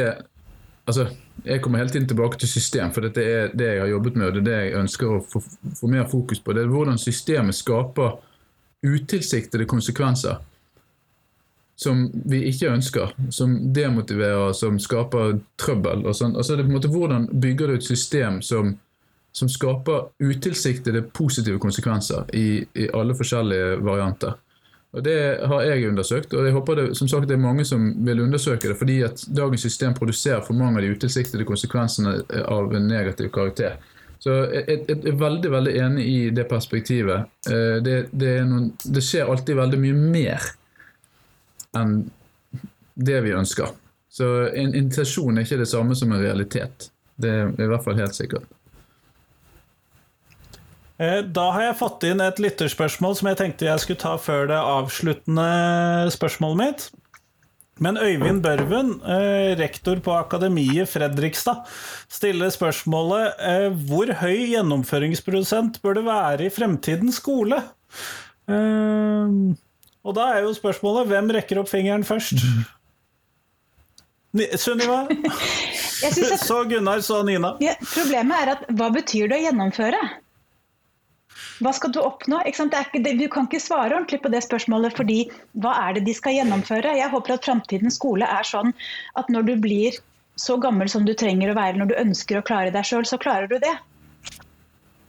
Altså jeg kommer hele tiden tilbake til system, for dette er det jeg har jobbet med, og det er det jeg ønsker å få, få mer fokus på. Det er hvordan systemet skaper utilsiktede konsekvenser som vi ikke ønsker, som demotiverer, som skaper trøbbel. og sånn. Altså det er på en måte Hvordan bygger du et system som, som skaper utilsiktede positive konsekvenser i, i alle forskjellige varianter? Og Det har jeg undersøkt, og jeg håper det, som sagt, det er mange som vil undersøke det, fordi at dagens system produserer for mange av de utilsiktede konsekvensene av en negativ karakter. Så jeg, jeg, er veldig veldig enig i det perspektivet. Eh, det, det, noen, det, skjer alltid veldig mye mer enn det vi ønsker. Så en intensjon er ikke det samme som en realitet. Det er i hvert fall helt sikkert. Eh, da har jeg fått inn et lytterspørsmål som jeg tenkte jeg skulle ta før det avsluttende spørsmålet mitt. Men Øyvind Børven, eh, rektor på Akademiet Fredrikstad, stiller spørsmålet eh, hvor høy gjennomføringsprosent bør det være i fremtidens skole? Og da er jo spørsmålet hvem rekker opp fingeren først? Sunniva? Så Gunnar, så Nina. Ja, problemet er at hva betyr det å gjennomføre? Hva skal du oppnå? Ikke, du kan ikke svare ordentlig på det spørsmålet, fordi hva er det de skal gjennomføre? Jeg håper at framtidens skole er sånn at når du blir så gammel som du trenger å være når du ønsker å klare deg sjøl, så klarer du det.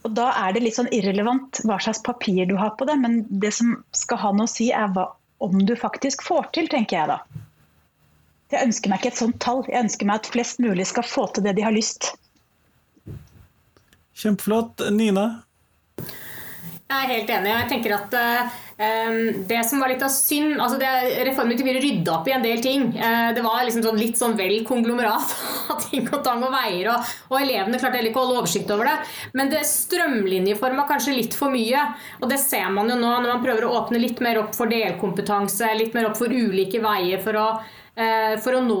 Og Da er det litt sånn irrelevant hva slags papir du har på det, men det som skal ha noe å si, er hva, om du faktisk får til, tenker jeg da. Jeg ønsker meg ikke et sånt tall. Jeg ønsker meg at flest mulig skal få til det de har lyst. Kjempeflott. Nina? Jeg er helt enig. Jeg tenker at uh, Det som var litt av synd altså det, Reformen ville rydda opp i en del ting. Uh, det var liksom sånn, litt sånn vel konglomerat av ting og tang og veier. Og, og, elevene klarte heller ikke å holde oversikt over det. Men det strømlinjeforma kanskje litt for mye. Og det ser man jo nå når man prøver å åpne litt mer opp for delkompetanse, litt mer opp for ulike veier for å uh, for å nå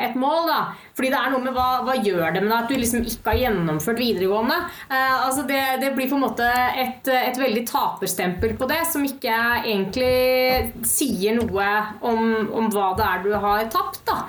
et mål. Da. Fordi det er noe med hva, hva gjør det med deg at du liksom ikke har gjennomført videregående. Eh, altså det, det, blir på en måte et, et, veldig taperstempel på det, som ikke egentlig sier noe om, om hva det er du har tapt. Da.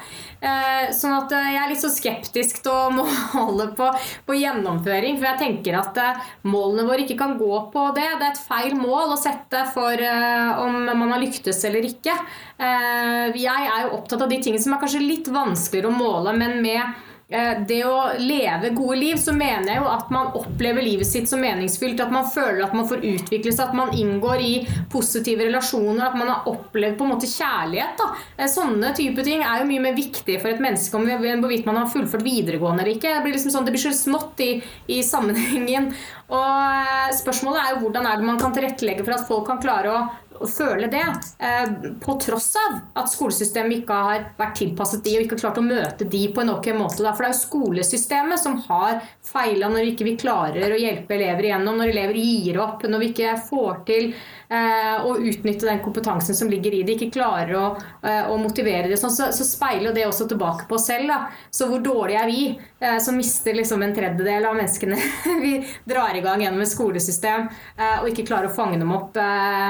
Eh, sånn at eh, jeg er litt så skeptisk til å måle på, på, gjennomføring. For jeg tenker at eh, målene våre ikke kan gå på det. Det er et feil mål å sette for om man har lyktes eller ikke. Jeg er jo opptatt av de tingene som er kanskje litt vanskeligere å måle, men med eh, det å leve gode liv, så mener jeg jo at man opplever livet sitt som meningsfylt. At man føler at man får utvikle seg, at man inngår i positive relasjoner, at man har opplevd på en måte kjærlighet. Da. Eh, sånne type ting er jo mye mer viktig for et menneske om hvorvidt man har fullført videregående eller ikke. Det blir liksom sånn, det blir så smått i, i sammenhengen. Og spørsmålet er jo hvordan er det man kan tilrettelegge for at folk kan klare å å føle det, eh, på tross av at skolesystemet ikke har vært tilpasset de og ikke klart å møte de på en ok måte. For det er jo skolesystemet som har feila når ikke vi klarer å hjelpe elever igjennom, når elever gir opp, når vi ikke får til Eh, og utnytte den kompetansen som ligger i det, ikke klarer å, eh, å motivere det, så, så, speiler det også tilbake på oss selv. Da. Så hvor dårlig er vi som mister liksom en tredjedel av menneskene vi drar i gang gjennom et skolesystem og ikke klarer å fange dem opp,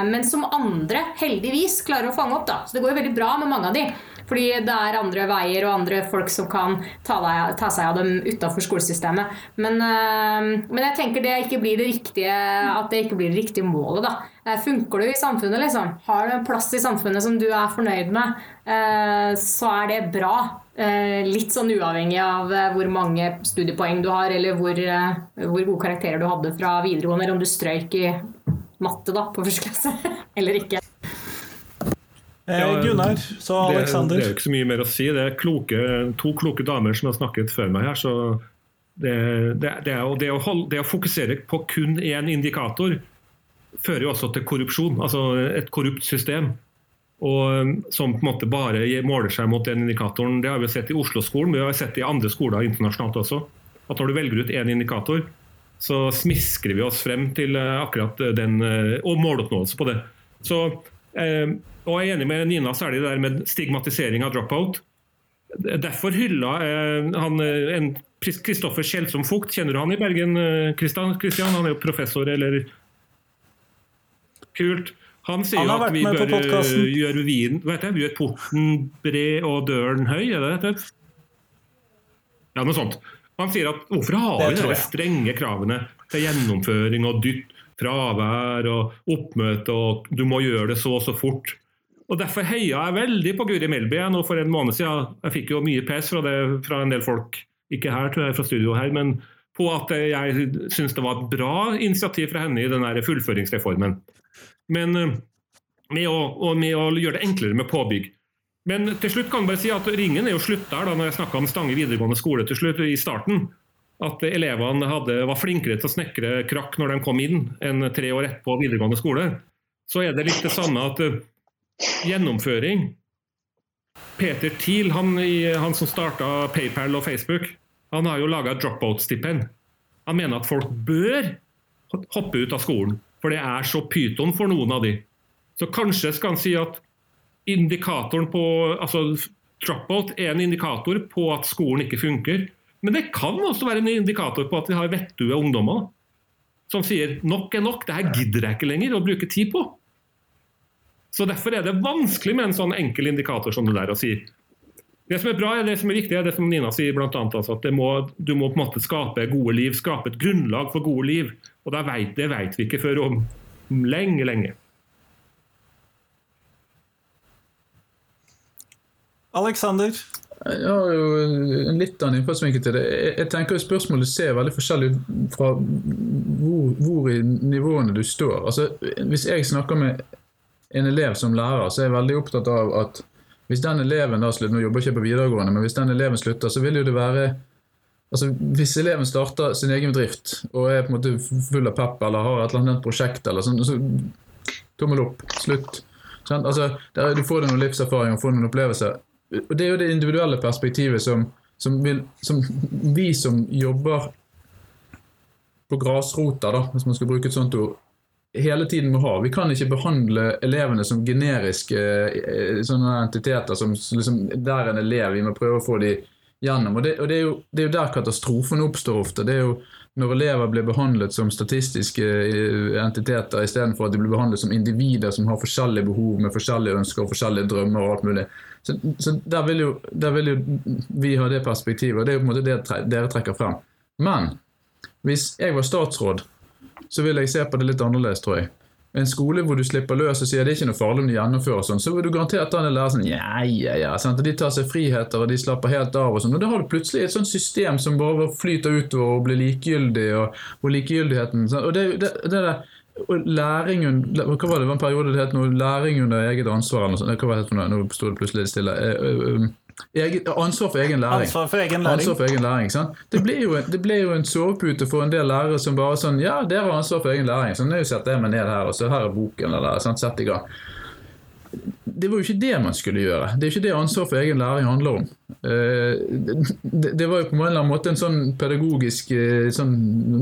men som andre heldigvis klarer å fange opp. Da. Så det går veldig bra med mange av de. Fordi det er andre veier og andre folk som kan ta, deg, ta seg av dem utafor skolesystemet. Men, men, jeg tenker det ikke blir det riktige, at det ikke blir det riktige målet. da. Eh, funker du i samfunnet, liksom? Har du en plass i samfunnet som du er fornøyd med, så er det bra. Litt sånn uavhengig av hvor mange studiepoeng du har, eller hvor, hvor gode karakterer du hadde fra videregående, eller om du strøyk i matte da, på første klasse, eller ikke. Eh, Gunnar, så Aleksander. Det, det, er ikke så mye mer å si. Det er kloke, to kloke damer som har snakket før meg her. så det, det, det, å, å holde, det, å, fokusere på kun én indikator fører jo også til korrupsjon. Altså et korrupt system. Og Som på en måte bare måler seg mot den indikatoren. Det har vi sett i Oslo-skolen, vi har sett det i andre skoler internasjonalt også. At når du velger ut én indikator, så smisker vi oss frem til eh, akkurat den, eh, og måloppnåelse på det. Så eh, og jeg er enig med Nina særlig det der med stigmatisering av dropout. Derfor hylla han en Kristoffer Kjeldsom Fugt. Kjenner du han i Bergen, Kristian? Han er jo professor, eller Kult. Han sier han at vi bør gjøre vin heter det? Gjøre porten bred og døren høy, er det det Ja, noe sånt. Han sier at hvorfor har vi de strenge kravene til gjennomføring og dytt, fravær og oppmøte og du må gjøre det så og så fort. Og Derfor heia jeg veldig på Guri Melby nå for en måned siden. Jeg fikk jo mye pes fra, det, fra en del folk, ikke her, tror jeg, fra studio her, men på at jeg syns det var et bra initiativ fra henne i den fullføringsreformen. Men eh, med å, med å, gjøre det enklere med påbygg. Men til slutt kan jeg bare si at ringen er jo slutt der, da når jeg snakka om Stange videregående skole til slutt, i starten. At elevene hadde, var flinkere til å snekre krakk når de kom inn, enn tre år etterpå videregående skole. Så er det litt det samme at Gjennomføring. Peter Thiel, han, han som starta PayPal og Facebook, han har jo laga dropout-stipend. Han mener at folk bør hoppe ut av skolen, for det er så pyton for noen av de. Så kanskje skal han si at indikatoren på altså Dropout er en indikator på at skolen ikke funker. Men det kan også være en indikator på at vi har vettue ungdommer som sier nok er nok, det her gidder jeg ikke lenger å bruke tid på. Så Derfor er det vanskelig med en sånn enkel indikator som det der å si. Det som er bra, er det som er viktig, er det som Nina sier, blant annet, altså, at må, du må på en måte skape gode liv, skape et grunnlag for gode liv. Og vet, Det vet vi ikke før om lenge, lenge. Alexander? Jeg har jo en litt annen innfallsvinkel til det. Jeg tenker Spørsmålet ser veldig forskjellig ut fra hvor, hvor, i nivåene du står. Altså, Hvis jeg snakker med en elev som lærer, så er jeg veldig opptatt av at hvis den eleven da slutter, Nå jobber jeg ikke på videregående, men hvis den eleven slutter, så vil jo det være altså Hvis eleven starter sin egen bedrift og er på en måte full av pepp eller har et eller annet prosjekt, eller sånn, så tommel opp. Slutt. Sånn? Altså, der, du får deg noen livserfaring og får noen opplevelser. Og Det er jo det individuelle perspektivet som, som, vil, som vi som jobber på grasrota, hvis man skal bruke et sånt ord, hele tiden må ha. Vi kan ikke behandle elevene som generiske eh, sånne entiteter som liksom, der en elev. Vi må prøve å få dem gjennom. Og, det, og det, er jo, det, er jo, der katastrofen oppstår ofte. Det er jo når elever blir behandlet som statistiske eh, entiteter istedenfor at de blir behandlet som individer som har forskjellige behov med forskjellige ønsker og forskjellige drømmer. og alt mulig. Så, så der, vil jo, der, vil jo, vi ha det perspektivet, og det er jo på en måte det dere trekker frem. Men hvis jeg var statsråd så vil jeg se på det litt annerledes, tror jeg. en skole hvor du slipper løs og sier det er ikke noe farlig om de gjennomfører sånn, så vil du garantert ha en lærer sånn ja, ja, ja, sant? de tar seg friheter og de slapper helt av og sånn. Og da har du plutselig et sånt system som bare flyter utover og blir likegyldig, og, og likegyldigheten sant? Og det, det, det der og læring Hva var det, det var en periode det het noe læring under eget ansvar? eller noe sånt. Hva var det? Nå sto det plutselig stille. Eh, ansvar for egen læring. Ansvar for egen læring. For egen læring det, ble jo, det ble jo en sovepute for en del lærere som bare sånn Ja, dere har ansvar for egen læring. Så nå setter jeg meg ned her, og så her er boken. eller sant? Sett i gang. Det var jo ikke det man skulle gjøre. Det er ikke det ansvar for egen læring handler om. Det var jo på en eller annen måte en sånn pedagogisk sånn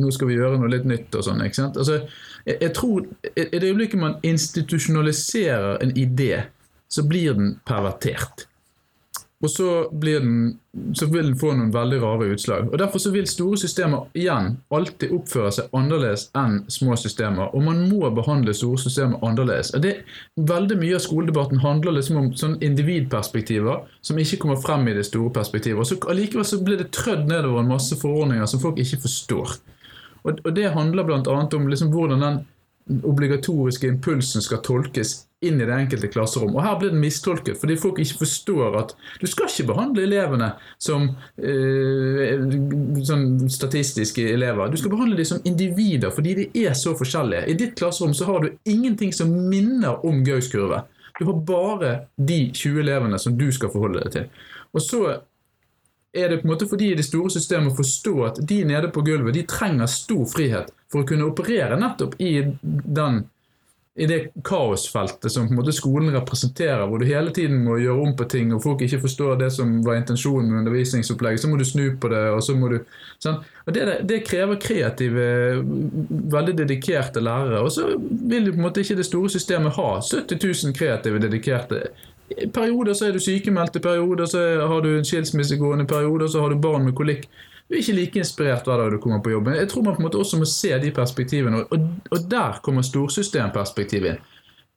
Nå skal vi gjøre noe litt nytt og sånn. ikke sant? Altså, jeg tror I det øyeblikket man institusjonaliserer en idé, så blir den pervertert. Og så, den, så, vil den få noen veldig rare utslag. Og Derfor så vil store systemer igjen alltid oppføre seg annerledes enn små systemer. Og man må behandle store systemer annerledes. Og Det, veldig Mye av skoledebatten handler liksom om sånn individperspektiver som ikke kommer frem i det store perspektivet. Og så Allikevel så blir det trødd nedover en masse forordninger som folk ikke forstår. Og, og Det handler bl.a. om liksom hvordan den obligatoriske impulsen skal tolkes inn i det enkelte klasserom. Og Her blir den mistolket, fordi folk ikke forstår at du skal ikke behandle elevene som øh, sånn statistiske elever. Du skal behandle dem som individer, fordi de er så forskjellige. I ditt klasserom så har du ingenting som minner om Gauss kurve. Du har bare de 20 elevene som du skal forholde deg til. Og så er det på en måte fordi det store systemet forstår at de nede på gulvet de trenger stor frihet for å kunne operere nettopp i den i det kaosfeltet som på en måte skolen representerer, hvor du hele tiden må gjøre om på ting, og folk ikke forstår det som var intensjonen med undervisningsopplegget, så må du snu på det, og så må du sånn. Og det, det, krever kreative, veldig dedikerte lærere. Og så vil på en måte ikke det store systemet ha 70 000 kreative, dedikerte. I perioder så er du sykemeldt, i perioder så har du en skilsmissegående, i perioder så har du barn med kolikk du er ikke like inspirert hver dag du kommer på jobben. Jeg tror man på en måte også må se de perspektivene, og, og der kommer storsystemperspektivet inn.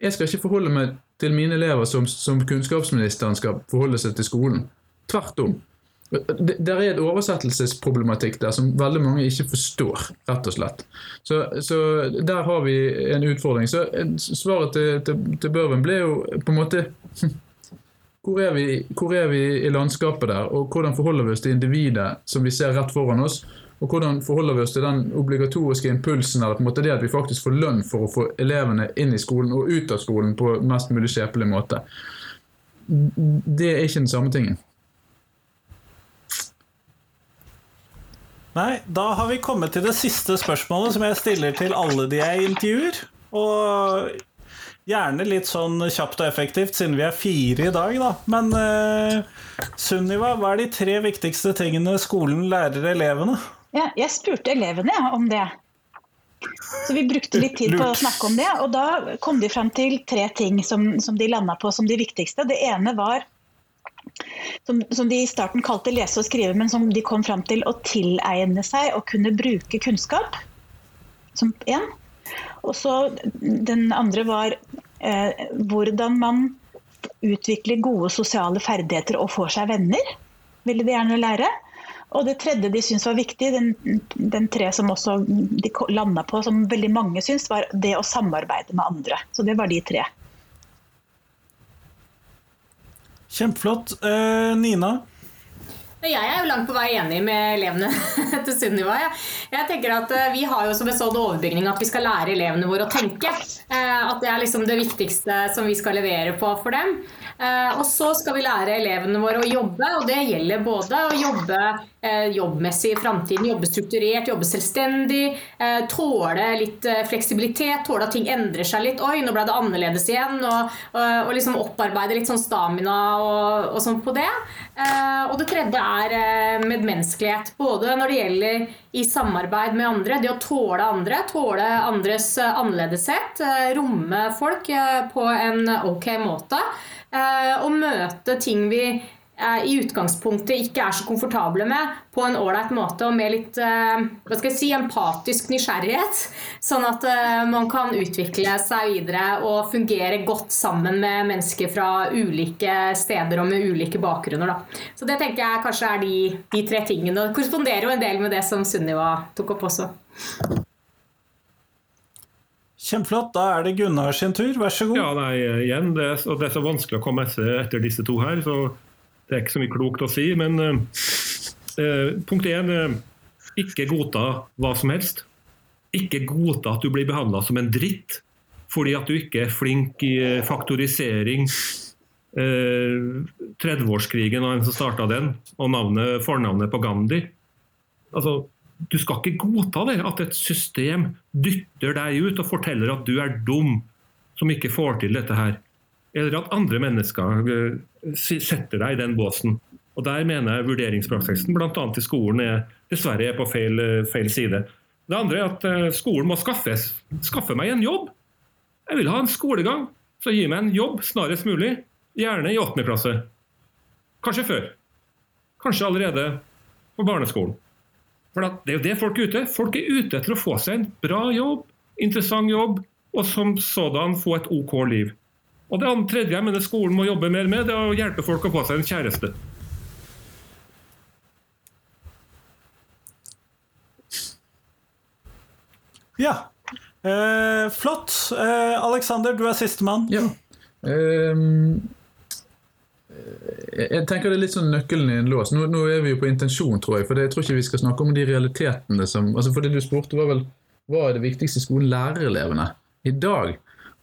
Jeg skal ikke forholde meg til mine elever som, som kunnskapsministeren skal forholde seg til skolen. Tvert om. Det, er et oversettelsesproblematikk der som veldig mange ikke forstår, rett og slett. Så, så der har vi en utfordring. Så Svaret til, til, til Børven ble jo på en måte hvor er, vi, hvor er vi i landskapet der, og hvordan forholder vi oss til individet som vi ser rett foran oss? Og hvordan forholder vi oss til den obligatoriske impulsen eller på en måte det at vi faktisk får lønn for å få elevene inn i skolen og ut av skolen på mest mulig skjepelig måte? Det er ikke den samme tingen. Nei, da har vi kommet til det siste spørsmålet som jeg stiller til alle de jeg intervjuer. Og Gjerne litt sånn kjapt og effektivt, siden vi er fire i dag, da. Men uh, Sunniva, hva er de tre viktigste tingene skolen lærer elevene? Ja, jeg spurte elevene ja, om det. Så vi brukte litt tid på å snakke om det. Og da kom de fram til tre ting som, som de landa på som de viktigste. Det ene var som, som, de i starten kalte lese og skrive, men som de kom fram til å tilegne seg og kunne bruke kunnskap. Som én. Og så Den andre var eh, hvordan man utvikler gode sosiale ferdigheter og får seg venner. Ville de gjerne lære. Og det tredje de syntes var viktig, den, den, tre som også de landa på, som veldig mange syntes, var det å samarbeide med andre. Så det var de tre. Kjempeflott. Uh, Nina? Jeg er jo langt på vei enig med elevene til Sunniva. Jeg tenker at eh, Vi har jo som en sånn overbygning at vi skal lære elevene våre å tenke. Eh, at det er liksom det viktigste som vi skal levere på for dem. Eh, og så skal vi lære elevene våre å jobbe, og det gjelder både å jobbe jobbmessig i framtiden, jobbe strukturert, jobbe selvstendig, tåle litt fleksibilitet, tåle at ting endrer seg litt. Oi, nå ble det annerledes igjen. Og, og liksom opparbeide litt sånn stamina og, og sånn på det. Og det tredje er eh, medmenneskelighet. Både når det gjelder i samarbeid med andre, det å tåle andre, tåle andres eh, annerledeshet, eh, romme folk på en ok måte. Og møte ting vi i utgangspunktet ikke er så komfortable med, på en ålreit måte og med litt eh, hva skal jeg si, empatisk nysgjerrighet. Sånn at eh, man kan utvikle seg videre og fungere godt sammen med mennesker fra ulike steder og med ulike bakgrunner. Da. Så det tenker jeg kanskje er de, de tre tingene. Det korresponderer jo en del med det som Sunniva tok opp også. Kjempeflott. Da er det Gunnar sin tur. Vær så god. Ja, nei, igjen, det er, og det er så vanskelig å komme etter disse to her, så det er ikke så mye klokt å si. Men eh, eh, punkt én eh, ikke godta hva som helst. Ikke godta at du blir behandla som en dritt fordi at du ikke er flink i eh, faktorisering. Eh, 30-årskrigen og en som starta den, og navnet, fornavnet på Gandhi. Altså, du skal ikke godta det, at et system dytter deg ut og forteller at du er dum som ikke får til dette her. Eller at andre mennesker setter deg i den båsen. Og Der mener jeg vurderingspraksisen bl.a. i skolen er, dessverre er på feil, eh, feil side. Det andre er at eh, skolen må skaffes, skaffe meg en jobb. Jeg vil ha en skolegang, så gi meg en jobb snarest mulig. Gjerne i åttende klasse. Kanskje før. Kanskje allerede på barneskolen. For det er jo det folk er ute. Folk er ute etter å få seg en bra jobb, interessant jobb, og som sådan få et OK liv. Og det andre tredje jeg mener skolen må jobbe mer med, det er å hjelpe folk å få seg en kjæreste. Ja. Eh, flott. Eh, Alexander, du er sistemann. Ja. Eh, jeg tenker det er litt sånn nøkkelen i en lås. Nå, nå er vi jo på intensjon, tror jeg. For det, jeg tror ikke vi skal snakke om de realitetene som altså For det du spurte, var vel hva er det viktigste skolen lærer elevene i dag?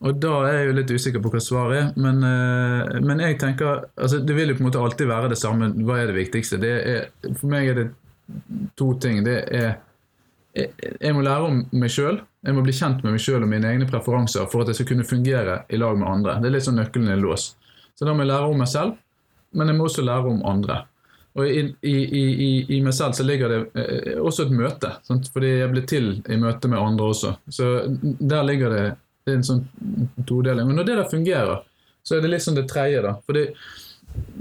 Og da er jeg jo litt usikker på hva svaret er. Men, eh, men jeg tenker altså Det vil jo på en måte alltid være det samme. Hva er det viktigste? Det er, for meg er det to ting. Det er jeg, jeg må lære om meg sjøl. Jeg må bli kjent med meg sjøl og mine egne preferanser for at jeg skal kunne fungere i lag med andre. Det er litt sånn nøkkelen i lås. Så da må jeg lære om meg selv, men jeg må også lære om andre. Og i, i, i, i meg selv så ligger det eh, også et møte, sant? fordi jeg blir til i møte med andre også. Så der ligger det, det er en sånn todeling. Og når det der fungerer, så er det litt sånn det tredje, da. Fordi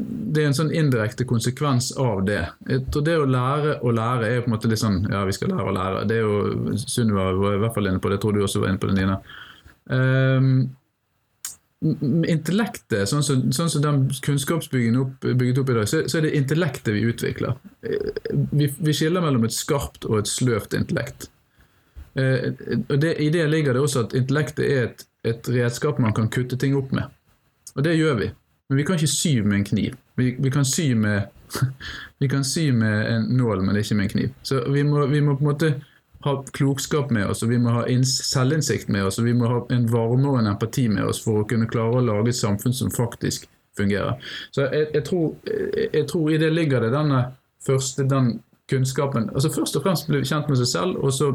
det er en sånn indirekte konsekvens av det. Jeg tror det å lære å lære er jo på en måte litt sånn Ja, vi skal lære å lære. Det er jo Sunniva var i hvert fall inne på det. Jeg tror du også var inne på det, Nina. Um, intellektet, sånn som, sånn som den kunnskapsbyggingen opp, bygget opp i dag, så, så er det intellektet vi utvikler. Eh, Vi, vi skiller mellom et skarpt og et sløvt intellekt. Eh, det, I det ligger det også at intellektet er et, et redskap man kan kutte ting opp med. Og det gjør vi. Men vi kan ikke sy med en kniv. Vi, vi, kan sy med, vi kan sy med en nål, men ikke med en kniv. Så vi må, vi må på en måte ha klokskap med oss, og vi må ha inns- selvinnsikt med oss, og vi må ha en varme og en empati med oss for å kunne klare å lage et samfunn som faktisk fungerer. Så jeg, jeg, tror, jeg tror i det ligger det denne første den kunnskapen altså Først og fremst bli kjent med seg selv, og så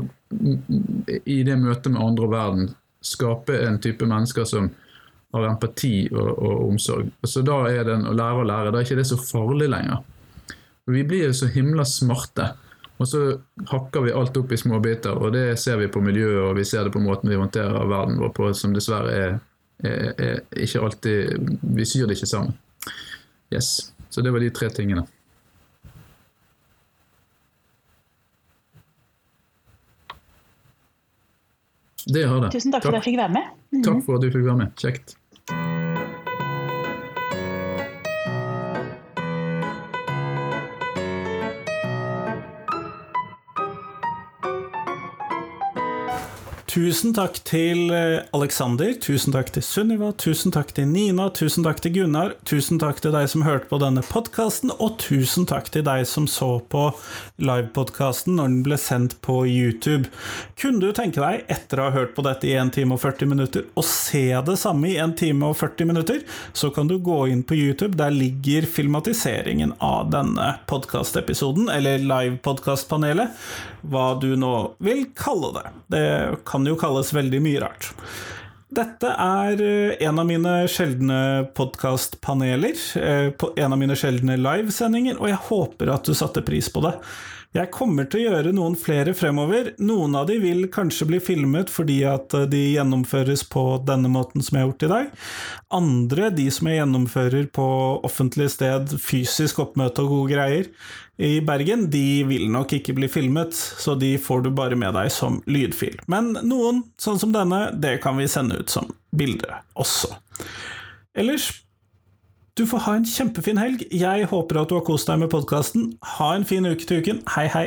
i det møtet med andre og verden skape en type mennesker som har empati og, og omsorg. Så da er den å lære å lære, da er ikke det så farlig lenger. Vi blir jo så himla smarte, og så hakker vi alt opp i små biter. Og det ser vi på miljøet, og vi ser det på måten vi håndterer verden vår på, som dessverre er, er, er ikke alltid Vi syr det ikke sammen. Yes. Så det var de tre tingene. Det har det. Tusen takk for at jeg fikk være med. Takk for at du fikk være med. Kjekt. Tusen takk til Aleksander, Alexander, tusen takk til Sunniva, tusen takk til Nina, tusen takk til Gunnar, tusen takk til deg som hørte på denne podkasten, og tusen takk til deg som så på livepodkasten når den ble sendt på YouTube. Kunne du tenke deg, etter å ha hørt på dette i 1 time og 40 minutter, å se det samme i 1 time og 40 minutter, så kan du gå inn på YouTube. Der ligger filmatiseringen av denne podkastepisoden, eller livepodkastpanelet, hva du nå vil kalle det. Det kan jo kalles veldig mye rart. Dette er eh, en av mine sjeldne podkastpaneler, eh, en av mine sjeldne livesendinger, og jeg håper at du satte pris på det. Jeg kommer til å gjøre noen flere fremover. Noen av de vil kanskje bli filmet fordi at eh, de gjennomføres på denne måten som jeg har gjort i dag. Andre, de som jeg gjennomfører på offentlig sted, fysisk oppmøte og gode greier i Bergen, de vil nok ikke bli filmet, så de får du bare med deg som lydfil. Men noen, sånn som denne, det kan vi sende ut som bilde også. Ellers du får ha en kjempefin helg. Jeg håper at du har kost deg med podkasten. Ha en fin uke til uken. Hei, hei.